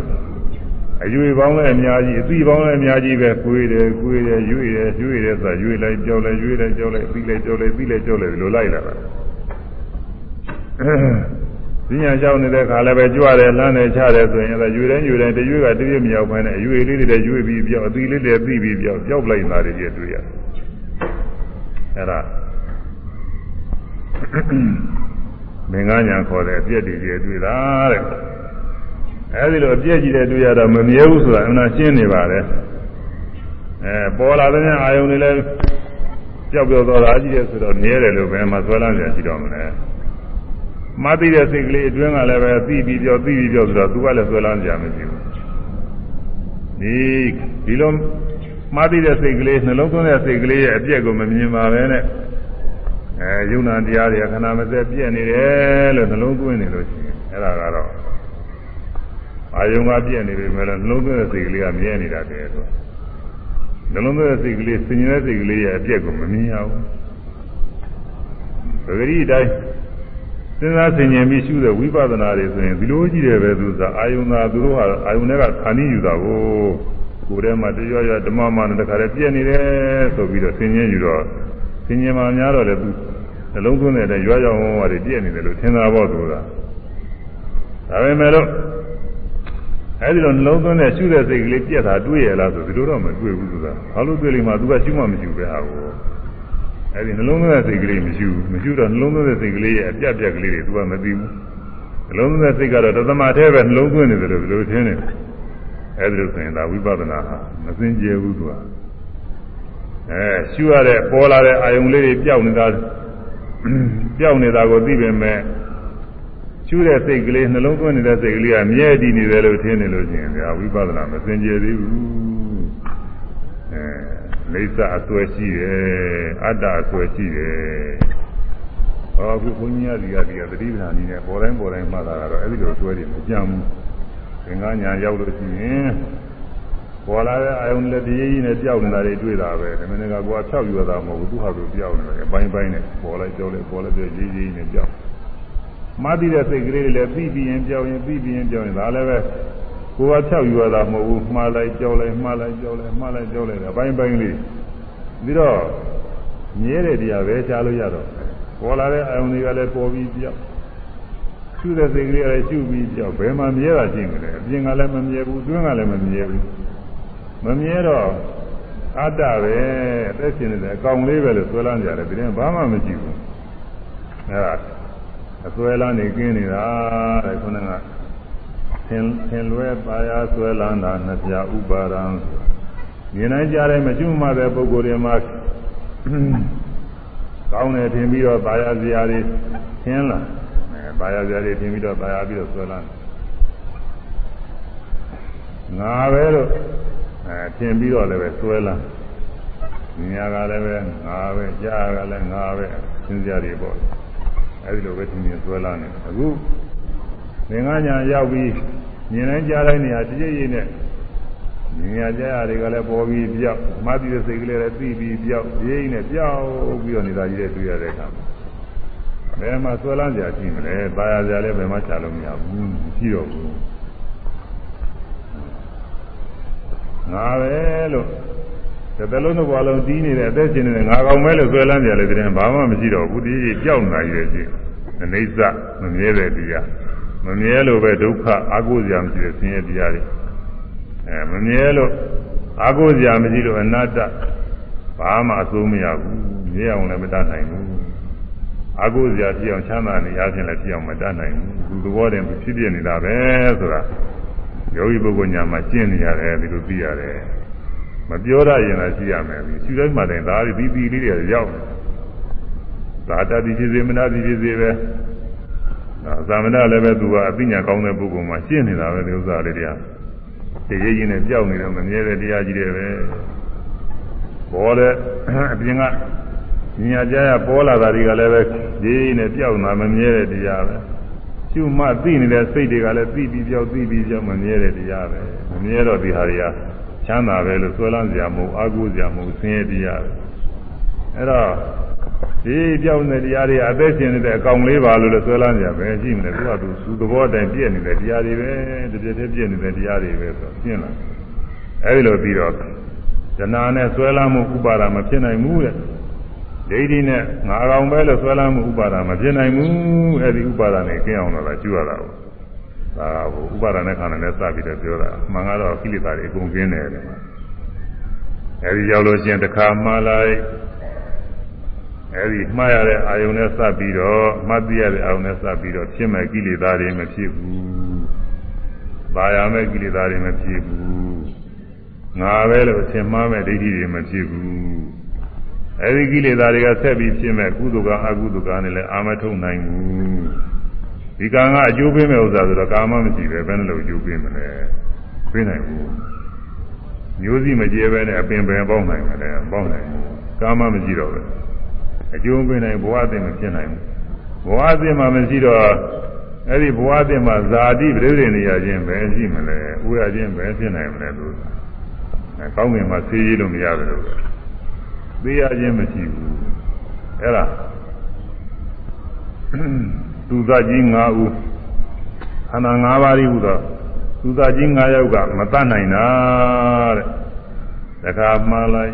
S1: အရွေပေါင်းလည်းအများကြီးအသီပေါင်းလည်းအများကြီးပဲကိုယ်တယ်ကိုယ်တယ်ရွေ့တယ်ရွေ့တယ်ဆိုတာရွေ့လိုက်ကြောက်လိုက်ရွေ့လိုက်ကြောက်လိုက်ပြီးလိုက်ကြောက်လိုက်ပြီးလိုက်ကြောက်လိုက်ဒီလိုလိုက်လာတာပညာရှောင်းနေတဲ့ခါလည်းပဲကြွတယ်လမ်းတယ်ချတယ်ဆိုရင်အဲဒါရွေတိုင်းရွေတိုင်းတရွေကတရွေမရောက်ခိုင်းနဲ့အရွေလေးတွေရွေပြီးပြောက်အသီလေးတွေပြီးပြီးပြောက်ကြောက်လိုက်တာတွေတွေ့ရတယ် အဲဒါမင်္ဂညာခေါ်တဲ့အပြည့်တွေတွေ့တာတဲ့အဲဒီလိုအပြည့်ကြီးတဲ့တွေ့ရတော့မမြဲဘူးဆိုတာအမှန်ရှင်းနေပါလေအဲပေါ်လာတဲ့အာယုန်တွေလည်းကြောက်ပြောတော့တာကြီးတယ်ဆိုတော့မြဲတယ်လို့ပဲမဆွဲလန်းကြရှိတော့မလဲမသိတဲ့စိတ်ကလေးအတွင်းကလည်းပဲသိပြီးပြောသိပြီးပြောဆိုတော့သူကလည်းဆွဲလန်းကြမရှိဘူးဒီဒီလို မသိတဲ့စိတ်ကလေးနှလုံးသွင်းတဲ့စိတ်ကလေးရဲ့အပြည့်ကိုမမြင်ပါပဲနဲ့အဲယုံနာတရားတွေခဏမစက်ပြည့်နေတယ်လို့နှလုံးသွင်းနေလို့ရှိရင်အဲ့ဒါကတော့အာယုံကပြည့်နေပြီမဲ့လို့နှလုံးသွင်းတဲ့စိတ်ကလေးကမြဲနေတာတည်းဆိုနှလုံးသွင်းတဲ့စိတ်ကလေးစင်ញတဲ့စိတ်ကလေးရဲ့အပြည့်ကိုမမြင်ရဘူးပဂရိတိုင်းစဉ်းစားဆင်ခြင်ပြီးရှုတဲ့ဝိပဿနာတွေဆိုရင်ဒီလိုကြီးတယ်ပဲသူကအာယုံသာသူတို့ဟာအာယုံတွေကခဏယူတာကို ကိုယ်ထဲမှာတရားရဓမ္မမှန်တခါတည်းပြည့်နေတယ်ဆိုပြီးတော့ဆင်ခြင်ယူတော့ဆင်ခြင်မှများတော့လေသူနှလုံးသွင်းတဲ့ရွာကြောင်ဝါးတွေပြည့်နေတယ်လို့ထင်တာပေါ့သူကဒါပေမဲ့လို့အဲဒီလိုနှလုံးသွင်းတဲ့ရှုတဲ့စိတ်ကလေးပြက်တာတွေ့ရလားဆိုဒီလိုတော့မတွေ့ဘူးသူကဘာလို့တွေ့လိမ့်မှာသူကရှုမှမရှုပဲဟာကိုအဲဒီနှလုံးသွင်းတဲ့စိတ်ကလေးမရှိဘူးမရှိတော့နှလုံးသွင်းတဲ့စိတ်ကလေးရဲ့အပြတ်ပြက်ကလေးတွေသူကမသိဘူးနှလုံးသွင်းတဲ့စိတ်ကတော့တသမထဲပဲနှလုံးသွင်းနေတယ်လို့ဒီလိုထင်နေတယ် အဲဒီလိုဆိုရင်ဒါဝိပဿနာဟာမစင်ကြယ်ဘူးသူကအဲရှုရတဲ့ပေါ်လာတဲ့အာယုံလေးတွေပျောက်နေတာပျောက်နေတာကိုသိပေမဲ့ရှုတဲ့စိတ်ကလေးနှလုံးသွင်းနေတဲ့စိတ်ကလေးကမြဲတည်နေတယ်လို့ထင်နေလို့ရှိရင်ဒါဝိပဿနာမစင်ကြယ်သေးဘူးအဲလိစ္ဆာအစွဲရှိတယ်အတ္တအစွဲရှိတယ်ဟောအခုဘုန်းကြီးရစီကဒီကသတိပဋ္ဌာန်ကြီးနဲ့ပေါ်တိုင်းပေါ်တိုင်းမှတ်တာကတော့အဲ့ဒီလိုစွဲတယ်မကြမ်းဘူး သင်္ကညာရောက်လို့ရှိရင်ပေါ်လာတဲ့အာယုန်လက်တည်းကြီးနဲ့ကြောက်နေတာတွေတွေ့တာပဲဒီမင်းကကွာဖြောက်ယူတာမဟုတ်ဘူးသူဟာသူကြောက်နေတယ်အပိုင်းပိုင်းနဲ့ပေါ်လိုက်ကြောက်လိုက်ပေါ်လိုက်ပြရေးရေးနဲ့ကြောက်မှတ်ပြီးတဲ့စိတ်ကလေးတွေလည်းပြီးပြီးရင်ကြောက်ရင်ပြီးပြီးရင်ကြောက်ရင်ဒါလည်းပဲကိုယ်ကဖြောက်ယူရတာမဟုတ်ဘူးမှားလိုက်ကြောက်လိုက်မှားလိုက်ကြောက်လိုက်မှားလိုက်ကြောက်လိုက်အပိုင်းပိုင်းလေးပြီးတော့မြဲတဲ့တရားပဲရှားလို့ရတော့ပေါ်လာတဲ့အာယုန်တွေကလည်းပေါ်ပြီးကြောက် ရှုတဲ့စိတ်ကလေးကလည်းရှုပြီးကြောက်ဘယ်မှာမြဲတာရှိမလဲအပြင်ကလည်းမမြဲဘူးအတွင်းကလည်းမမြဲဘူးမမြဲတော့အတ္တပဲအသက်ရှင်နေတယ်အကောင်လေးပဲလို့ဆွဲလန်းကြတယ်ဒီရင်ဘာမှမကြည့်ဘူးအဲဒါအဆွဲလန်းနေကင်းနေတာတဲ့ခုနကသင်သင်လွဲပါရဆွဲလန်းတာနှစ်ပြဥပါဒံမြင်နိုင်ကြတဲ့မကျွမ်းမတဲ့ပုဂ္ဂိုလ်တွေမှာကောင်းတယ်ထင်ပြီးတော့ပါရစရာတွေသင်လာ အဲပါရစရာတွေထင်ပြီးတော့ပါရပြီးတော့ဆွဲလန်းငါပဲလို့အဲထင်ပြီးတော့လည်းပဲဆွဲလန်းညာကလည်းပဲငါပဲကြားကလည်းငါပဲသင်စရာတွေပေါ့အဲဒီလိုပဲသင်မြင်ဆွဲလန်းနေအခုသင်္ကညာရောက်ပြီးမြင်တိုင်းကြားတိုင်းနေရာတည်ရည်နဲ့မြင်ရကြရတွေကလည်းပေါ်ပြီးပြောက်မှတ်ပြီးတဲ့စိတ်ကလေးလည်းသိပြီးပြောက်ရင်းနဲ့ပြောက်ပြီးတော့နေတာကြီးတဲ့တွေ့ရတဲ့အခါ ဘယ်မှာဆွဲလန်းကြရှိမလဲ။ပါရကြလည်းဘယ်မှာချလို့မရဘူး။ရှိတော့ဘူး။ငါပဲလို့တသလုံးတစ်ဘွားလုံးတီးနေတဲ့အသက်ရှင်နေတဲ့ငါကောင်မဲလို့ဆွဲလန်းကြလေတဲ့ဘာမှမရှိတော့ဘူး။ဒီကြီးကြောက်နိုင်ရဲ့ကြီး။အနေစမမြဲတဲ့တရား။မမြဲလို့ပဲဒုက္ခအာကိုစရာမရှိတဲ့ဆင်းရဲတရားတွေ။အဲမမြဲလို့အာကိုစရာမရှိလို့အနာတ္တဘာမှအဆုံးမရဘူး။မြဲအောင်လည်းမတတ်နိုင်ဘူး။ အာကိုစရာဖြစ်အောင်ချမ်းသာနေရခြင်းလည်းဖြစ်အောင်မတတ်နိုင်ဘူးသူသဘောတည်းဖြစ်ပြနေတာပဲဆိုတာယောဂီပုဂ္ဂိုလ်ညာမှာကျင့်နေရတယ်ဒီလိုသိရတယ်မပြောရရင်လည်းရှိရမယ်ဒီရှိတိုင်းမှတိုင်းဒါဒီပြီးပြီးလေးတွေရောက်သာတတိဖြစ်စေမနာတိဖြစ်စေပဲသာမဏေလည်းပဲသူကအသိဉာဏ်ကောင်းတဲ့ပုဂ္ဂိုလ်မှာရှင်းနေတာပဲဒီဥစ္စာလေးတွေကတည်ရည်ရင်းနဲ့ကြောက်နေတော့မမြဲတဲ့တရားကြီးတွေပဲပေါ်တဲ့အပြင်ကညာကြရပေါ်လာတာတွေကလည်းပဲ ဒီနဲ့ကြောက်နာမမြဲတဲ့တရားပဲရှုမှသိနေတဲ့စိတ်တွေကလည်းသိပြီးကြောက်သိပြီးကြောက်မမြဲတဲ့တရားပဲမမြဲတော့ဒီဟာတွေကချမ်းသာပဲလို့ဆွဲလန်းစရာမဟုတ်အာကိုးစရာမဟုတ်ဆင်းရဲတရားပဲအဲ့တော့ဒီပြောင်းတဲ့တရားတွေအသက်ရှင်နေတဲ့အကောင်လေးပါလို့လည်းဆွဲလန်းကြပဲရှိမလဲသူကသူသူသဘောတိုင်ပြည့်နေတဲ့တရားတွေပဲတပြည့်တည်းပြည့်နေတဲ့တရားတွေပဲဆိုရှင်းလာအဲဒီလိုပြီးတော့ဇနာနဲ့ဆွဲလန်းမှုဥပါဒမဖြစ်နိုင်ဘူးတဲ့ ဒိဋ္ဌိနဲ့ငါကောင်ပဲလို့ဆွဲလန်းမှုဥပါဒမဖြစ်နိုင်ဘူးအဲဒီဥပါဒနဲ့ကျင်းအောင်တော့ကျူရတာကိုဒါကဟိုဥပါဒနဲ့ခန္ဓာနဲ့စပြီးတော့ပြောတာမှန်ကတော့ကိလေသာတွေအကုန်ကျင်းတယ်တဲ့အဲဒီရောက်လို့ချင်းတစ်ခါမှလိုက်အဲဒီမှားရတဲ့အာယုန်နဲ့စပ်ပြီးတော့မှတ်သိရတဲ့အာယုန်နဲ့စပ်ပြီးတော့ဖြစ်မဲ့ကိလေသာတွေမဖြစ်ဘူး။ဘာယာမဲ့ကိလေသာတွေမဖြစ်ဘူး။ငါပဲလို့အထင်မှားမဲ့ဒိဋ္ဌိတွေမဖြစ်ဘူး။ အဲဒီကိလေသာတွေကဆက်ပြီးဖြစ်မဲ့ကုသိုလ်ကအကုသိုလ်ကနဲ့လည်းအာမထုတ်နိုင်ဘူး။ဒီကံကအကျိုးပေးမဲ့ဥစ္စာဆိုတော့ကာမမရှိပဲဘယ်နဲ့လို့အကျိုးပေးမလဲ။ပေးနိုင်ဘူး။မျိုးစီမကျေပဲနဲ့အပင်ပင်ပေါက်နိုင်မလဲပေါက်နိုင်ဘူး။ကာမမရှိတော့ဘူး။အကျိုးပေးနိုင်ဘဝအသင်မဖြစ်နိုင်ဘူးဘဝအသင်မှာမရှိတော့အဲ့ဒီဘဝအသင်မှာဇာတိပြိဋိနေရခြင်းပဲရှိမလဲဥရခြင်းပဲဖြစ်နိုင်မလဲလို့အဲကောင်းကင်မှာဆေးရည်လို့မရတယ်လို့ သိရခြင်းမရှိဘူးအဲ့ဒါသူသားကြီး၅ဦးခန္ဓာ၅ပါးဤဟူသောသူသားကြီး၅ယောက်ကမတတ်နိုင်တာတဲ့တခါမှန်လိုက်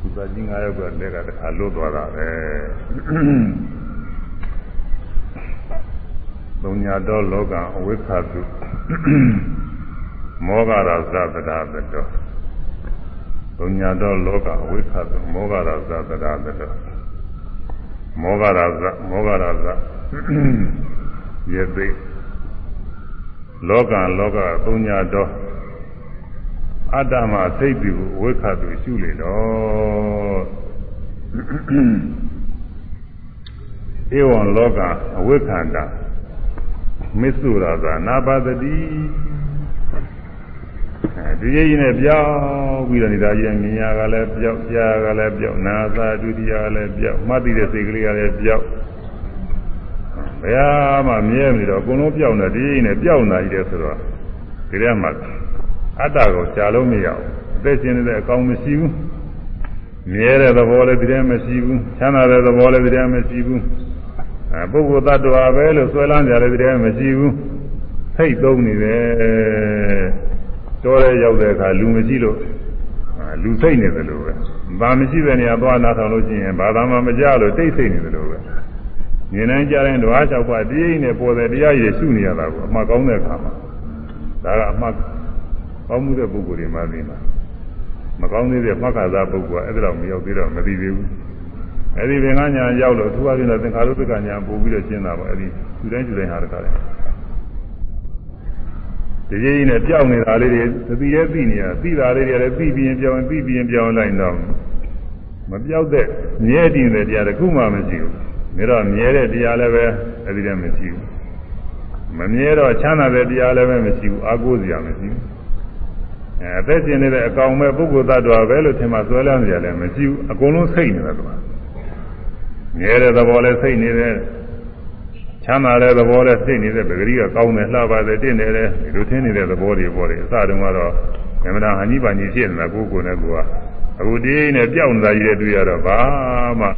S1: သူသားကြီး9ယောက်ကလက်ကတခါလွတ်သွားတာပဲသုံးညာတော်လောကအဝိခတုမောဂရဇသဒ္ဒတတော သုံးညာတော်လောကအဝိခတုမောဂရဇသဒ္ဒတတောမောဂရဇမောဂရဇယေသိလောကလောကသုံးညာတော်အတ္တမှာစိတ်ပြီးဝိခတ်သူရှုလေတော့ဧဝံလောကအဝိခန္တာမစ္ဆုရာသာနာပါတတိအဲ ဒီရည်နဲ့ပြောင်းပြီးတော့နေတာကြီးမြင်ရကလည်းပြောင်းကြားကလည်းပြောင်းနာသာဒုတိယကလည်းပြောင်းမှတ်သိတဲ့စိတ်ကလေးကလည်းပြောင်းဘယ်မှမြဲမနေတော့အကုန်လုံးပြောင်းတယ်ဒီရည်နဲ့ပြောင်းလာကြီးတယ်ဆိုတော့ဒီထဲမှာအတ္တကိုရှားလို့မရဘူးအသက်ရှင်နေတဲ့အကောင်မရှိဘူးမြဲတဲ့သဘောလည်းဒီထဲမရှိဘူးချမ်းသာတဲ့သဘောလည်းဒီထဲမရှိဘူးအဲပုဂ္ဂိုလ်တ attva ပဲလို့ဆွဲလန်းကြတယ်ဒီထဲမရှိဘူးစိတ်သုံးနေတယ် တော်ရဲရောက်တဲ့အခါလူမရှိလို့လူစိတ်နေတယ်လို့ပဲဘာမရှိတဲ့နေရာသွားနာထောင်လို့ရှိရင်ဘာသာမှမကြလို့တိတ်ဆိတ်နေတယ်လို့ပဲမြင်နိုင်ကြတဲ့ဓဝါ၆ပါးတည်နေပေါ်တဲ့တရားရည်ရှုနေရတာကိုအမှကောင်းတဲ့အခါမှာဒါကအမှကောင်းမှုတဲ့ပုဂ္ဂိုလ်တွေမှသိမှာမကောင်းသေးတဲ့မှတ်ခါသာပုဂ္ဂိုလ်ကအဲ့ဒါတော့မရောက်သေးတော့မသိသေးဘူးအဲ့ဒီပင်ကညာရောက်လို့သူအပြင်တော့သင်္ခါရုပ္ပကညာပို့ပြီးတော့ရှင်းတာပေါ့အဲ့ဒီသူတိုင်းသူတိုင်းဟာတကားတယ် ဒီကြီးကြီးနဲ့ပြောင်းနေတာလေးတွေသတိရဲ့သိနေရသိတာလေးတွေလည်းသိပြီးရင်ပြောင်းသိပြီးရင်ပြောင်းလိုက်တော့မပြောက်တဲ့မြဲတည်တဲ့တရားတခုမှမရှိဘူးဒါတော့မြဲတဲ့တရားလည်းပဲအဲ့ဒီတည်းမရှိဘူးမမြဲတော့ချမ်းသာတဲ့တရားလည်းပဲမရှိဘူးအာကိုးစရာမရှိဘူးအဲအသက်ရှင်နေတဲ့အကောင်မဲ့ပုဂ္ဂိုလ်သတ္တဝါပဲလို့ထင်မှဆွဲလန်းကြတယ်မရှိဘူးအကုန်လုံးစိတ်နေတာကမြဲတဲ့သဘောလည်းစိတ်နေတယ် ချမ်းသာတဲ့သဘောလည်းစိတ်နေတဲ့ပဂရိကကောင်းတယ်လှပါတယ်တင့်တယ်ဒီလိုထင်နေတဲ့သဘောတွေပေါ်တယ်အစတုန်းကတော့ငမနာဟန်ကြီးပါကြီးဖြစ်နေတာကိုယ်ကိုယ်နဲ့ကိုယ်ကအခုဒီနဲ့ပြောင်းနေတာကြီးတဲ့တွေ့ရတော့ဘာမှ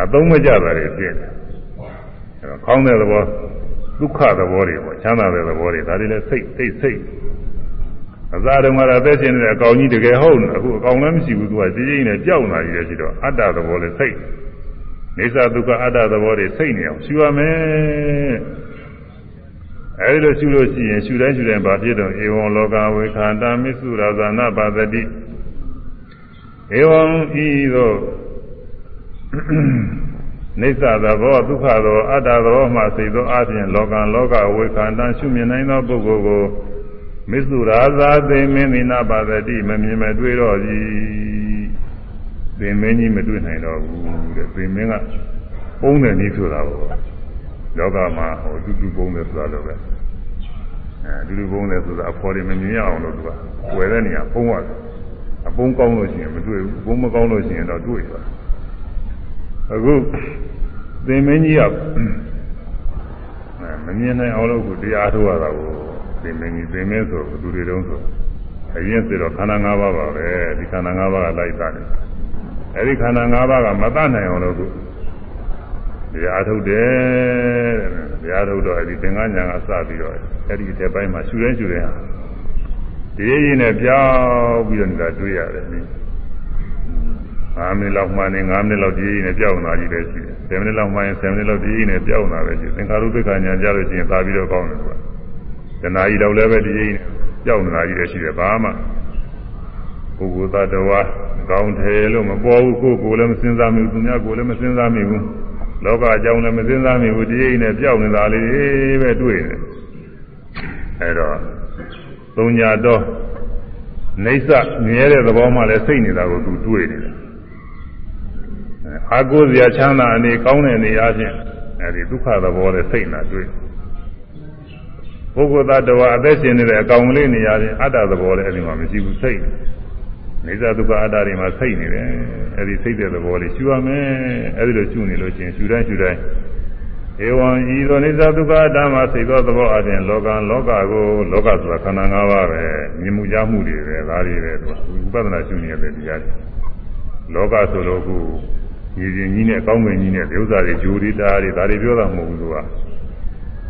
S1: အသုံးမကျတာတွေဖြစ်တယ်အဲတော့ကောင်းတဲ့သဘောဒုက္ခသဘောတွေပေါ့ချမ်းသာတဲ့သဘောတွေဒါတွေလည်းစိတ်စိတ်စိတ်အသာတုန်းကတော့အသက်ရှင်နေတဲ့အကောင်ကြီးတကယ်ဟုတ်နေအခုအကောင်လည်းမရှိဘူးသူကကြီးကြီးနဲ့ကြောက်လာကြီးတယ်ရှိတော့အတ္တသဘောလည်းစိတ် နေသဒုက္ခအတ္တသဘောတွေစိတ်နေအောင်ရှင်းရမယ်အဲဒီလိုရှုလို့ရှိရင်ရှုတိုင်းရှုတိုင်းဘာဖြစ်တော့ဧဝံလောကဝေခန္တာမစ္ဆုရာဇာနာပါတတိဧဝံဤသို့နိစ္စသဘောဒုက္ခသောအတ္တသဘောမှစိတ်သောအပြင်လောကလောကဝေခန္တာရှုမြင်နိုင်သောပုဂ္ဂိုလ်ကိုမစ္ဆုရာဇာသိမင်းမိနာပါတတိမမြင်မတွေ့တော့သည် သင်မင်းကြီးမတွေ့နိုင်တော့ဘူးတဲ့သင်မင်းကပုံးတယ်နည်းဆိုတာပေါ့လောကမှာဟိုတူတူပုံးတယ်ဆိုတာတော့ပဲအဲတူတူပုံးတယ်ဆိုတာအဖော်တွေမမြင်ရအောင်လို့သူကဝယ်တဲ့နေရာပုံးရတယ်အပုံးကောင်းလို့ရှိရင်မတွေ့ဘူးပုံးမကောင်းလို့ရှိရင်တော့တွေ့သွားအခုသင်မင်းကြီးကမမြင်နိုင်အောင်လို့ကိုတရားထုတ်ရတာကိုသင်မင်းကြီးသင်မင်းဆိုဘယ်သူတွေတုံးဆိုအရင်ဆိုတော့ခန္ဓာ၅ပါးပါပဲဒီခန္ဓာ၅ပါးကလိုက်တာတယ် အဲဒီခန္ဓာ၅ပါးကမတတ်နိုင်အောင်လို့ကိုတရားထုတ်တယ်တဲ့တရားထုတ်တော့အဲဒီသင်္ကညာကစပြီးတော့အဲဒီအတဲ့ပိုင်းမှာရှူရဲရှူရဲဟာဒီရင်းနဲ့ပြောင်းပြီးတော့နေတာတွေ့ရတယ်နိ5မိနစ်လောက်မှနေ5မိနစ်လောက်ဒီရင်းနဲ့ပြောင်းလာကြည့်တယ်ရှိတယ်10မိနစ်လောက်မှရင်10မိနစ်လောက်ဒီရင်းနဲ့ပြောင်းလာပဲရှိသင်္ခါရုပ္ပခညာကြလို့ရှိရင်သာပြီးတော့ကောင်းတယ်ကွာတဏှာကြီးတော့လည်းပဲဒီရင်းနဲ့ပြောင်းလာကြည့်တယ်ရှိတယ်ဘာမှပုဂ္ဂိုလ်သတ္တဝါ ကောင်းတယ်လို့မပေါ်ဘူးကိုယ်ကိုယ်လည်းမစဉ်းစားမိဘူးသူများကိုယ်လည်းမစဉ်းစားမိဘူးလောကအကြောင်းလည်းမစဉ်းစားမိဘူးဒီအိမ်နဲ့ပြောက်နေတာလေးပဲတွေ့တယ်အဲတော့သုံးညာတော့နေဆမြဲတဲ့သဘောမှလည်းစိတ်နေတာကိုသူတွေ့နေတယ်အာကိုစရာချမ်းသာအနေကောင်းတဲ့နေရာချင်းအဲဒီဒုက္ခသဘောနဲ့စိတ်နာတွေ့ပုဂ္ဂိုလ်သတ္တဝါအသက်ရှင်နေတဲ့အကောင်လေးနေရာချင်းအတ္တသဘောလည်းအဲဒီမှာမရှိဘူးစိတ် နေသဒုက္ခအတ္တတွေမှာစိတ်နေတယ်အဲဒီစိတ်တဲ့သဘောလေးရှူရမယ်အဲဒီလိုရှူနေလို့ချင်းရှူတိုင်းရှူတိုင်းဧဝံဤသို့နေသဒုက္ခအတ္တမှာစိတ်သောသဘောအပြင်လောကလောကကိုလောကဆိုတာခန္ဓာ၅ပါးပဲမြင်မှုကြားမှုတွေပဲဒါတွေပဲသူကဥပဒနာရှုနေတဲ့တရားတွေလောကဆိုလို့ခုညီရင်ကြီးနဲ့ကောင်းငင်ကြီးနဲ့ဥစ္စာတွေဂျိုတွေတားတွေဒါတွေပြောတာမဟုတ်ဘူးသူက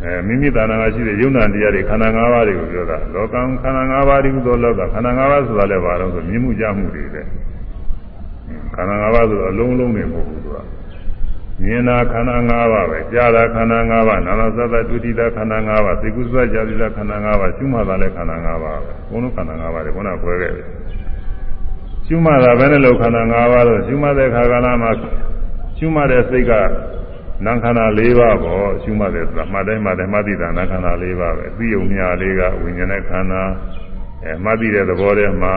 S1: အဲမိမိတဏ္ဍာကရှိတဲ့ယုံနာတရားတွေခန္ဓာ၅ပါးတွေကိုပြောတာလောကံခန္ဓာ၅ပါးဒီကုသိုလ်လောကခန္ဓာ၅ပါးဆိုတာလည်းဘာလို့ဆိုမြင်မှုကြမှုတွေပဲခန္ဓာ၅ပါးဆိုအလုံးလုံးနေမဟုတ်ဘူးသူကမြင်တာခန္ဓာ၅ပါးပဲကြားတာခန္ဓာ၅ပါးနာနာသတ္တဒုတိယခန္ဓာ၅ပါးသိကုသဇာတိခန္ဓာ၅ပါးရှုမှတ်တာလည်းခန္ဓာ၅ပါးပဲဘုန်းလုံးခန္ဓာ၅ပါးတွေခုနကခွဲခဲ့တယ်ရှုမှတ်တာပဲနဲ့လို့ခန္ဓာ၅ပါးတော့ရှုမှတ်တဲ့ခါကလာမှာရှုမှတ်တဲ့စိတ်က နာခန္ဓာ၄ပါးပေါ့ရှုမှတ်တယ်ဆိုတာမှတ်တိုင်းမှတ်တိုင်းမှတ်သိတာနာခန္ဓာ၄ပါးပဲသိုံမြလေးကဝိညာဉ်နဲ့ခန္ဓာအဲမှတ်သိတဲ့သဘောတည်းမှာ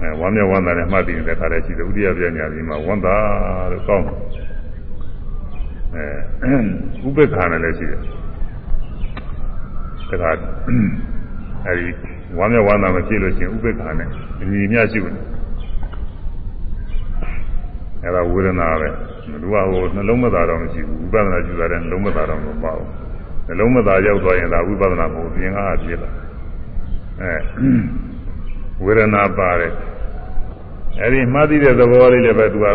S1: အဲဝမ်းမြောက်ဝမ်းသာနဲ့မှတ်သိနေတဲ့ခါတည်းရှိတယ်ဥဒိယပြညာဒီမှာဝမ်းသာလို့ကောင်းအဲဥပ္ပခါနဲ့လည်းရှိတယ်တခါအဲဒီဝမ်းမြောက်ဝမ်းသာမဖြစ်လို့ရှိရင်ဥပ္ပခါနဲ့အညီမျှရှိတယ် အဲဒါဝေဒနာပဲလူကဟိုနှလုံးမသားတော့မရှိဘူးဝိပဿနာကျူတာတဲ့နှလုံးမသားတော့မပေါ့နှလုံးမသားရောက်သွားရင်ဒါဝိပဿနာမဟုတ်ပြင်ကားဖြစ်လာအဲဝေဒနာပါတယ်အဲဒီမှတ်သိတဲ့သဘောလေးလည်းပဲသူက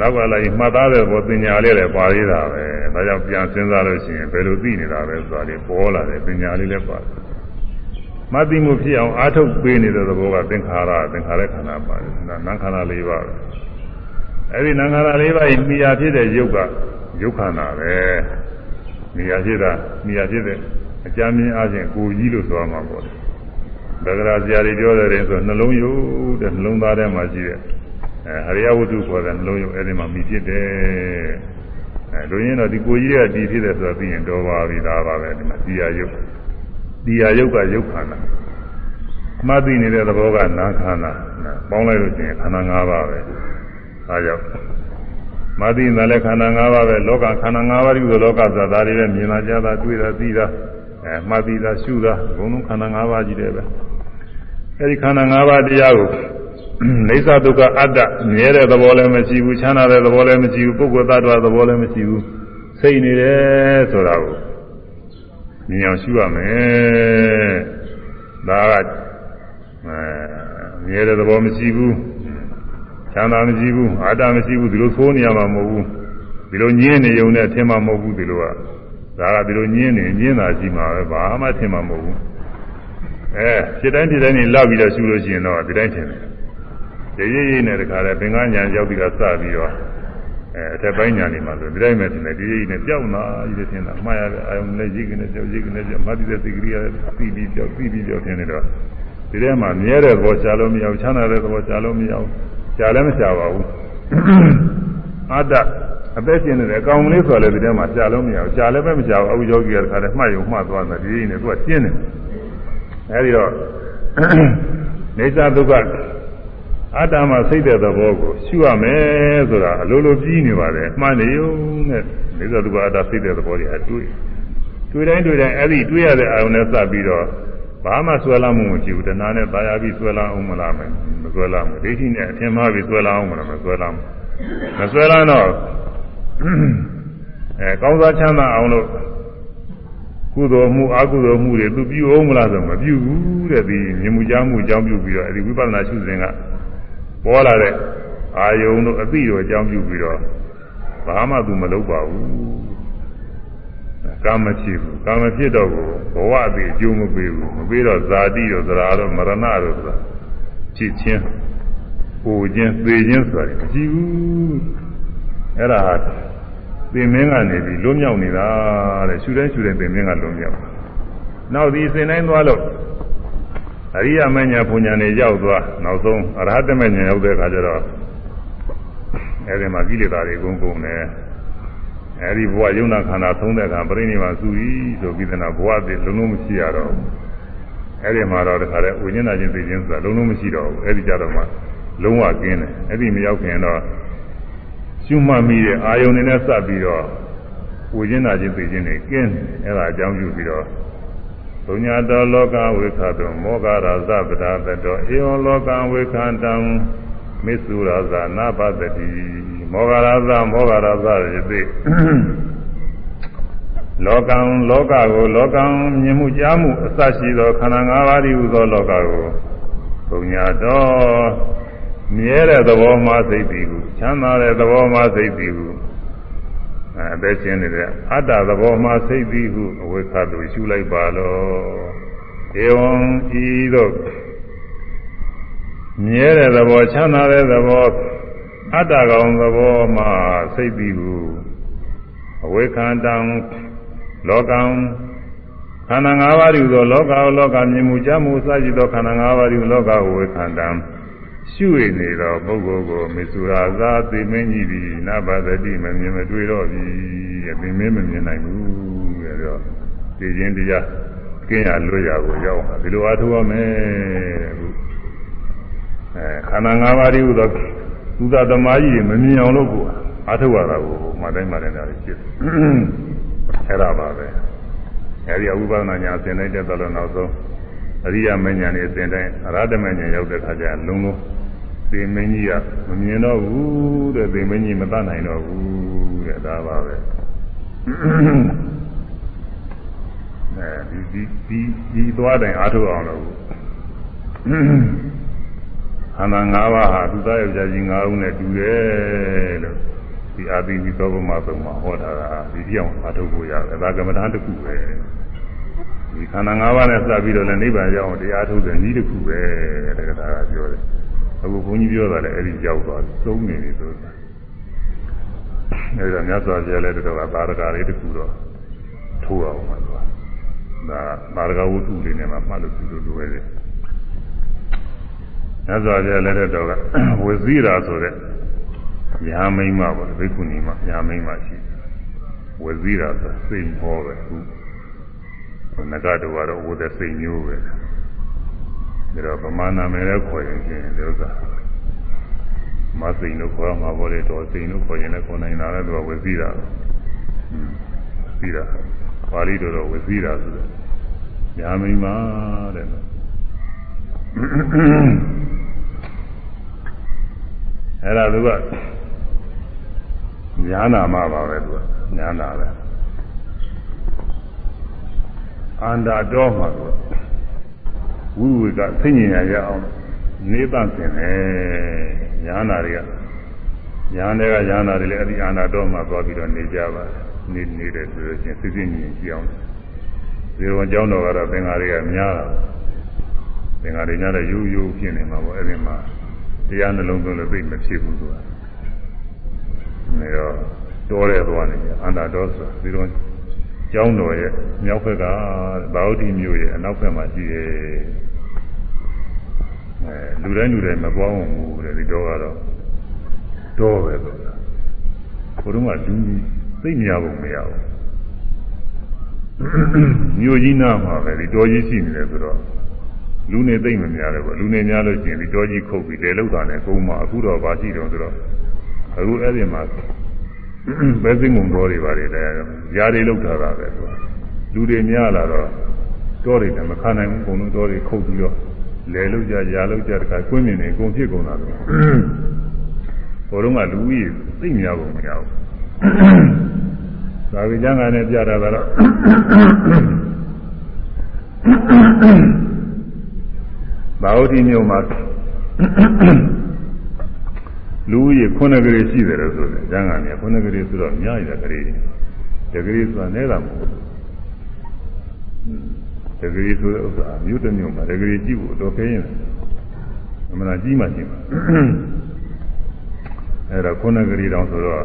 S1: နောက်ကလာရင်မှတ်သားတဲ့ဘောပညာလေးလည်းပါသေးတာပဲဒါကြောင့်ပြန်စဉ်းစားလို့ရှိရင်ဘယ်လိုသိနေတာပဲဆိုတာလေးပေါ်လာတယ်ပညာလေးလည်းပါတယ်မှတ်သိမှုဖြစ်အောင်အားထုတ်ပေးနေတဲ့သဘောကသင်္ခါရသင်္ခါရခန္ဓာပါတယ်နာမ်ခန္ဓာ၄ပါးပဲ အဲ့ဒီနာမ်ခန္ဓာ၄ပါးဤမိယာဖြစ်တဲ့ယုတ်ကယုတ်ခန္ဓာပဲမိယာဖြစ်တာမိယာဖြစ်တဲ့အကြမ်းမြင်အားဖြင့်ကိုကြီးလို့ဆိုရမှာပေါ့ဒါကြရာဆရာတွေပြောတယ်ဆိုနှလုံးယုတ်တဲ့နှလုံးသားထဲမှာရှိတဲ့အဲဟရိယဝတ္ထုခေါ်တဲ့နှလုံးယုတ်အဲ့ဒီမှာမိဖြစ်တယ်အဲလူရင်းတော့ဒီကိုကြီးရဲ့တည်ဖြစ်တယ်ဆိုတော့သိရင်တော်ပါပြီဒါပါပဲဒီမှာဒီယာယုတ်ဒီယာယုတ်ကယုတ်ခန္ဓာမှတ်သိနေတဲ့သဘောကနာခန္ဓာပေါင်းလိုက်လို့ရှိရင်ခန္ဓာ၅ပါးပဲ အားကြောင့်မာတိနာလည်းခန္ဓာ၅ပါးပဲလောကခန္ဓာ၅ပါးဒီလိုလောကသတာတွေပဲမြင်လာကြတာတွေ့တာသိတာအဲမှတ်သိတာရှုတာဘုံလုံးခန္ဓာ၅ပါးကြီးတယ်ပဲအဲဒီခန္ဓာ၅ပါးတရားကိုနေသဒုက္ခအတ္တမြဲတဲ့သဘောလည်းမရှိဘူးချမ်းသာတဲ့သဘောလည်းမရှိဘူးပုဂ္ဂိုလ်သတ္တဝါသဘောလည်းမရှိဘူးစိတ်နေတယ်ဆိုတာကိုမြင်အောင်ရှုရမယ်ဒါကအဲမြဲတဲ့သဘောမရှိဘူး ချမ်းသာမရှိဘူးအာတမရှိဘူးဒီလိုသိုးနေရမှာမဟုတ်ဘူးဒီလိုညင်းနေုံနဲ့ထင်မှာမဟုတ်ဘူးဒီလိုကဒါကဒီလိုညင်းနေညင်းတာရှိမှာပဲဘာမှထင်မှာမဟုတ်ဘူးအဲစိတ်တိုင်းဒီတိုင်းနေလောက်ပြီးတော့ရှုလို့ရှိရင်တော့ဒီတိုင်းထင်တယ်ရေရေရေနဲ့တခါလဲပင်ကညာရောက်ပြီးတော့စပြီးတော့အဲအထက်ပိုင်းညာနေမှာဆိုဒီတိုင်းမဲ့တင်တယ်ဒီကြီးနဲ့ကြောက်နာကြီးတဲ့တင်တာမှားရတဲ့အာယုံနဲ့ရိတ်ကနေကြောက်ရိတ်ကနေကြောက်မတိတဲ့စိတ်ကလေးရပြီးပြီးကြောက်ပြီးပြီးကြောက်တင်နေတော့ဒီထဲမှာမြဲတဲ့သဘောရှားလို့မရဘူးချမ်းသာတဲ့သဘောရှားလို့မရဘူး ရှားလည်းမရှားပါဘူးအတ္တအသက်ရှင်နေတယ်အကောင်လေးဆိုလည်းဒီထဲမှာရှားလို့မရဘူးရှားလည်းပဲမရှားဘူးအခုယောဂီကတခါတည်းမှတ်ယုံမှတ်သွားတယ်ဒီကြီးနဲ့သူကကျင်းတယ်အဲဒီတော့နေသဒုက္ခအတ္တမှာစိတ်တဲ့သဘောကိုရှုရမယ်ဆိုတာအလိုလိုပြီးနေပါတယ်မှန်နေုံနဲ့နေသဒုက္ခအတ္တစိတ်တဲ့သဘောတွေအတွေ့တွေ့တိုင်းတွေ့တိုင်းအဲ့ဒီတွေ့ရတဲ့အာရုံနဲ့စပ်ပြီးတော့ ဘာမှဆွဲလာမှုမရှိဘူးတဏှာနဲ့ပါရပြီးဆွဲလာအောင်မလားမယ်မဆွဲလာဘူးဒိဋ္ဌိနဲ့အထင်မှားပြီးဆွဲလာအောင်မလားမဆွဲလာဘူးမဆွဲလာတော့အဲကောင်းစားချမ်းသာအောင်လို့ကုသိုလ်မှုအကုသိုလ်မှုတွေသူပြုအောင်မလားဆိုမပြုဘူးတဲ့ဒီမြင်မှုကြားမှုအကြောင်းပြုပြီးတော့အဲဒီဝိပဿနာရှုစဉ်ကပေါ်လာတဲ့အာယုံတို့အသိတို့အကြောင်းပြုပြီးတော့ဘာမှသူမလုပ်ပါဘူး ကာမဖြစ်ဘူးကာမဖြစ်တော့ကိုဘဝအသေးအကျိုးမပေးဘူးမပေးတော့ဇာတိတို့သရာတို့မရဏတို့ဆိုတာဖြစ်ချင်းပူခြင်းသေခြင်းဆိုတာမရှိဘူးအဲ့ဒါဟာသင်မင်းကနေပြီးလွတ်မြောက်နေတာတဲ့ရှူတိုင်းရှူတိုင်းသင်မင်းကလွတ်မြောက်နောက်ဒီစင်တိုင်းသွားလို့အရိယမညာဘုံညာနေရောက်သွားနောက်ဆုံးအရဟတမညာရောက်တဲ့အခါကျတော့အဲဒီမှာကိလေသာတွေအကုန်ကုန်တယ် အဲဒီဘဝယုံနာခန္ဓာသုံးတဲ့အခါပြိဋိမာစုပြီးဆိုပြီးတဲ့နောက်ဘဝတည်းလုံးလုံးမရှိရတော့ဘူးအဲဒီမှာတော့တခါတည်းဝိညာဉ်နာချင်းသိချင်းဆိုတာလုံးလုံးမရှိတော့ဘူးအဲဒီကြတော့မှလုံးဝကင်းတယ်အဲဒီမရောက်ခင်တော့ရှုမှတ်မိတဲ့အာယုန်တွေနဲ့စပ်ပြီးတော့ဝိညာဉ်နာချင်းသိချင်းတွေကင်းတယ်အဲဒါအကြောင်းပြုပြီးတော့ဘုညာတော်လောကဝိခတောမောဂရာဇပဒါတတောဧဝလောကဝိခန္တံမစ္စုရာဇနာပတတိ မောဂရာဇမောဂရာဇရတိလောကံလောကကိုလောကံမြင်မှုကြားမှုအစရှိသောခန္ဓာ၅ပါးဤဟူသောလောကကိုဘုညာတော်မြဲတဲ့သဘောမှစိတ်တည်ဟုချမ်းသာတဲ့သဘောမှစိတ်တည်ဟုအဲအသက်ရှင်နေတဲ့အတ္တသဘောမှစိတ်တည်ဟုအဝိခတုရှုလိုက်ပါလောဧဝံဤသို့မြဲတဲ့သဘောချမ်းသာတဲ့သဘော အတ္တကောင်သဘောမှစိတ်တည်ဟုအဝိခန္တံလောကံခန္ဓာ၅ပါးဤသောလောကလောကမြင်မှုကြားမှုစသဖြင့်သောခန္ဓာ၅ပါးဤလောကဝေခန္တံရှုရနေသောပုဂ္ဂိုလ်ကိုမေစုရာသာသိမင်းကြီးသည်နဘသတိမမြင်မတွေ့တော့ပြီတဲ့သိမင်းမမြင်နိုင်ဘူးတဲ့တော့သိခြင်းတရားကင်းရလွတ်ရကိုရောက်တာဒီလိုအားထုတ်ရမယ်တဲ့အခုအဲခန္ဓာ၅ပါးဤဟူ သောသုဒသမားကြီးမမြင်အောင်လို့ကိုအားထုတ်ရတာကိုမတိုင်းမတိုင်းတာဖြစ်အဲ့ဒါပါပဲအဲဒီအဝိပဿနာညာအစဉ်တိုင်းတက်တော့နောက်ဆုံးအရိယာမဉ္ဇဉ်နဲ့အစဉ်တိုင်းအရဟတမဉ္ဇဉ်ရောက်တဲ့အခါကျလုံးလုံးသေမင်းကြီးကမမြင်တော့ဘူးတဲ့သေမင်းကြီးမတတ်နိုင်တော့ဘူးတဲ့ဒါပါပဲအဲဒီဒီဒီဒီသွားတိုင်းအားထုတ်အောင်လို့ ခန္ဓာ၅ပါးဟာသူသားယောက်ျားကြီး၅ဦးနဲ့တူတယ်လို့ဒီအာသီဝိသောဗမသုံးမှာဟောတာကဒီပြောင်းအားထုတ်ဖို့ရတယ်ဒါကမ္မဋ္ဌာန်းတစ်ခုပဲဒီခန္ဓာ၅ပါးနဲ့စပ်ပြီးတော့လည်းနိဗ္ဗာန်ရောက်အောင်တရားထုတ်တဲ့နည်းတစ်ခုပဲတက္ကရာကပြောတယ်အခုဘုန်းကြီးပြောတာလည်းအဲ့ဒီရောက်သွားပြီသုံးနေပြီဆိုတာအဲ့ဒါမြတ်စွာဘုရားလည်းတော်ကသာရကလေးတစ်ခုတော့ထိုးအောင်ပါတော့ဒါသာရကဝတ္ထုလေးနဲ့မှမှတ်လို့ပြုလို့လွယ်တယ် မြတ်စွာဘုရားလည်းတော်ကဝဇိရာဆိုတဲ့ညာမိမ့်မပေါ့ဘိက္ခုနီမညာမိမ့်မရှိဝဇိရာဆိုစိတ်ဟောပဲခုနကတော့ကတော့ဝသက်စိတ်မျိုးပဲဒါတော့ဗမာနာမည်လည်းခေါ်ရင်ချင်းဒီဥစ္စာမသိလို့ခေါ်မှာပေါ့လေတော့သိလို့ခေါ်ရင်လည်းခေါ်နိုင်တာလည်းသူကဝဇိရာဟွန်းပြီးတာပါဠိတော်တော့ဝဇိရာဆိုတော့ညာမိမ့်မတဲ့ အဲ့ဒါသူကညာနာမှာပါပဲသူကညာနာပဲအန္တာတော်မှာသူဝိဝေကသိဉ္ညာရအောင်နေသန့်စင်တယ်ညာနာတွေကညာတွေကညာနာတွေလည်းအဲ့ဒီအန္တာတော်မှာသွားပြီးတော့နေကြပါနေနေတယ်ဆိုလို့ချင်းသိသိဉ္ဉ္ကြည့်အောင်ဇေဝကျောင်းတော်ကတော့သင်္ဃာတွေကများတာသင်္ဃာတွေများတဲ့ယူယူဖြစ်နေမှာပေါ့အဲ့ဒီမှာ တရားနှလုံးသွင်းလို့သိမဖြစ်ဘူးဆိုတာနေတော့တောရဲသွားနေကြအန္တာတော်ဆိုဒီတော့ကျောင်းတော်ရဲ့မြောက်ဘက်ကဘာဝတိမြို့ရဲ့အနောက်ဘက်မှာရှိရဲ့အဲလူတိုင်းလူတိုင်းမပွားဝင်ဘူးတဲ့ဒီတော့ကတော့တော့ပဲဆိုတာဘုရုံးကလူကြီးသိမရဘူးမရဘူးမြို့ကြီးနားမှာပဲဒီတော်ကြီးရှိနေတယ်ဆိုတော့ လူနေသိမ့်မများတယ်ပေါ့လူနေများလို့ရှိရင်ဒီတော်ကြီးခုတ်ပြီးလေလောက်တာနဲ့ကုန်းမှာအခုတော့ဘာရှိတော့ဆိုတော့အခုအဲ့ဒီမှာပဲစင်းကုန်တော်တွေပါတယ်လေຢာတွေလောက်ထားတာပဲသူလူတွေများလာတော့တော်တွေလည်းမခံနိုင်ဘူးဘုံလုံးတော်တွေခုတ်ပြီးတော့လေလောက်ကြຢာလောက်ကြတခါကွင်းမြင်နေအကုန်ဖြစ်ကုန်တာတော့ဘိုးတော်ကလူကြီးသိများကုန်မရဘူးသာဝေကျမ်းကလည်းပြတာကတော့ ဘာဝတိမြို့မှာလူကြီးခုနှစ်ကလေးရှိတယ်လို့ဆိုတယ်ကျမ်းကနေခုနှစ်ကလေးဆိုတော့များရတဲ့ကလေးတကလေးဆိုတာနဲတာမဟုတ်ဘူးတကလေးဆိုတဲ့ဥစ္စာမြို့တစ်မြို့မှာတကလေးကြည့်ဖို့တော့ခဲရင်အမှန်ကြီးမှကြီးမှာအဲ့တော့ခုနှစ်ကလေးတောင်ဆိုတော့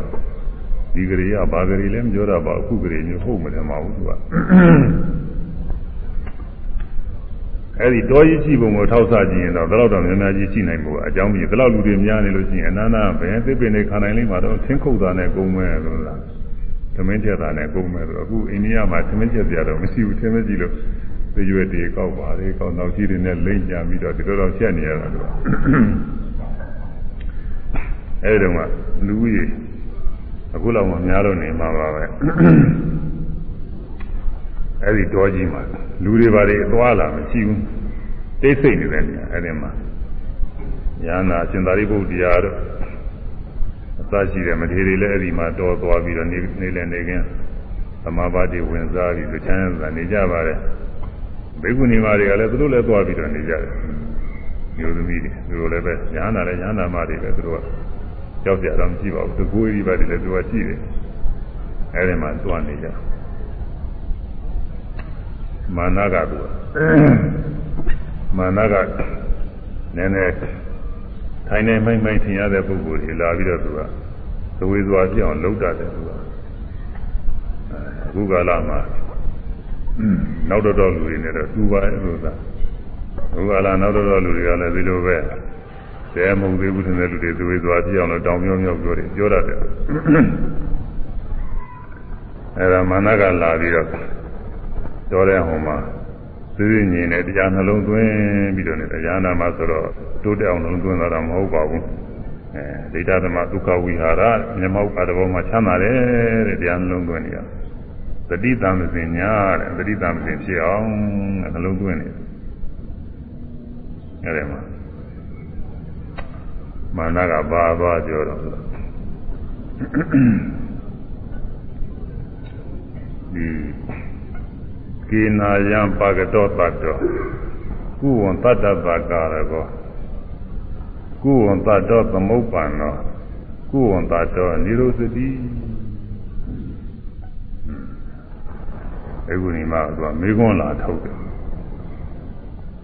S1: ဒီကလေးကဘာကလေးလဲမပြောတော့ပါအခုကလေးမျိုးဟုတ်မတယ်မဟုတ်သူက အဲ့ဒီတော်ကြီးရှိပုံကိုထောက်ဆကြည့်ရင်တော့ဘယ်တော့တော့များများကြီးရှိနိုင်ဖို့အကြောင်းပြီးဘယ်တော့လူတွေများနေလို့ရှိရင်အနာနာဘယ်သစ်ပင်တွေခံနိုင်လိမ့်မှာတော့သင်းခုတ်တာနဲ့ကုန်မဲ့လို့လားသမင်းချက်တာနဲ့ကုန်မဲ့ဆိုတော့အခုအိန္ဒိယမှာသမင်းချက်ပြတော့မရှိဘူးသမင်းကြည့်လို့သေရွယ်တွေကောက်ပါလေကောက်တော့ကြီးတွေနဲ့လိမ့်ကြပြီးတော့ဒီလိုတော့ချက်နေရတာလို့အဲ့ဒီတော့ကလူကြီးအခုလောက်မှများတော့နေမှာပါပဲ အဲ့ဒီတောကြီးမှာလူတွေဘာတွေသွားလာမရှိဘူးတိတ်ဆိတ်နေတဲ့နေရာအဲ့ဒီမှာညာနာရှင်သာရိပုတ္တရာတို့အသရှိတဲ့မထေရီလည်းအဲ့ဒီမှာတော်သွားပြီးတော့နေနေလည်းနေကင်းသမာပါတိဝင်စားပြီးလူချမ်းသာနေကြပါတယ်ဘေကုဏီမာတွေကလည်းသူတို့လည်းသွားပြီးတော့နေကြတယ်မျိုးသမီးတွေသူတို့လည်းပဲညာနာလည်းညာနာမတွေပဲသူတို့ကကြောက်ကြတော့မရှိပါဘူးသူကိုယ်ကြီးပဲလည်းသူကရှိတယ်အဲ့ဒီမှာသွားနေကြတယ် မာနကသူမာနကနည်းနည်းထိုင်နေမိုက်မိုက်ထင်ရတဲ့ပုဂ္ဂိုလ်တွေလာပြီးတော့သူကသဝေစွာပြအောင်လှုပ်တတ်တယ်သူကအခုကာလမှာနောက်တော့တော့လူတွေနဲ့တော့သူပါရဲ့လို့သာအခုကာလနောက်တော့တော့လူတွေကလည်းဒီလိုပဲတဲမဟုတ်သေးဘူးထင်တဲ့လူတွေသဝေစွာပြအောင်လို့တောင်မြောင်းမြောက်ပြောတယ်ပြောတတ်တယ်အဲဒါမာနကလာပြီးတော့ တော်တဲ့ဟိုမှာသိသိမြင်တဲ့တရားနှလုံးသွင်းပြီးတော့နေတရားနာမှာဆိုတော့တိုးတက်အောင်နှလုံးသွင်းတာတော့မဟုတ်ပါဘူးအဲဒိဋ္ဌသမဒုက္ခဝိဟာရမျက်မှောက်အတဘောမှာချမ်းသာတယ်တဲ့တရားနှလုံးသွင်းနေရသတိတံမစင်ညာတဲ့သတိတံမစင်ဖြစ်အောင်နှလုံးသွင်းနေရတယ်မှာမာနကဘာသွားပြောတော့ဒီ ကေနာယံပါကတောတတ္တောကုဝံတတ္တတကာရကောကုဝံတတ္တောသမုပ္ပန္နောကုဝံတတ္တောនិရောသတိအခုဒီမှာသူကမေခွန်းလာထုတ်တယ်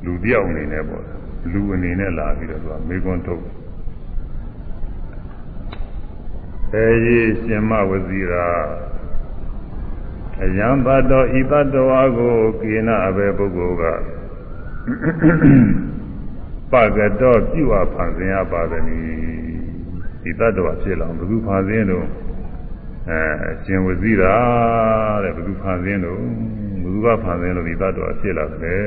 S1: လူတယောက်အနေနဲ့ပေါ့လူအနေနဲ့လာပြီးတော့သူကမေခွန်းထုတ်အဲရေးရှင်မဝဇီရာ အယံတတော်ဤတတော်အကိုကိနအဘေပုဂ္ဂိုလ်ကပကတော်ပြုအပ်ဖန်ဆင်းရပါသည်ဤတတော်ဖြစ်လောင်ဘုသူဖန်ဆင်းတော့အဲရှင်ဝဇိရာတဲ့ဘုသူဖန်ဆင်းတော့ဘုသူကဖန်ဆင်းလို့ဤတတော်ဖြစ်လာတယ်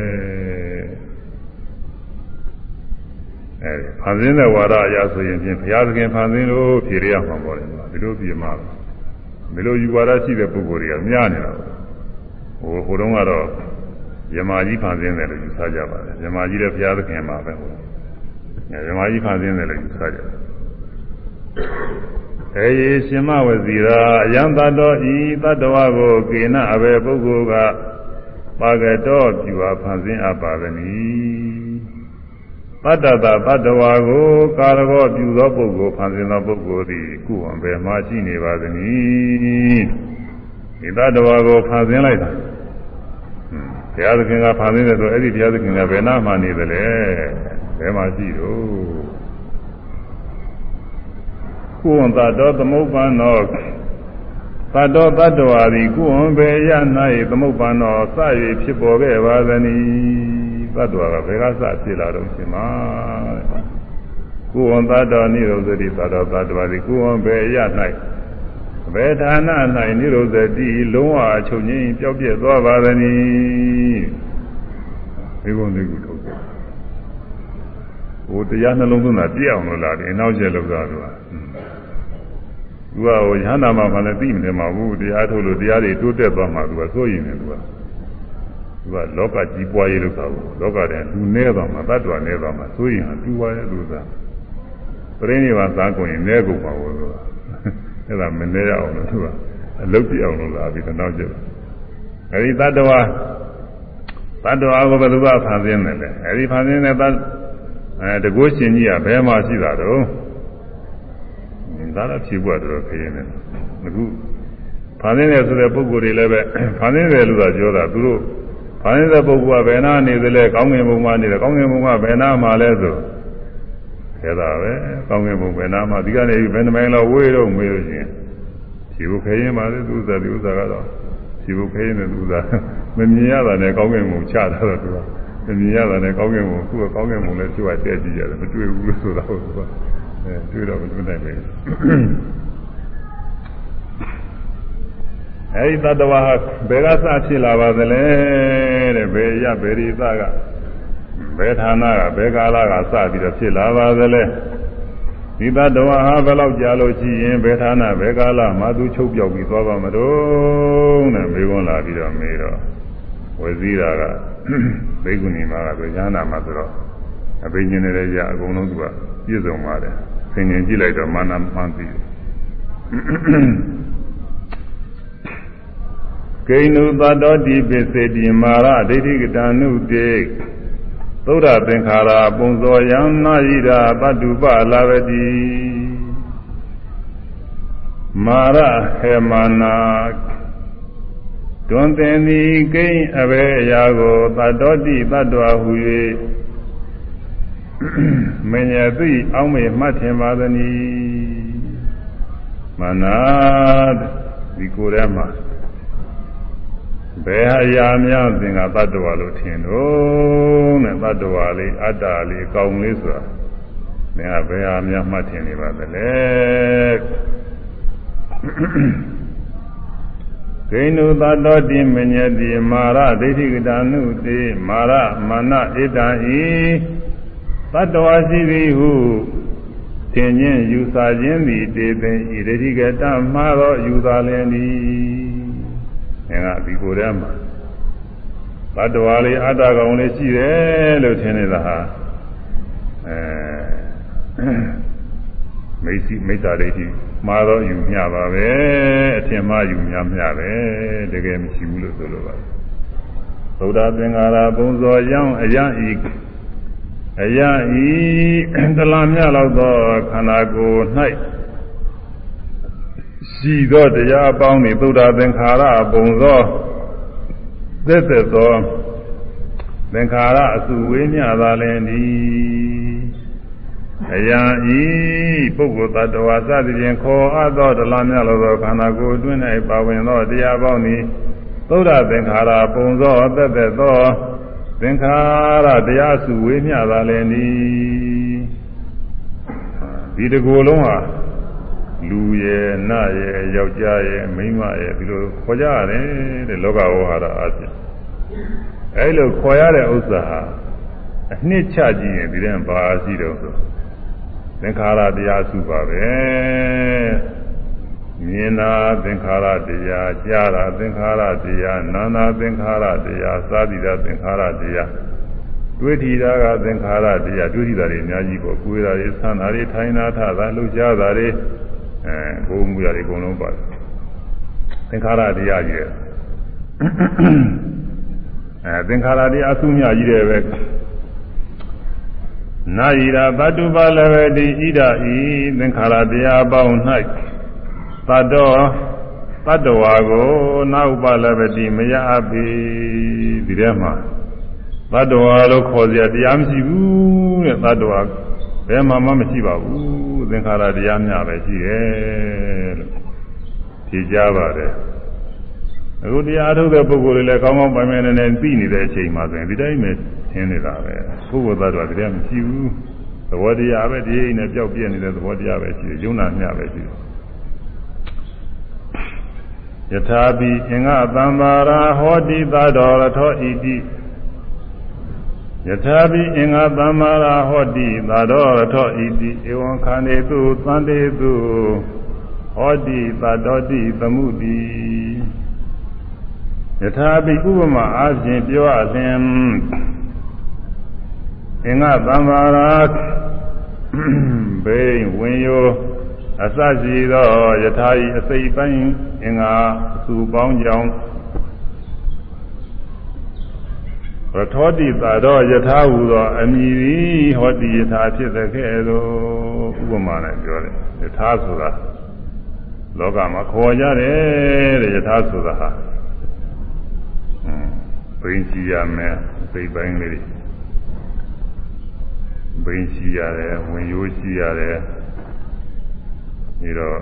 S1: အဲဖန်ဆင်းတဲ့ဝါဒအရဆိုရင်ဖြင့်ဘုရားသခင်ဖန်ဆင်းလို့ဖြေရရမှာပေါ့လေဒီလိုပြမှာတော့ ဒီလိုယူဝါဒရှိတဲ့ပုဂ္ဂိုလ်တွေကများနေတာပေါ့ဟိုဟိုတုန်းကတော့ယမာကြီးဖန်ဆင်းတယ်လို့ယူဆကြပါတယ်ယမာကြီးတဲ့ဘုရားသခင်မှာပဲဟိုယမာကြီးဖန်ဆင်းတယ်လို့ယူဆကြတယ်အေယေရှင်မဝစီရာအယံတတော်ဤတတ္တဝကိုကေနအဘေပုဂ္ဂိုလ်ကပါကတော်ပြုဝါဖန်ဆင်းအပ်ပါသည် တတ္တတာတတ္တဝါကိုကာရကောပြုသောပုဂ္ဂိုလ်ဖန်ဆင်းသောပုဂ္ဂိုလ်သည်ကုဝံဘယ်မှာရှိနေပါသနည်းဒီတတ္တဝါကိုဖန်ဆင်းလိုက်တာဘုရားသခင်ကဖန်ဆင်းတယ်ဆိုအဲ့ဒီဘုရားသခင်ကဘယ်နာမှနေသလဲဘယ်မှာရှိတော့ကုဝံတတော်သမုပ္ပန္နောသတ္တောတတ္တဝါသည်ကုဝံဘေယ၌သမုပ္ပန္နောစ၍ဖြစ်ပေါ်ခဲ့ပါသနည်း တတ္တဝါကဘယ်ကစဖြစ်လာတော့ရှင်မှာကုဝံတတော်နိရောဓတိတတ္တောတတ္တဝါသည်ကုဝံဘေယ၌ဘယ်ဌာန၌နိရောဓတိလုံးဝအချုပ်ငင်းပျောက်ပြက်သွားပါသနည်းဒီကုန်းဒီကုထုတ်တယ်ဟိုတရားနှလုံးသွင်းတာပြည့်အောင်လို့လားဒီအနောက်ကျလောက်တာကသူကဟိုရဟန္တာမှာမှလည်းသိမနေမှာဘူးတရားထုတ်လို့တရားတွေတိုးတက်သွားမှသူကစိုးရင်တယ်သူက သူကလောကကြီးပွားရေးလို့ဆိုဘူးလောကတည်းလူနေသွားမှတ attva နေသွားမှစိုးရင်ဟာတူပါရဲ့လူသားပရိနိဗ္ဗာန်သာကုန်ရင်နေကုန်ပါဘူးသူကအဲ့ဒါမနေရအောင်လို့သူကအလုတ်ပြအောင်လို့လာပြီးတော့နောက်ကျတယ်အဲဒီတ attva တ attva ကိုဘယ်လိုကဖန်ဆင်းတယ်လဲအဲဒီဖန်ဆင်းတဲ့အဲတကုရှင်ကြီးကဘယ်မှာရှိတာတော့ဒါတော့ဖြေဖို့တော့ခရင်နေအခုဖန်ဆင်းတယ်ဆိုတဲ့ပုဂ္ဂိုလ်တွေလည်းပဲဖန်ဆင်းတယ်လို့သာပြောတာသူတို့ ဖန်ဆင်းတဲ့ပုဂ္ဂိုလ်ကဘယ်နာနေသလဲကောင်းငင်ဘုံမှာနေတယ်ကောင်းငင်ဘုံကဘယ်နာမှာလဲဆိုခဲတာပဲကောင်းငင်ဘုံဘယ်နာမှာဒီကနေဘယ်နှမိုင်လောက်ဝေးတော့မေးလို့ရှိရင်ဖြေဖို့ခရင်ပါလေသူဥစ္စာဒီဥစ္စာကတော့ဖြေဖို့ခရင်တဲ့သူဥစ္စာမမြင်ရတာနဲ့ကောင်းငင်ဘုံချတာတော့သူကမမြင်ရတာနဲ့ကောင်းငင်ဘုံသူကကောင်းငင်ဘုံလည်းသူကတက်ကြည့်ရတယ်မတွေ့ဘူးလို့ဆိုတော့သူကအဲတွေ့တော့မတွေ့နိုင်ဘူး အဲဒီတတဝါဘယ်ကစဖြစ်လာပါသလဲတဲ့ဘယ်ရဘယ်ဒီသကဘယ်ဌာနကဘယ်ကာလကစပြီးတော့ဖြစ်လာပါသလဲဒီတတဝါဟာဘယ်လောက်ကြာလို့ရှိရင်ဘယ်ဌာနဘယ်ကာလမှသူချုပ်ပြောက်ပြီးသွားပါမလို့တဲ့မေခွန်းလာပြီးတော့မေးတော့ဝဇီရာကဘိက္ခုနီမကဆိုဉာဏ်နာမှာဆိုတော့အဘိညာဉ်တွေရအကုန်လုံးသူကပြည့်စုံပါတယ်ဆင်ញင်ကြည့်လိုက်တော့မာနမှန်ပြီ ကိဏုသတ္တောတိပစ္စေတိမာရဒိဋ္ဌိကတံနုတေသုဒ္ဓသင်္ခါရပုံဇောယံနာယိရာပတုပလာဝတိမာရခေမာနာတွင်သင်သည်ကိဉ္အဘေအရာကိုသတ္တောတိတတ္တဝဟူ၍မဉ္ဇသိအောင်းမေမှတ်ထင်ပါသနည်းမနာဒီကိုယ်ထဲမှာ ဘယ်ဟာရာများသင်္ကတတ္တဝါလို့ထင်တော့နဲ့တတ္တဝါလေးအတ္တလေးကောင်းလေးဆိုတာသင်ကဘယ်ဟာများမှတ်ထင်နေပါသလဲဂိဏုသတ္တောတိမညတိမာရဒိဋ္ဌိကတနုတေမာရမာနဣတံဤတတ္တဝါရှိသည်ဟုသင်ချင်းယူဆခြင်းသည်တေသင်ဤဒိဋ္ဌိကတမှားသောယူဆလင်သည် ငါကဒီကိုယ်ထဲမှာတတ္တဝါလေးအတ္တကောင်လေးရှိတယ်လို့ထင်နေတာဟာအဲမိသိမိစ္ဆာဒိဋ္ဌိမှားတော့ယူမျှပါပဲအထင်မှားယူမျှမျှပဲတကယ်မရှိဘူးလို့ဆိုလိုပါတယ်သုဒ္ဓသင်္ဃာရဘုံဇောရောင်းအယံဤအယံဤတလာမြလောက်သောခန္ဓာကိုယ်၌ ရှိသောတရားအပေါင်းဤသုဒ္ဓသင်္ခါရဘုံဇောသက်သက်သောသင်္ခါရအစုဝေးမြသာလည်းဤအယံဤပုဂ္ဂိုလ်တ attva စသည်ဖြင့်ခေါ်အပ်သောတလားမြလောသောခန္ဓာကိုယ်အတွင်း၌ပါဝင်သောတရားပေါင်းသည်သုဒ္ဓသင်္ခါရပုံသောသက်သက်သောသင်္ခါရတရားစုဝေးမြသာလည်းဤဒီတကူလုံးဟာ လူရဲ့နရဲ့ယောက်ျားရဲ့မိန်းမရဲ့ဒီလိုခေါ်ကြရတယ်တဲ့လောကဝဟာရအားဖြင့်အဲလိုခေါ်ရတဲ့ဥစ္စာဟာအနှစ်ချကြည့်ရင်ဒီတဲ့ဘာရှိတော့ဆိုသင်္ခါရတရားစုပါပဲမြင်တာသင်္ခါရတရားကြားတာသင်္ခါရတရားနာနာသင်္ခါရတရားသာတိတာသင်္ခါရတရားတွေးထီတာကသင်္ခါရတရားတွေးထီတာတွေအများကြီးပေါ့ကိုယ်တာတွေဆန္ဒတွေထိုင်တာထတာလှုပ်ရှားတာတွေ အဲဘုံမူတာတွေအကုန်လုံးပါတယ်သင်္ခါရတရားကြီးတယ်အဲသင်္ခါရတရားအစုမြကြီးတယ်ပဲနာယိရာသတ္တုပလဝတိဣဒဤသင်္ခါရတရားပေါင်း၌သတ္တောတတ္တဝါကိုနာဥပလဝတိမရအပ်ပြီဒီထဲမှာတတ္တဝါလို့ခေါ်စရာတရားမရှိဘူးတဲ့တတ္တဝါဘယ်မှမှမရှိပါဘူး သင်္ခါရတရားများပဲရှိတယ်လို့ဖြေကြပါတယ်အခုတရားအထုတ်တဲ့ပုဂ္ဂိုလ်တွေလည်းကောင်းကောင်းပိုင်ပိုင်နေနေသိနေတဲ့အချိန်မှာဆိုရင်ဒီတိုင်းပဲသင်နေတာပဲပုဂ္ဂိုလ်သားတော်တရားမရှိဘူးသဘောတရားပဲဒီအိမ်နဲ့ကြောက်ပြည့်နေတဲ့သဘောတရားပဲရှိတယ်ယုံနာမျှပဲရှိတယ်ယထာပိအင်္ဂသံပါရာဟောတိသတော်ရထောဣတိ ယထာပိအင်္ဂသမ္မာရာဟောတိသာတော်ရထောဣတိဧဝံခန္ဓေတုသံတေတုဟောတိသတောတိသမှုတိယထာပိဥပမာအားဖြင့်ပြောအလျင်အင်္ဂသမ္မာရာဘေးဝင်ယောအစရှိသောယထာဤအစိပ်ပိုင်းအင်္ဂါသူပေါင်းကြောင်း ရထောတိသာတော့ယထာဟူသောအမိသည်ဟောတိယထာဖြစ်တဲ့ကဲ့သို့ဥပမာနဲ့ပြောတယ်ယထာဆိုတာလောကမှာခေါ်ကြတယ်တဲ့ယထာဆိုတာဟာဘိန်းရှိရမယ်စိတ်ပိုင်းလေးဘိန်းရှိရတယ်ဝင်ရိုးရှိရတယ်ပြီးတော့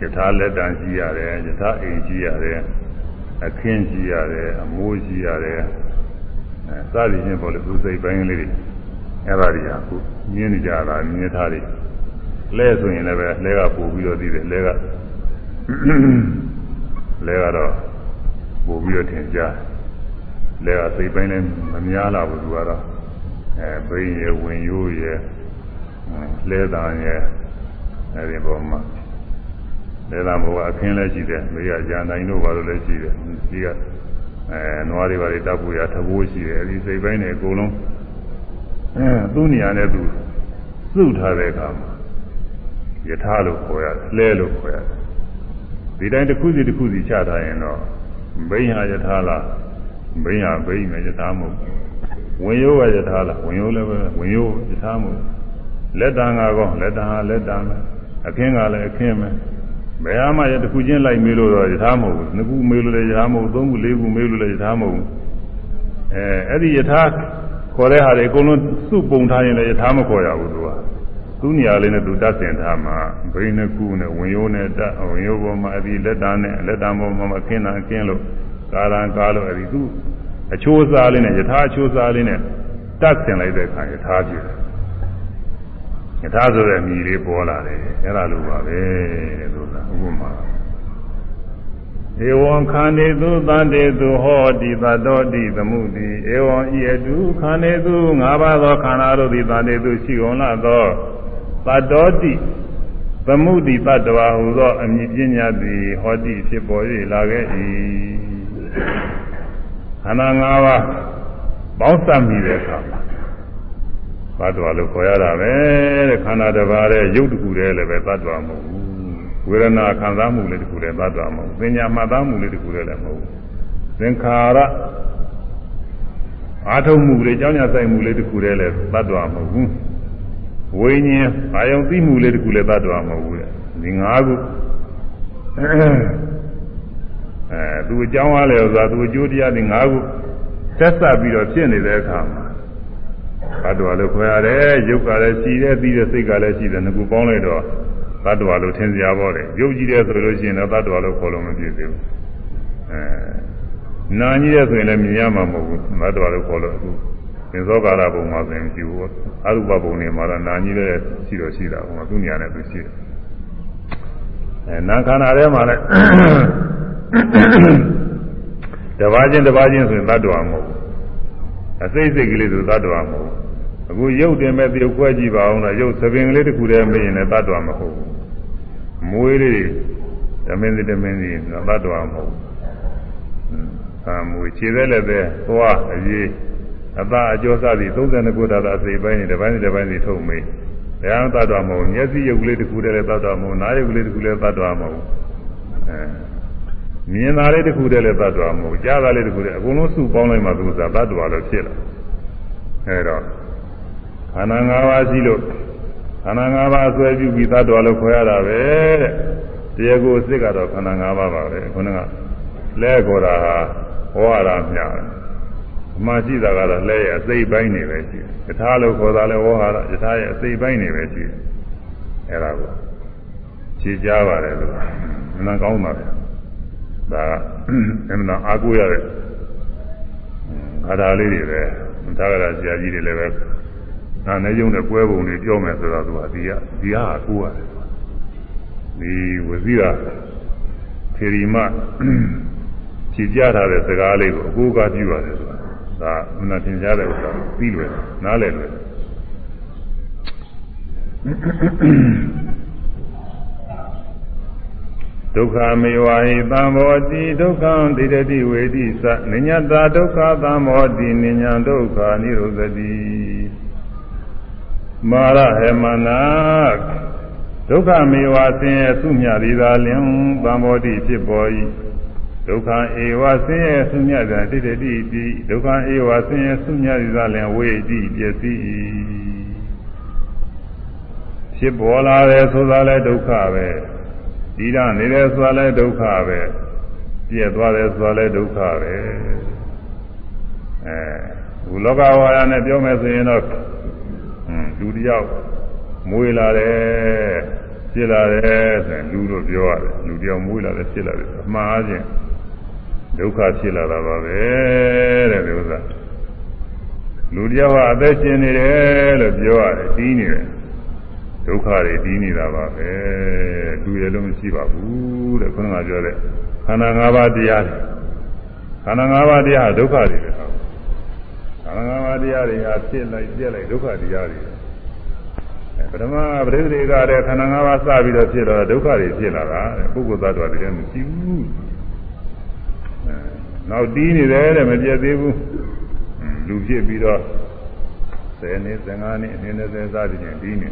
S1: ယထာလက်တန်ရှိရတယ်ယထာအိမ်ရှိရတယ် အခင်းရှိရတယ်အမိုးရှိရတယ်အဲစသည်ဖြင့်ပေါ်လို့သူစိတ်ပိုင်းလေးတွေအဲ့ဒါတွေဟာခုမြင်နေကြတာမြင်ထားတယ်လဲဆိုရင်လည်းပဲလဲကပို့ပြီးတော့သိတယ်လဲကလဲကတော့ပို့ပြီးတော့ထင်ရှားလဲကစိတ်ပိုင်းလည်းမများလာဘူးသူကတော့အဲဘိန်းရဝင်ရိုးရလဲတန်ရအဲဒီပေါ်မှာ လဲတန်ဘောကအခင်းလည်းရှိတယ်မေးရကြံတိုင်းတို့ဘာလို့လဲရှိတယ်ဒီကအဲနွားတွေဘာတွေတပ်ဖို့ရသဘောရှိတယ်အဲဒီစိတ်ပိုင်းတွေအကုန်လုံးအဲသူ့နေရာနဲ့သူစုထားတဲ့အခါမှာယထာလို့ခေါ်ရတယ်လဲလို့ခေါ်ရတယ်ဒီတိုင်းတစ်ခုစီတစ်ခုစီချထားရင်တော့ဘိညာယထာလားဘိညာဘိညာယထာမဟုတ်ဝင်ရိုးကယထာလားဝင်ရိုးလည်းပဲဝင်ရိုးယထာမဟုတ်လက်တံကကောလက်တံဟာလက်တံပဲအခင်းကလည်းအခင်းပဲ ဘယ်ဟာမှရတစ်ခုချင်းလိုက်မေးလို့တော့ယထာမဟုတ်ဘူးနှစ်ခုမေးလို့လည်းယထာမဟုတ်သုံးခုလေးခုမေးလို့လည်းယထာမဟုတ်ဘူးအဲအဲ့ဒီယထာခေါ်တဲ့ဟာတွေအကုန်လုံးစုပုံထားရင်လည်းယထာမခေါ်ရဘူးသူကသူ့နေရာလေးနဲ့သူတတ်ဆင်ထားမှာဘိန်းနှစ်ခုနဲ့ဝင်ရိုးနဲ့တတ်ဝင်ရိုးပေါ်မှာအဒီလက်တံနဲ့လက်တံပေါ်မှာခင်းတာခင်းလို့ကာရံကားလို့အဒီသူ့အချိုးအစားလေးနဲ့ယထာအချိုးအစားလေးနဲ့တတ်ဆင်လိုက်တဲ့အခါယထာပြည့်တ ယ်ယထာဆိုတဲ့မြည်လေးပေါ်လာတယ်အဲ့ဒါလိုပါပဲတဲ့ဆိုတာဥပမာဧဝံခန္ဓေသူသန္တေသူဟောတိသတောတိသမှုတိဧဝံဤအတုခန္ဓေသူ၅ပါးသောခန္ဓာတို့သည်သန္တေသူရှိကုန်လာသောသတောတိသမှုတိတတဝါဟူသောအမည်ပညာသည်ဟောတိဖြစ်ပေါ်၍လာခဲ့၏ခန္ဓာ၅ပါးပေါင်းစပ်မိတဲ့အခါမှာသတ္တဝါလို့ခေါ်ရတာပဲတဲ့ခ န္ဓာတစ်ပါးတဲ့ရုပ်တစ်ခုတည်းလည်းပဲသတ္တဝါမဟုတ်ဘူးဝေဒနာခံစားမှုလေးတစ်ခုတည်းသတ္တဝါမဟုတ်ဘူးပညာမှတ်သားမှုလေးတစ်ခုတည်းလည်းမဟုတ်ဘူးသင်္ခါရအာထုံမှုလေးကြောင်းညာဆိုင်မှုလေးတစ်ခုတည်းလည်းသတ္တဝါမဟုတ်ဘူးဝိညာဉ်အာယုံသိမှုလေးတစ်ခုလည်းသတ္တဝါမဟုတ်ဘူးတဲ့ဒီ၅ခုအဲသူအကြောင်းအားလဲဆိုတာသူအကျိုးတရားဒီ၅ခုဆက်ဆက်ပြီးတော့ဖြစ်နေတဲ့အခါမှာ သတ္တဝါလို့ခေါ်ရတယ်ရုပ်ကလည်းရှိတယ်သိတဲ့စိတ်ကလည်းရှိတယ်ငါကူပေါင်းလိုက်တော့သတ္တဝါလို့ထင်စရာပေါ့တယ်ရုပ်ကြည့်တယ်ဆိုလို့ရှိရင်တော့သတ္တဝါလို့ခေါ်လို့မပြည့်သေးဘူးအဲနာကြီးတဲ့ဆိုရင်လည်းမြင်ရမှာမဟုတ်ဘူးသတ္တဝါလို့ခေါ်လို့အခုသင်္သောကာရဘုံမှာဆိုရင်ရှိဘူးအရုပဘုံတွေမှာတော့နာကြီးတဲ့ရှိတော့ရှိတာဟိုသူနေရာနဲ့သူရှိတယ်အဲနာခန္ဓာထဲမှာလည်းတပါးချင်းတပါးချင်းဆိုရင်သတ္တဝါမဟုတ်ဘူးအစိတ်စိတ်ကလေးဆိုသတ္တဝါမဟုတ်ဘူး အခုရုပ်တင်မဲ့ပြုတ်ခွဲကြည့်ပါအောင်လားရုပ်သပင်ကလေးတစ်ခုတည်းမရင်လည်းသတ္တဝါမဟုတ်ဘူးမွေးလေးဓမင်းစီဓမင်းစီသတ္တဝါမဟုတ်ဘူးအာမွေခြေသက်လည်းပဲသွားအရေးအသာအကျော်စသည်32ခုသာသာအစိတ်ပိုင်းနဲ့တစ်ပိုင်းနဲ့တစ်ပိုင်းစီထုတ်မေးဒါမှသတ္တဝါမဟုတ်မျက်စိရုပ်ကလေးတစ်ခုတည်းလည်းသတ္တဝါမဟုတ်နားရုပ်ကလေးတစ်ခုလည်းသတ္တဝါမဟုတ်အဲမြင်တာလေးတစ်ခုတည်းလည်းသတ္တဝါမဟုတ်ကြားတာလေးတစ်ခုတည်းအကုန်လုံးစုပေါင်းလိုက်မှသူကသတ္တဝါလို့ဖြစ်လာအဲတော့ ခန္ဓာ၅ပါးရှိလို့ခန္ဓာ၅ပါးဆွဲပြုပြီးသတ္တဝါလို့ခေါ်ရတာပဲတဲ့တရားကိုအစ်စ်ကတော့ခန္ဓာ၅ပါးပါပဲခုနကလဲခေါ်တာဟာဟောရတာမျှတယ်အမှရှိတာကတော့လဲရဲ့အစိတ်ပိုင်းနေပဲရှိတယ်ယထာလို့ခေါ်တာလဲဝေါဟာရယထာရဲ့အစိတ်ပိုင်းနေပဲရှိတယ်အဲ့ဒါကိုခြေကြပါတယ်လို့မနာကောင်းပါပဲဒါကအမှန်အားကိုးရတဲ့အာဓာလေးတွေပဲသာဂရဆရာကြီးတွေလည်းပဲ နာနေရုံနဲ့ပွဲပုံတွေပြောမယ်ဆိုတော့သူကဒီကဒီဟာကိုးရတယ်ဒီဝစီရာထေရီမဖြည့်ကြထားတဲ့စကားလေးကိုအကိုးကပြုရတယ်ဆိုတာဒါမနာသင်ကြားတဲ့ဥစ္စာပြီးလွယ်နားလည်လွယ်ဒုက္ခမေဝဟိသံဘောတိဒုက္ခံတိတတိဝေတိသနိညတာဒုက္ခသံဘောတိနိညာဒုက္ခនិရောဓတိ မာရဟေမနာဒုက္ခမေဝဆင်းရဲသူမြသည်သာလင်သံဘောတိဖြစ်ပေါ်၏ဒုက္ခဧဝဆင်းရဲသူမြသည်တိတတိတိဒုက္ခဧဝဆင်းရဲသူမြသည်သာလင်ဝေတိပစ္စည်းဖြစ်ပေါ်လာတယ်ဆိုတာလဲဒုက္ခပဲဒီရနေတယ်ဆိုတာလဲဒုက္ခပဲပြည့်သွားတယ်ဆိုတာလဲဒုက္ခပဲအဲဘုလောကဝါယနဲ့ပြောမယ်ဆိုရင်တော့ လူတယောက်မွေးလာတယ်ဖြစ်လာတယ်ဆိုရင်လူတို့ပြောရတယ်လူတယောက်မွေးလာတယ်ဖြစ်လာတယ်အမှားအချင်းဒုက္ခဖြစ်လာတာပါပဲတဲ့ဒီဥစ္စာလူတယောက်ဟာအသက်ရှင်နေတယ်လို့ပြောရတယ်ပြီးနေတယ်ဒုက္ခတွေပြီးနေတာပါပဲလူရလုံးမရှိပါဘူးတဲ့ခုနကပြောတဲ့ခန္ဓာ၅ပါးတရားတွေခန္ဓာ၅ပါးတရားဒုက္ခတွေပဲခန္ဓာ၅ပါးတရားတွေဟာဖြစ်လိုက်ပြက်လိုက်ဒုက္ခတရားတွေ ပထမပရိသေကတဲ့ခန္ဓာ၅ပါးစပြီးတော့ဖြစ်တော့ဒုက္ခတွေဖြစ်လာတာပုဂ္ဂိုလ်သတ္တဝါတွေလည်းမရှိဘူးနောက်တီးနေတယ်တဲ့မပြတ်သေးဘူးလူဖြစ်ပြီးတော့10နှစ်15နှစ်အနည်း20စသည်ဖြင့်တီးနေ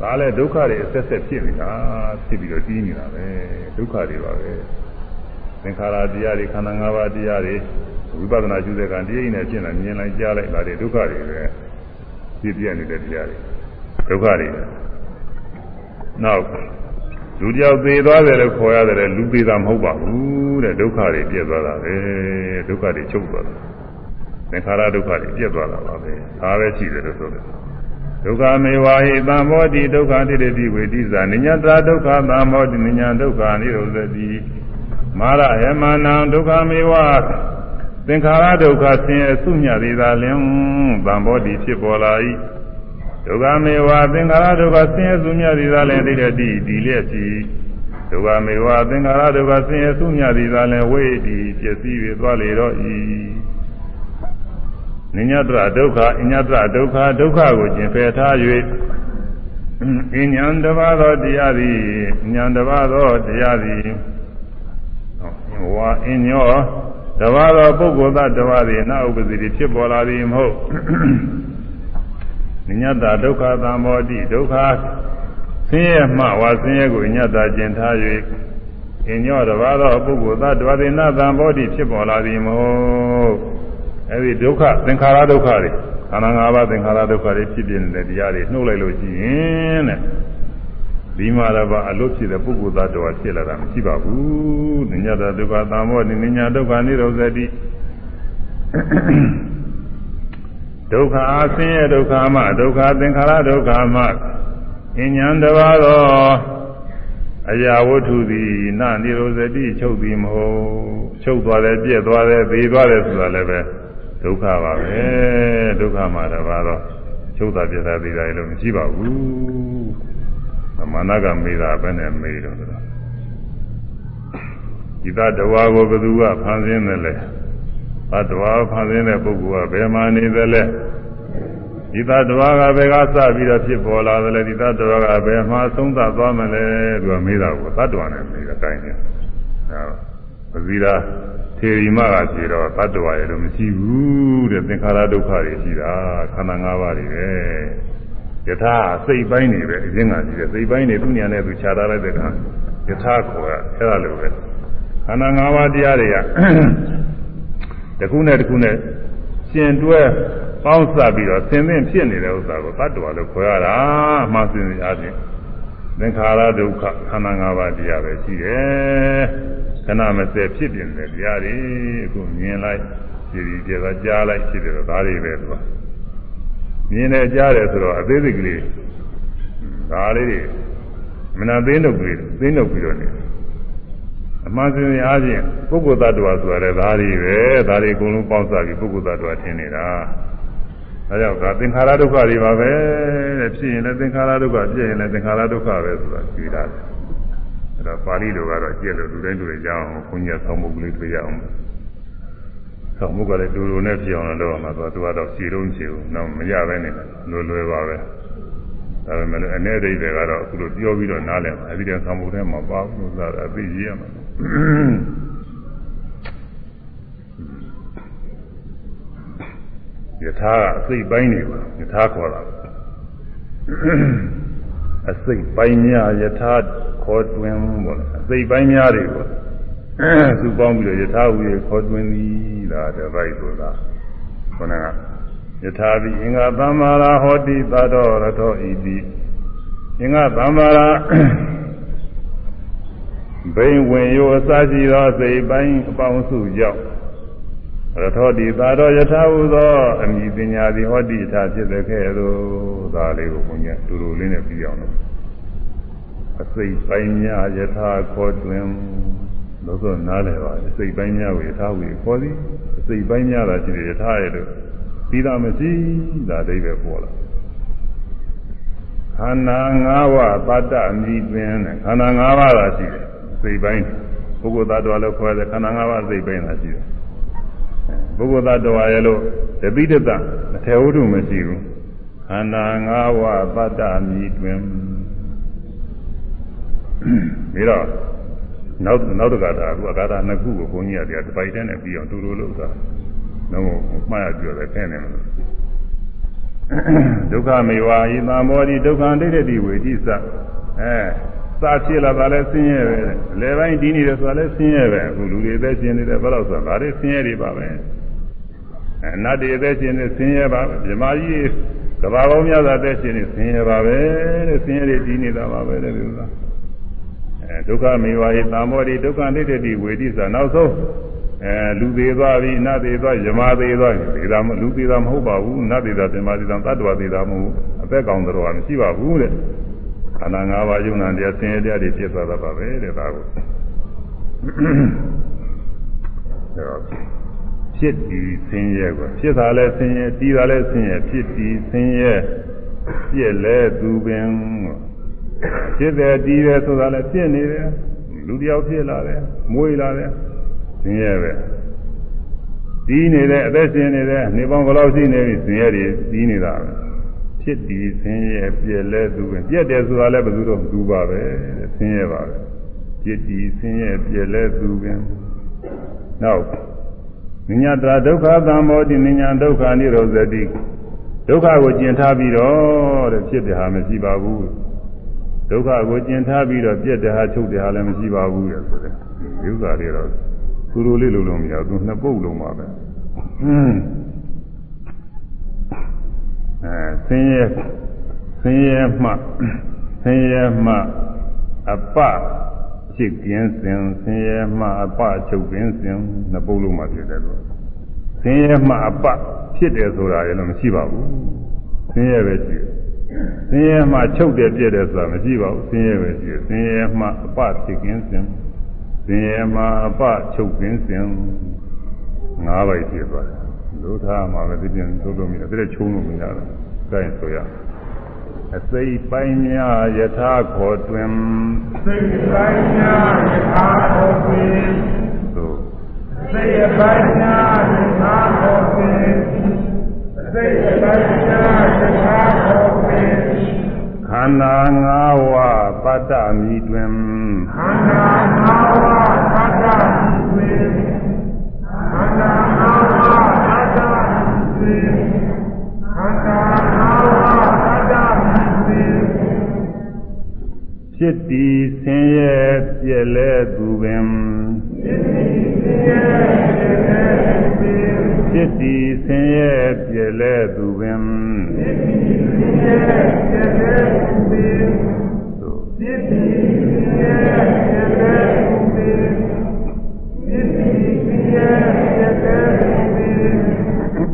S1: ဒါလည်းဒုက္ခတွေအဆက်ဆက်ဖြစ်နေတာဖြစ်ပြီးတော့တီးနေတာပဲဒုက္ခတွေပါပဲသင်္ခါရတရားတွေခန္ဓာ၅ပါးတရားတွေဝိပဿနာကျူတဲ့ကံတရားနဲ့ဖြစ်နေမြင်လိုက်ကြားလိုက်ဒါတွေဒုက္ခတွေပဲဖြစ်ပြနေတဲ့တရားတွေ ဒုက္ခတွေနောက်လူတယောက်သေးသွားတယ်လို့ခေါ်ရတယ်လူသေးတာမဟုတ်ပါဘူးတဲ့ဒုက္ခတွေပြည့်သွားတာပဲဒုက္ခတွေချုပ်သွားတာသင်္ခါရဒုက္ခတွေပြည့်သွားတာပါပဲဒါပဲရှိတယ်လို့ဆိုတယ်ဒုက္ခမေဝဟိသံမောတိဒုက္ခတိတတိဝေတိဇာနိညတဒုက္ခသံမောတိနိညာဒုက္ခនិရောဓတိမာရယမနံဒုက္ခမေဝသင်္ခါရဒုက္ခဆင်းရဲစုမြသေးသာလင်သံမောတိဖြစ်ပေါ်လာ၏ ဒုက္ခမေဝသင်္ခါရဒုက္ခဆင်းရဲစုမြသည်သာလည်းဒိဋ္ဌိတိဒီလျက်ရှိဒုက္ခမေဝသင်္ခါရဒုက္ခဆင်းရဲစုမြသည်သာလည်းဝိတိပြည့်စည်၍သွားလေတော့ဤနိညတရဒုက္ခအညတရဒုက္ခဒုက္ခကိုကျင်ဖယ်ထား၍အဉ္ဉံတပါသောတရားသည်ဉာဏ်တပါသောတရားသည်ဝါအညောတပါသောပုဂ္ဂိုလ်သတ္တဝါသည်နာဥပ္ပစီဖြစ်ပေါ်လာသည်မဟုတ် ညတဒုက္ခသံမောတိဒုက္ခဆင်းရဲမှဝါဆင်းရဲကိုညတကျင်ထား၍အညောတပါးသောပုဂ္ဂိုလ်သတ္တဝါသည်နာသံမောတိဖြစ်ပေါ်လာသည်မဟုတ်အဲဒီဒုက္ခသင်္ခါရဒုက္ခတွေခန္ဓာ၅ပါးသင်္ခါရဒုက္ခတွေဖြစ်ပြနေတဲ့တရားတွေနှုတ်လိုက်လို့ရှိရင်တဲ့ဒီမှာတော့အလုတ်ဖြစ်တဲ့ပုဂ္ဂိုလ်သတ္တဝါဖြစ်လာတာမရှိပါဘူး။ညတဒုက္ခသံမောတိနိညာဒုက္ခនិရောဓတိ ဒုက္ခအဆင်းရဲဒုက္ခမှဒုက္ခသင်္ခါရဒုက္ခမှအញ្ញံတပါသောအရာဝတ္ထုသည်နာနိရောဇတိချုပ်သည်မဟုတ်ချုပ်သွားတယ်ပြည့်သွားတယ်ဘေးသွားတယ်ဆိုတာလည်းပဲဒုက္ခပါပဲဒုက္ခမှာတပါတော့ချုပ်တာပြည့်တာဘေးတာလည်းမရှိပါဘူးအမနာကမေးတာပဲနဲ့မေးတော့ဒီသတ္တဝါကိုဘယ်သူကဖန်ဆင်းတယ်လဲ သတ္တဝါဖန်ဆင်းတဲ့ပုဂ္ဂိုလ်ကဘယ်မှာနေသလဲဒီသတ္တဝါကဘယ်ကစပြီးတော့ဖြစ်ပေါ်လာသလဲဒီသတ္တဝါကဘယ်မှာသုံးသသွားမလဲသူကမေးတာကိုသတ္တဝါနဲ့မေးတာတိုင်းတယ်အဲပဇီရာထေရီမကပြေတော့သတ္တဝါရဲ့လို့မရှိဘူးတဲ့သင်္ခါရဒုက္ခတွေရှိတာခန္ဓာ၅ပါးတွေပဲယထာစိတ်ပိုင်းတွေပဲအရင်ကရှိတယ်စိတ်ပိုင်းတွေသူညာနဲ့သူခြားထားလိုက်တဲ့အခါယထာခေါ်ရအဲ့ဒါလိုပဲခန္ဓာ၅ပါးတရားတွေက တစ်ခုနဲ့တစ်ခုနဲ့ရှင်တွဲပေါင်းစပ်ပြီးတော့သင်သင်ဖြစ်နေတဲ့ဥစ္စာကိုတ attva လို့ခေါ်ရတာအမှန်စင်အားဖြင့်သင်္ခါရဒုက္ခခန္ဓာ၅ပါးတရားပဲရှိတယ်ခဏမစဲဖြစ်ပြနေတဲ့တရားတွေအခုမြင်လိုက်ကြည်ကြည်သာကြားလိုက်ဖြစ်တယ်ဒါတွေပဲသူကမြင်တယ်ကြားတယ်ဆိုတော့အသေးစိတ်ကလေးဒါလေးတွေမနာသိနှုတ်ပြီးသိနှုတ်ပြီးတော့နေ အမှန်စင်အားဖြင့်ပုဂ္ဂိုလ်သတ္တဝါဆိုရတဲ့ဒါတွေပဲဒါတွေအကုန်လုံးပေါင်းစပ်ပြီးပုဂ္ဂိုလ်သတ္တဝါထင်နေတာဒါကြောင့်ဒါသင်္ခါရဒုက္ခတွေပါပဲတဲ့ဖြစ်ရင်လည်းသင်္ခါရဒုက္ခပြည့်ရင်လည်းသင်္ခါရဒုက္ခပဲဆိုတာကြည့်တာအဲ့တော့ပါဠိလိုကတော့ကြည့်လို့လူတိုင်းလူတွေကြောင်းခွန်ကြီးဆောင်းမှုကလေးတွေ့ရအောင်ဆောင်းမှုကလည်းတူတူနဲ့ပြောင်းလို့တော့မှသူကတော့ခြေတုံးခြေဦးတော့မရပဲနေလွယ်လွယ်ပါပဲဒါပေမဲ့အနေအသေးတွေကတော့အခုလိုပြောပြီးတော့နားလည်ပါအဲဒီတည်းဆောင်းမှုထဲမှာပါဘူးဆိုတာအသိကြီးရမှာ ယထာကအစိတ်ပိုင်းနေပါယထာခေါ်တာအစိတ်ပိုင်းများယထာခေါ်တွင်ပေါ့အစိတ်ပိုင်းများတွေပေါ့သူပေါင်းပြီးတော့ယထာဝီခေါ်တွင်သည်ဒါတပိုက်ဆိုတာခொနကယထာတိအင်္ဂသမ္မာရာဟောတိသတောရထောဣတိအင်္ဂသမ္မာရာ ဘိဝင်ယောအစရှိသောစိတ်ပိုင်းအပေါင်းစုကြောင့်ရထောတိသာတော်ယထာဟုသောအမိပညာသည်ဟောတိထာဖြစ်တဲ့ခဲ့သို့ဒါလေးကိုဘုန်းကြီးတူတူလေးနဲ့ပြီးအောင်လို့အစိတ်ပိုင်းများယထာခေါ်တွင်လို့ဆိုနားလည်ပါအစိတ်ပိုင်းများကိုယထာဟုခေါ်သည်အစိတ်ပိုင်းများတာရှိတယ်ယထာရဲ့လို့ပြီးတာမရှိဒါအိဗယ်ပေါ်လာခန္ဓာ၅ပါးပတ္တမြည်တွင်တဲ့ခန္ဓာ၅ပါးသာရှိတယ် စိတ်ပိုင်းပုဂ္ဂိုလ်သတ္တဝါလို့ခေါ်တဲ့ခန္ဓာ၅ပါးစိတ်ပိုင်းသာရှိတယ်ပုဂ္ဂိုလ်သတ္တဝါရဲ့လို့တပိဋကအထေဝုဒ္ဓမရှိဘူးခန္ဓာ၅ပါးပတ္တမြည်တွင်ပြီးတော့နောက်နောက်တကတာအခုအကာတာနှစ်ခုကိုဘုန်းကြီးကတရားတစ်ပိုက်တည်းနဲ့ပြီးအောင်တူတူလို့သာတော့မှားရပြောတယ်ဖဲနေမှာဒုက္ခမေဝါဤသံဘောဒီဒုက္ခဒိဋ္ဌိဝေတိသအဲ စာဖြစ်လာတာလဲဆင်းရဲပဲအလဲပိုင်းဒီနေတယ်ဆိုတာလဲဆင်းရဲပဲအခုလူတွေအသက်ရှင်နေတယ်ဘယ်တော့ဆိုတာဒါတွေဆင်းရဲတွေပါပဲအဲနတ်တွေအသက်ရှင်နေဆင်းရဲပါပဲမြမကြီးကဘာကောင်းများစွာအသက်ရှင်နေဆင်းရဲပါပဲတဲ့ဆင်းရဲတွေဒီနေတာပါပဲတဲ့လူကအဲဒုက္ခမေဝါဤသံဘောဒီဒုက္ခဒိဋ္ဌိဝေတိသနောက်ဆုံးအဲလူသေးသွားပြီနတ်သေးသွားယမသေးသွားပြီဒါမှလူသေးတာမဟုတ်ပါဘူးနတ်သေးတာသင်္မာသေးတာတတ္တဝသေးတာမဟုတ်အသက်ကောင်တော်မရှိပါဘူးတဲ့ ခန္ဓာ၅ပါးယုံနာတရားဆင်းရဲတရားတွေပြည့်သွားတာပါပဲတဲ့ဒါကိုဖြစ်ပြီးဆင်းရဲကိုဖြစ်တာလဲဆင်းရဲတီးတာလဲဆင်းရဲဖြစ်ပြီးဆင်းရဲပြည့်လဲသူပင်ဖြစ်တယ်တီးတယ်ဆိုတာလဲဖြစ်နေတယ်လူတယောက်ဖြစ်လာတယ်မွေးလာတယ်ဆင်းရဲပဲတီးနေတဲ့အသက်ရှင်နေတယ်နေပေါင်းဘယ်လောက်ရှိနေပြီဆင်းရဲတွေတီးနေတာပဲ ဖြစ်ပြီးဆင်းရဲပြည့်လဲသူပဲပြည့်တယ်ဆိုတာလည်းဘယ်သူတော့သူပါပဲဆင်းရဲပါပဲဖြစ်ပြီးဆင်းရဲပြည့်လဲသူပဲနောက်နိညာတဒုက္ခသံမောတိနိညာဒုက္ခនិရောဇတိဒုက္ခကိုကျင်ထားပြီးတော့တဲ့ဖြစ်တယ်ဟာမရှိပါဘူးဒုက္ခကိုကျင်ထားပြီးတော့ပြည့်တယ်ဟာချုပ်တယ်ဟာလည်းမရှိပါဘူးတဲ့ဆိုတဲ့ဒီဥစ္စာတွေတော့သူတို့လေးလုံးလုံးမရဘူးသူနှစ်ပုတ်လုံးပါပဲอืม အဲဆင်းရဲဆင်းရဲမှဆင်းရဲမှအပဖြစ်ကင်းစဉ်ဆင်းရဲမှအပချုပ်ကင်းစဉ်နှစ်ပုတ်လုံးမှဖြစ်တယ်လို့ဆင်းရဲမှအပဖြစ်တယ်ဆိုတာလည်းမရှိပါဘူးဆင်းရဲပဲရှိတယ်ဆင်းရဲမှချုပ်တယ်ပြည့်တယ်ဆိုတာမရှိပါဘူးဆင်းရဲပဲရှိတယ်ဆင်းရဲမှအပဖြစ်ကင်းစဉ်ဆင်းရဲမှအပချုပ်ကင်းစဉ်ငါးပိုက်ဖြစ်သွားတယ် လို့ထားမှာပဲဒီပြင်သုံးလို့မရအဲ့ဒါချုံလို့မရတော့ဒါရင်ဆိုရအစိတ်ပိုင်းများယထာခေါ်တွင်
S2: စိတ်ပိုင်းများယထာခေါ်တွင်သို့စိတ်ပိုင်းများယထာခေါ်တွင်စိတ်ပိုင်းများယထာခေါ်တွင်
S1: ခန္ဓာ၅ဝပတ္တမိတွင်
S2: ခန္ဓာ၅ဝပတ္တမိတွင်ခန္ဓာ
S1: ဖြစ်တည်ဆင်းရဲပြည့်လဲသူပင်ဖြစ်တည်ဆင်းရဲပြည့်လဲသူပင်ဖြစ်တည်ဆင်းရဲပြည့်လဲသူပင်ဖြစ်တည်ဆင်းရဲပြည့်လဲသူ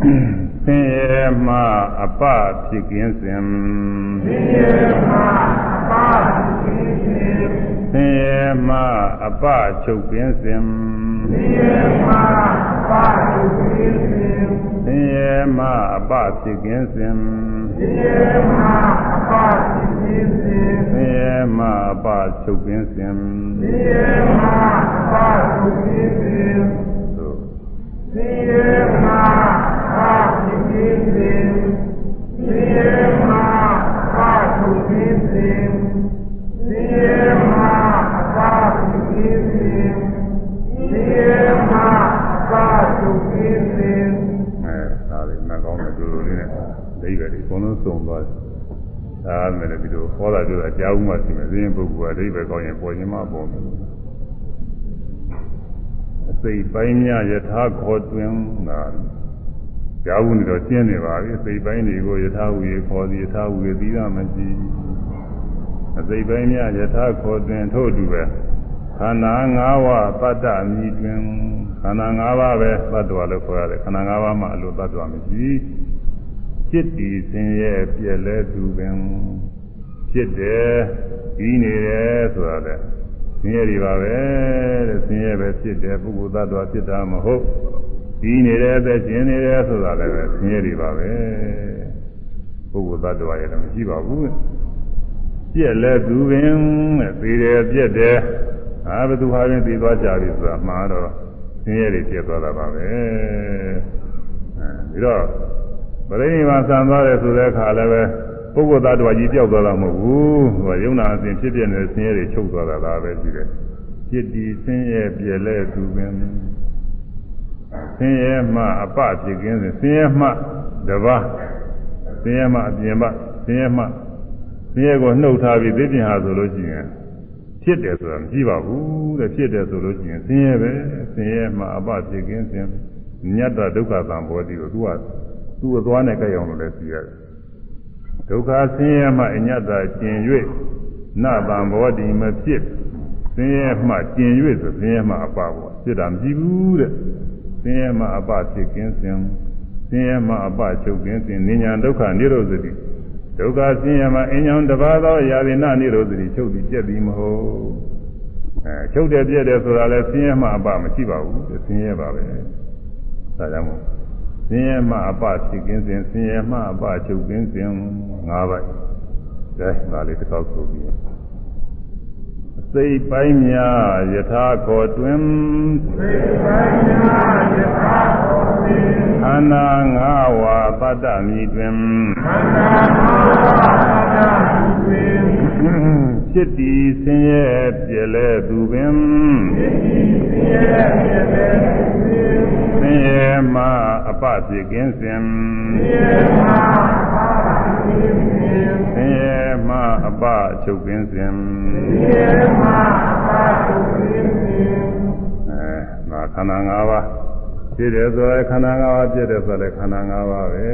S1: ပင်ဆင်းရဲမှအပဖြစ်ကင်းစဉ်ဆင်းရဲမှ
S2: ဖြစ်ခြင်း
S1: ဆင်းရဲမှအပချုပ်ပင်စဉ်
S2: ဆင်းရဲမှပါတုဖြစ်ခြင်း
S1: ဆင်းရဲမှအပဖြစ်ကင်းစဉ်
S2: ဆင်းရဲမှပါဖြစ်ခြင်း
S1: ဆင်းရဲမှအပချုပ်ပင်စဉ်
S2: ဆင်းရဲမှပါတုဖြစ်ခြင်း
S1: သို့
S2: ဆင်းရဲမှပါဖြစ်ခြင်းဆ
S1: လည်းဒီလိုဟောတာပြောတာကြားဦးမှရှိမယ်သိရင်ပုဂ္ဂိုလ်ကဒိဗ္ဗေကောင်းရင်ပေါ်ခြင်းမပေါ်ဘူးအစိတ်ပိုင်းများယထာခေါ်တွင်တာကြားဦးနေတော့ရှင်းနေပါပြီအစိတ်ပိုင်းတွေကိုယထာဝေခေါ်သည်ယထာဝေသီးရမရှိအစိတ်ပိုင်းများယထာခေါ်တွင်ထို့တူပဲခန္ဓာ၅ဝပတ္တမြည်တွင်ခန္ဓာ၅ပါးပဲသတ္တဝါလို့ခေါ်ရတယ်ခန္ဓာ၅ပါးမှအလိုသတ္တဝါမရှိจิตတည်ဆင်းရဲပြည့်လဲသူပင် ဖြစ်တယ်ပြီးနေတယ်ဆိုတာလေဆင်းရဲတွေပါပဲတဲ့ဆင်းရဲပဲဖြစ်တယ်ပုဂ္ဂိုလ်သတ္တဝါဖြစ်တာမဟုတ်ပြီးနေတယ်အသက်ရှင်နေတယ်ဆိုတာလည်းပဲဆင်းရဲတွေပါပဲပုဂ္ဂိုလ်သတ္တဝါရဲ့လည်းမရှိပါဘူးပြည့်လဲသူပင်တဲ့ပြီးတယ်ပြည့်တယ်အာဘသူဟာရင်ပြီးသွားကြပြီဆိုတာမှားတော့ဆင်းရဲတွေဖြစ်သွားတာပါပဲအဲဒီတော့ပရိနိဗ္ဗာန်ဆံသွားတယ်ဆိုတဲ့အခါလည်းပဲ ပုဂ္ဂိုလ်သားတော်ကြီးပြောက်သွားတာမဟုတ်ဘူးဟိုယုံနာအစဉ်ဖြစ်ပြနေတဲ့ဆင်းရဲတွေချုပ်သွားတာဒါပဲရှိတယ်ဖြစ်ဒီဆင်းရဲပြည့်လဲသူပင်ဆင်းရဲမှအပဖြစ်ခြင်းစဉ်ဆင်းရဲမှတပါးဆင်းရဲမှအပြင်မှဆင်းရဲမှဆင်းရဲကိုနှုတ်ထားပြီးသိပြင်ဟာဆိုလို့ရှိရင်ဖြစ်တယ်ဆိုတာမရှိပါဘူးတဲ့ဖြစ်တယ်ဆိုလို့ရှိရင်ဆင်းရဲပဲဆင်းရဲမှအပဖြစ်ခြင်းစဉ်ညတ္တဒုက္ခသံဘောတိကိုသူကသူ့အသွားနဲ့ကြိုက်အောင်လို့လည်းသိရတယ် ဒုက္ခဆင်းရဲမှအညတ္တာကျင်၍နဗံဘောတိမဖြစ်ဆင်းရဲမှကျင်၍ဆိုဆင်းရဲမှအပဘောဖြစ်တာမရှိဘူးတဲ့ဆင်းရဲမှအပဖြစ်ခြင်းစဉ်ဆင်းရဲမှအပချုပ်ခြင်းစဉ်နိညာဒုက္ခနိရောဓတိဒုက္ခဆင်းရဲမှအင်းကြောင့်တပါးသောယာရိနနိရောဓတိချုပ်ပြီးပြက်ပြီးမဟုတ်အဲချုပ်တယ်ပြက်တယ်ဆိုတာလဲဆင်းရဲမှအပမရှိပါဘူးဆင်းရဲပါပဲဒါကြောင့်မို့ ဆင်းရဲမှအပဖြစ်ခြင်းစဉ်ဆင်းရဲမှအပချုပ်ခြင်းစဉ်၅ပါးဒါဒါလေးတစ်ခေါက်ဆိုပြီး စိတ်ပိုင်းများယထာခေါ်တွင်
S2: သေပိုင်းများယထာတော်ဖြင့်
S1: ခန္ဓာ၅ဝါပတ္တမြည်တွင်
S2: ခန္ဓာမှာသာတွင်
S1: ဖြစ်တည်ဆင်းရဲပြည့်လဲသူပင်
S2: သိရဲပြည့်တဲ့တွင်
S1: ဆင်းရဲမှအပဖြစ်ကင်းစဉ်
S2: သိရဲမှာပါဖြစ်ခြင်း
S1: ဆင်းရဲမှအပချုပ်ကင်းစဉ်
S2: သိရဲမှာပါဖြစ်ခြင်း
S1: အဲငါခန္ဓာ၅ပါးဖြစ်တယ်ဆိုရင်ခန္ဓာ၅ပါးဖြစ်တယ်ဆိုရင်ခန္ဓာ၅ပါးပဲ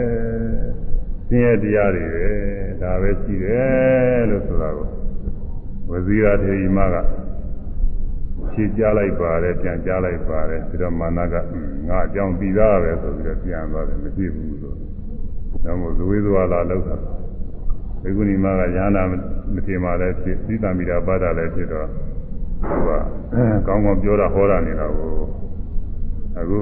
S1: ဆင်းရဲတရားတွေပဲဒါပဲရှိတယ်လို့ဆိုတာကိုဝဇီရာထေရီမကဖြေကြားလိုက်ပါတယ်ပြန်ကြားလိုက်ပါတယ်ပြီးတော့မာနကငါအကြောင်းပြီးသားပဲဆိုပြီးတော့ပြန်သွားတယ်မရှိဘူးဆို တော့မို့ဇဝေဇဝါလာလောက်တာဘေကုဏီမကညာနာမထေမာလည်းဖြစ်သီတမိတာပါဒလည်းဖြစ်တော့သူကကောင်းကောင်းပြောတာဟောတာနေတာကိုအခု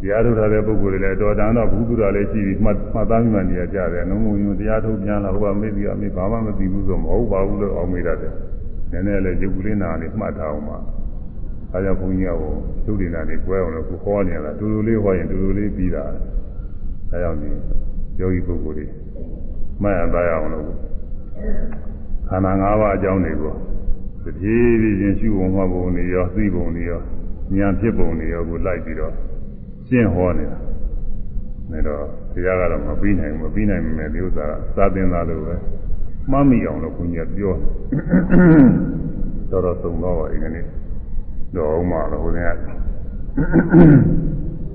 S1: တရားထုတ်ထားတဲ့ပုဂ္ဂိုလ်တွေလည်းတော်တန်တော့ဘုသူတော်လည်းရှိပြီးမှတ်မှတ်သားမိမှနေရကြတယ်။နှုံးမုံယုံတရားထုတ်ပြန်လာဟိုကမေ့ပြီးအမေဘာမှမသိဘူးဆိုမဟုတ်ပါဘူးလို့အောင်မေးတတ်တယ်။နည်းနည်းလည်းရုပ်ကလေးနာလေးမှတ်ထားအောင်ပါ။အဲကြောင့်ဘုန်းကြီးကဟိုသုဒ္ဓိနာလေးကွဲအောင်လို့ကိုဟောနေရတာတူတူလေးဟောရင်တူတူလေးပြီးတာ။အဲကြောင့်ဒီ ယောဂီပုဂ္ဂိုလ်တွေမှတ်ရသားရအောင်လို့ခန္ဓာ၅ပါးအကြောင်းတွေကိုတပြေးပြေးချင်းရှုပုံမှတ်ပုံတွေရောသိပုံတွေရောဉာဏ်ဖြစ်ပုံတွေရောကိုလိုက်ပြီးတော့ရှင်းဟောနေတာ။ဒါတော့တရားကတော့မပြီးနိုင်ဘူးမပြီးနိုင်မယ်ဒီဥစ္စာစာသင်သားလို့ပဲမှတ်မိအောင်လို့ဘုန်းကြီးကပြောတော်တော်သုံးတော့ပါဒီကနေ့တော့မှတော့ဟိုနေ့က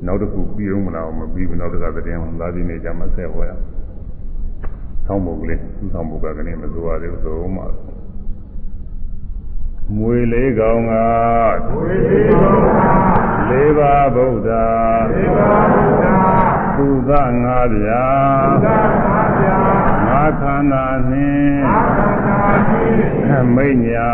S1: နောက်တစ်ခုပြီးအောင်မလားမပြီးဘူးနောက်တစ်ခါသတင်းလာပြီးနေကြမှာဆက်ဟောရဆောင်းပုံကလေးသူ့ဆောင်းပုံကလည်းမစိုးရသေးဘူးသုံးမှမွေလေးကောင်က
S2: ဝိသေသောသာ
S1: လေးပါးဗုဒ္ဓ
S2: သေပါဘုရား
S1: သုသငါးဗျာ
S2: သာသာဗျာ
S1: ငါ ခန္ဓာနှင့်
S2: အာခန္ဓာတိ
S1: မိညာ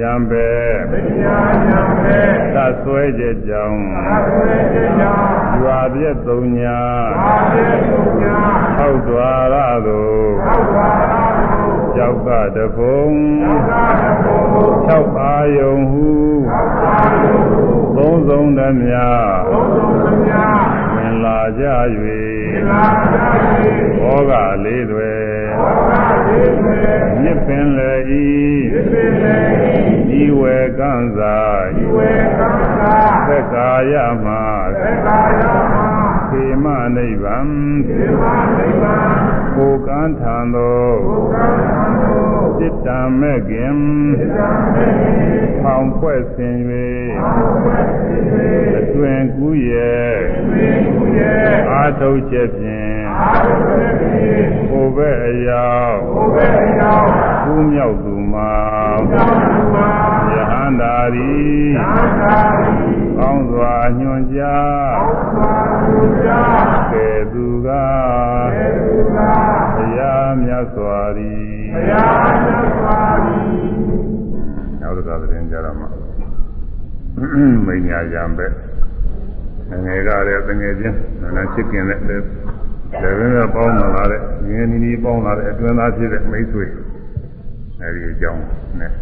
S1: ယံပဲ
S2: ပညာဉာဏ်ပဲ
S1: သတ်ဆွဲချက်ကြောင့်
S2: အဆွေတရား
S1: ရွာပြည့်သုံးညာ
S2: အာပြေကုညာ
S1: ထောက်တွာရသို့
S2: သောတာရာဟု
S1: ကြောက်ကတကုံ
S2: သောတာတဘော
S1: ၆အာယုံဟု
S2: သောတာယု
S1: သုံးဆုံးသမျှ
S2: ဘုံဘုံသမျှ
S1: ဝင်လာကြ
S2: သီ၍လာသာတိ
S1: ဘောဂလေးတွေ
S2: ဘောဂတိ မေ
S1: မြစ်ပင်လေဤ
S2: သစ္စေလေ
S1: ဤဝေကံစာ
S2: ဤဝေကံသာ
S1: သက်ကာယမ
S2: သေကာယမ
S1: ခေမနိဗ္ဗာန်
S2: သေမနိဗ္ဗာန်
S1: ကိုကံထံသော
S2: ဘုရားသံဃာ
S1: စိတ္တမဲ့ခင်
S2: သစ္စာမေ
S1: ဖောင်ဖွဲ့ဆင်
S2: အာ၍ဝေသိမေ
S1: အတွင်ကူးရဲ့
S2: သေကုယေ
S1: အာထုတ်ချက်ဖြင့်
S2: အာဝေသိ
S1: ဘုဘဲအယောက်
S2: ဘုဘေယော
S1: ကူးမြောက်သူမှာ
S2: သောတုမာ
S1: ယဟန္တာရီ
S2: သာသာရိ
S1: ကောင်းစွာညွှန်ကြား
S2: သောသာသူကြ
S1: ကဲသူက
S2: သေသူက
S1: ဘုရားမြတ်စွာရီ
S2: ဘုရားမြတ်စွာဘုရား
S1: နောက်တစ်ခါသတင်းကြရမှာမိညာယံပဲငယ်ကလည်းတငယ်ချင်းနာနာချစ်ခင်တဲ့ လည်းဘယ်နဲ့ပေါင်းလာတဲ့ငယ်နီနီပေါင်းလာတဲ့အတွင်းသားဖြစ်တဲ့မိတ်ဆွေအဲဒီအကြောင်းနဲ့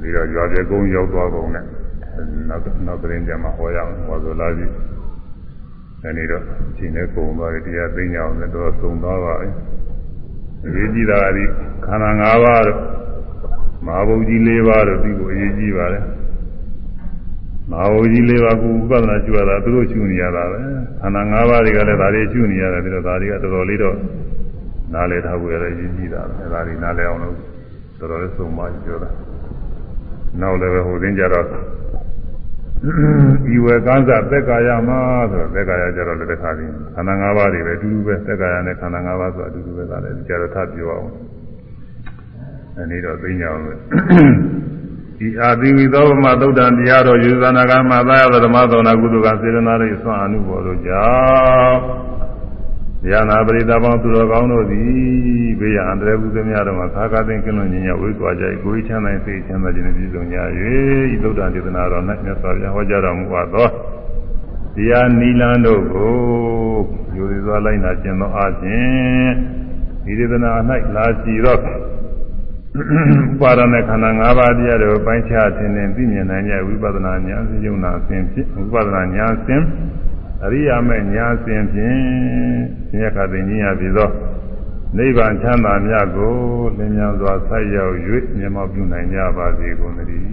S1: ပြီးတော့ရွာပြေကုန်းရောက်သွားကုန်နဲ့နောက်နောက်သတင်းကြမှာဟောရအောင်ဟောဆိုလာပြီအဲဒီတော့ချိန်နဲ့ကုံသွားတယ်တရားသိညာအောင်လည်းတော့သုံသွားပါပြီအရေးကြီးတာကဒီခန္ဓာ၅ပါးတော့မဟာဘုတ်ကြီး၄ပါးတော့ပြီးကိုအရေးကြီးပါလေ မဟာဘုတ်ကြီး၄ပါးကိုဥပဒနာကျူရတာသူတို့ကျူနေရတာပဲခန္ဓာ၅ပါးတွေကလည်းဒါတွေကျူနေရတယ်ပြီးတော့ဒါတွေကတော်တော်လေးတော့နားလည်ထားဖို့ရတဲ့ရည်ကြီးတာပဲအဲဒါတွေနားလည်အောင်လို့တော်တော်လေးစုံမပြောတာနောက်လည်းပဲဟိုသင်ကြတော့ဤဝေကံစသက်ကာယမှာဆိုတော့သက်ကာယကြတော့လည်းတစ်ခါပြီးခန္ဓာ၅ပါးတွေပဲအတူတူပဲသက်ကာယနဲ့ခန္ဓာ၅ပါးဆိုအတူတူပဲဒါလည်းကြတော့ထပ်ပြောအောင်အဲဒီတော့သိညာအောင်လို့ ဒီအာသီဝိသောဗမသုတ်တံတရားတော်ယူဇာနာကမှာသာယသဓမ္မသောနာကုသကစေရနာရိဆွမ်းအနုဘောတို့ကြောင့်ဉာဏပရိသပေါင်းသူတော်ကောင်းတို့သည်ဘေးရန်အန္တရာယ်ကုသမြတော်မှာသာကသိင်ကင်းလွန်ညင်ညဝိသွားကြ၏ကိုယ်ချမ်းသာစိတ်ချမ်းသာခြင်းနဲ့ပြည့်စုံကြ၍ဤသုတ်တံဒေသနာတော်၌မြတ်စွာဘုရားဟောကြားတော်မူပါသောတရားနိလန်းတို့ကိုယူရစွာလိုက်နာကျင့်သောအခြင်းဒီဒေသနာ၌လာရှိသော ဥပါဒနဲ့ခန္ဓာ၅ပါးတရားတို့ပိုင်းခြားခြင်းနဲ့သိမြင်နိုင်ကြဝိပဿနာဉာဏ်စဉ်ယုံနာစဉ်ဖြင့်ဝိပဿနာဉာဏ်စဉ်အရိယာမဲ့ဉာဏ်စဉ်ဖြင့်ဉာဏ်ခသိဉာဏ်ရပြီသောနိဗ္ဗာန်ချမ်းသာမြတ်ကိုလင်းမြန်စွာဆက်ရောက်၍မြတ်မောပြုနိုင်ကြပါစေကုန်သတည်း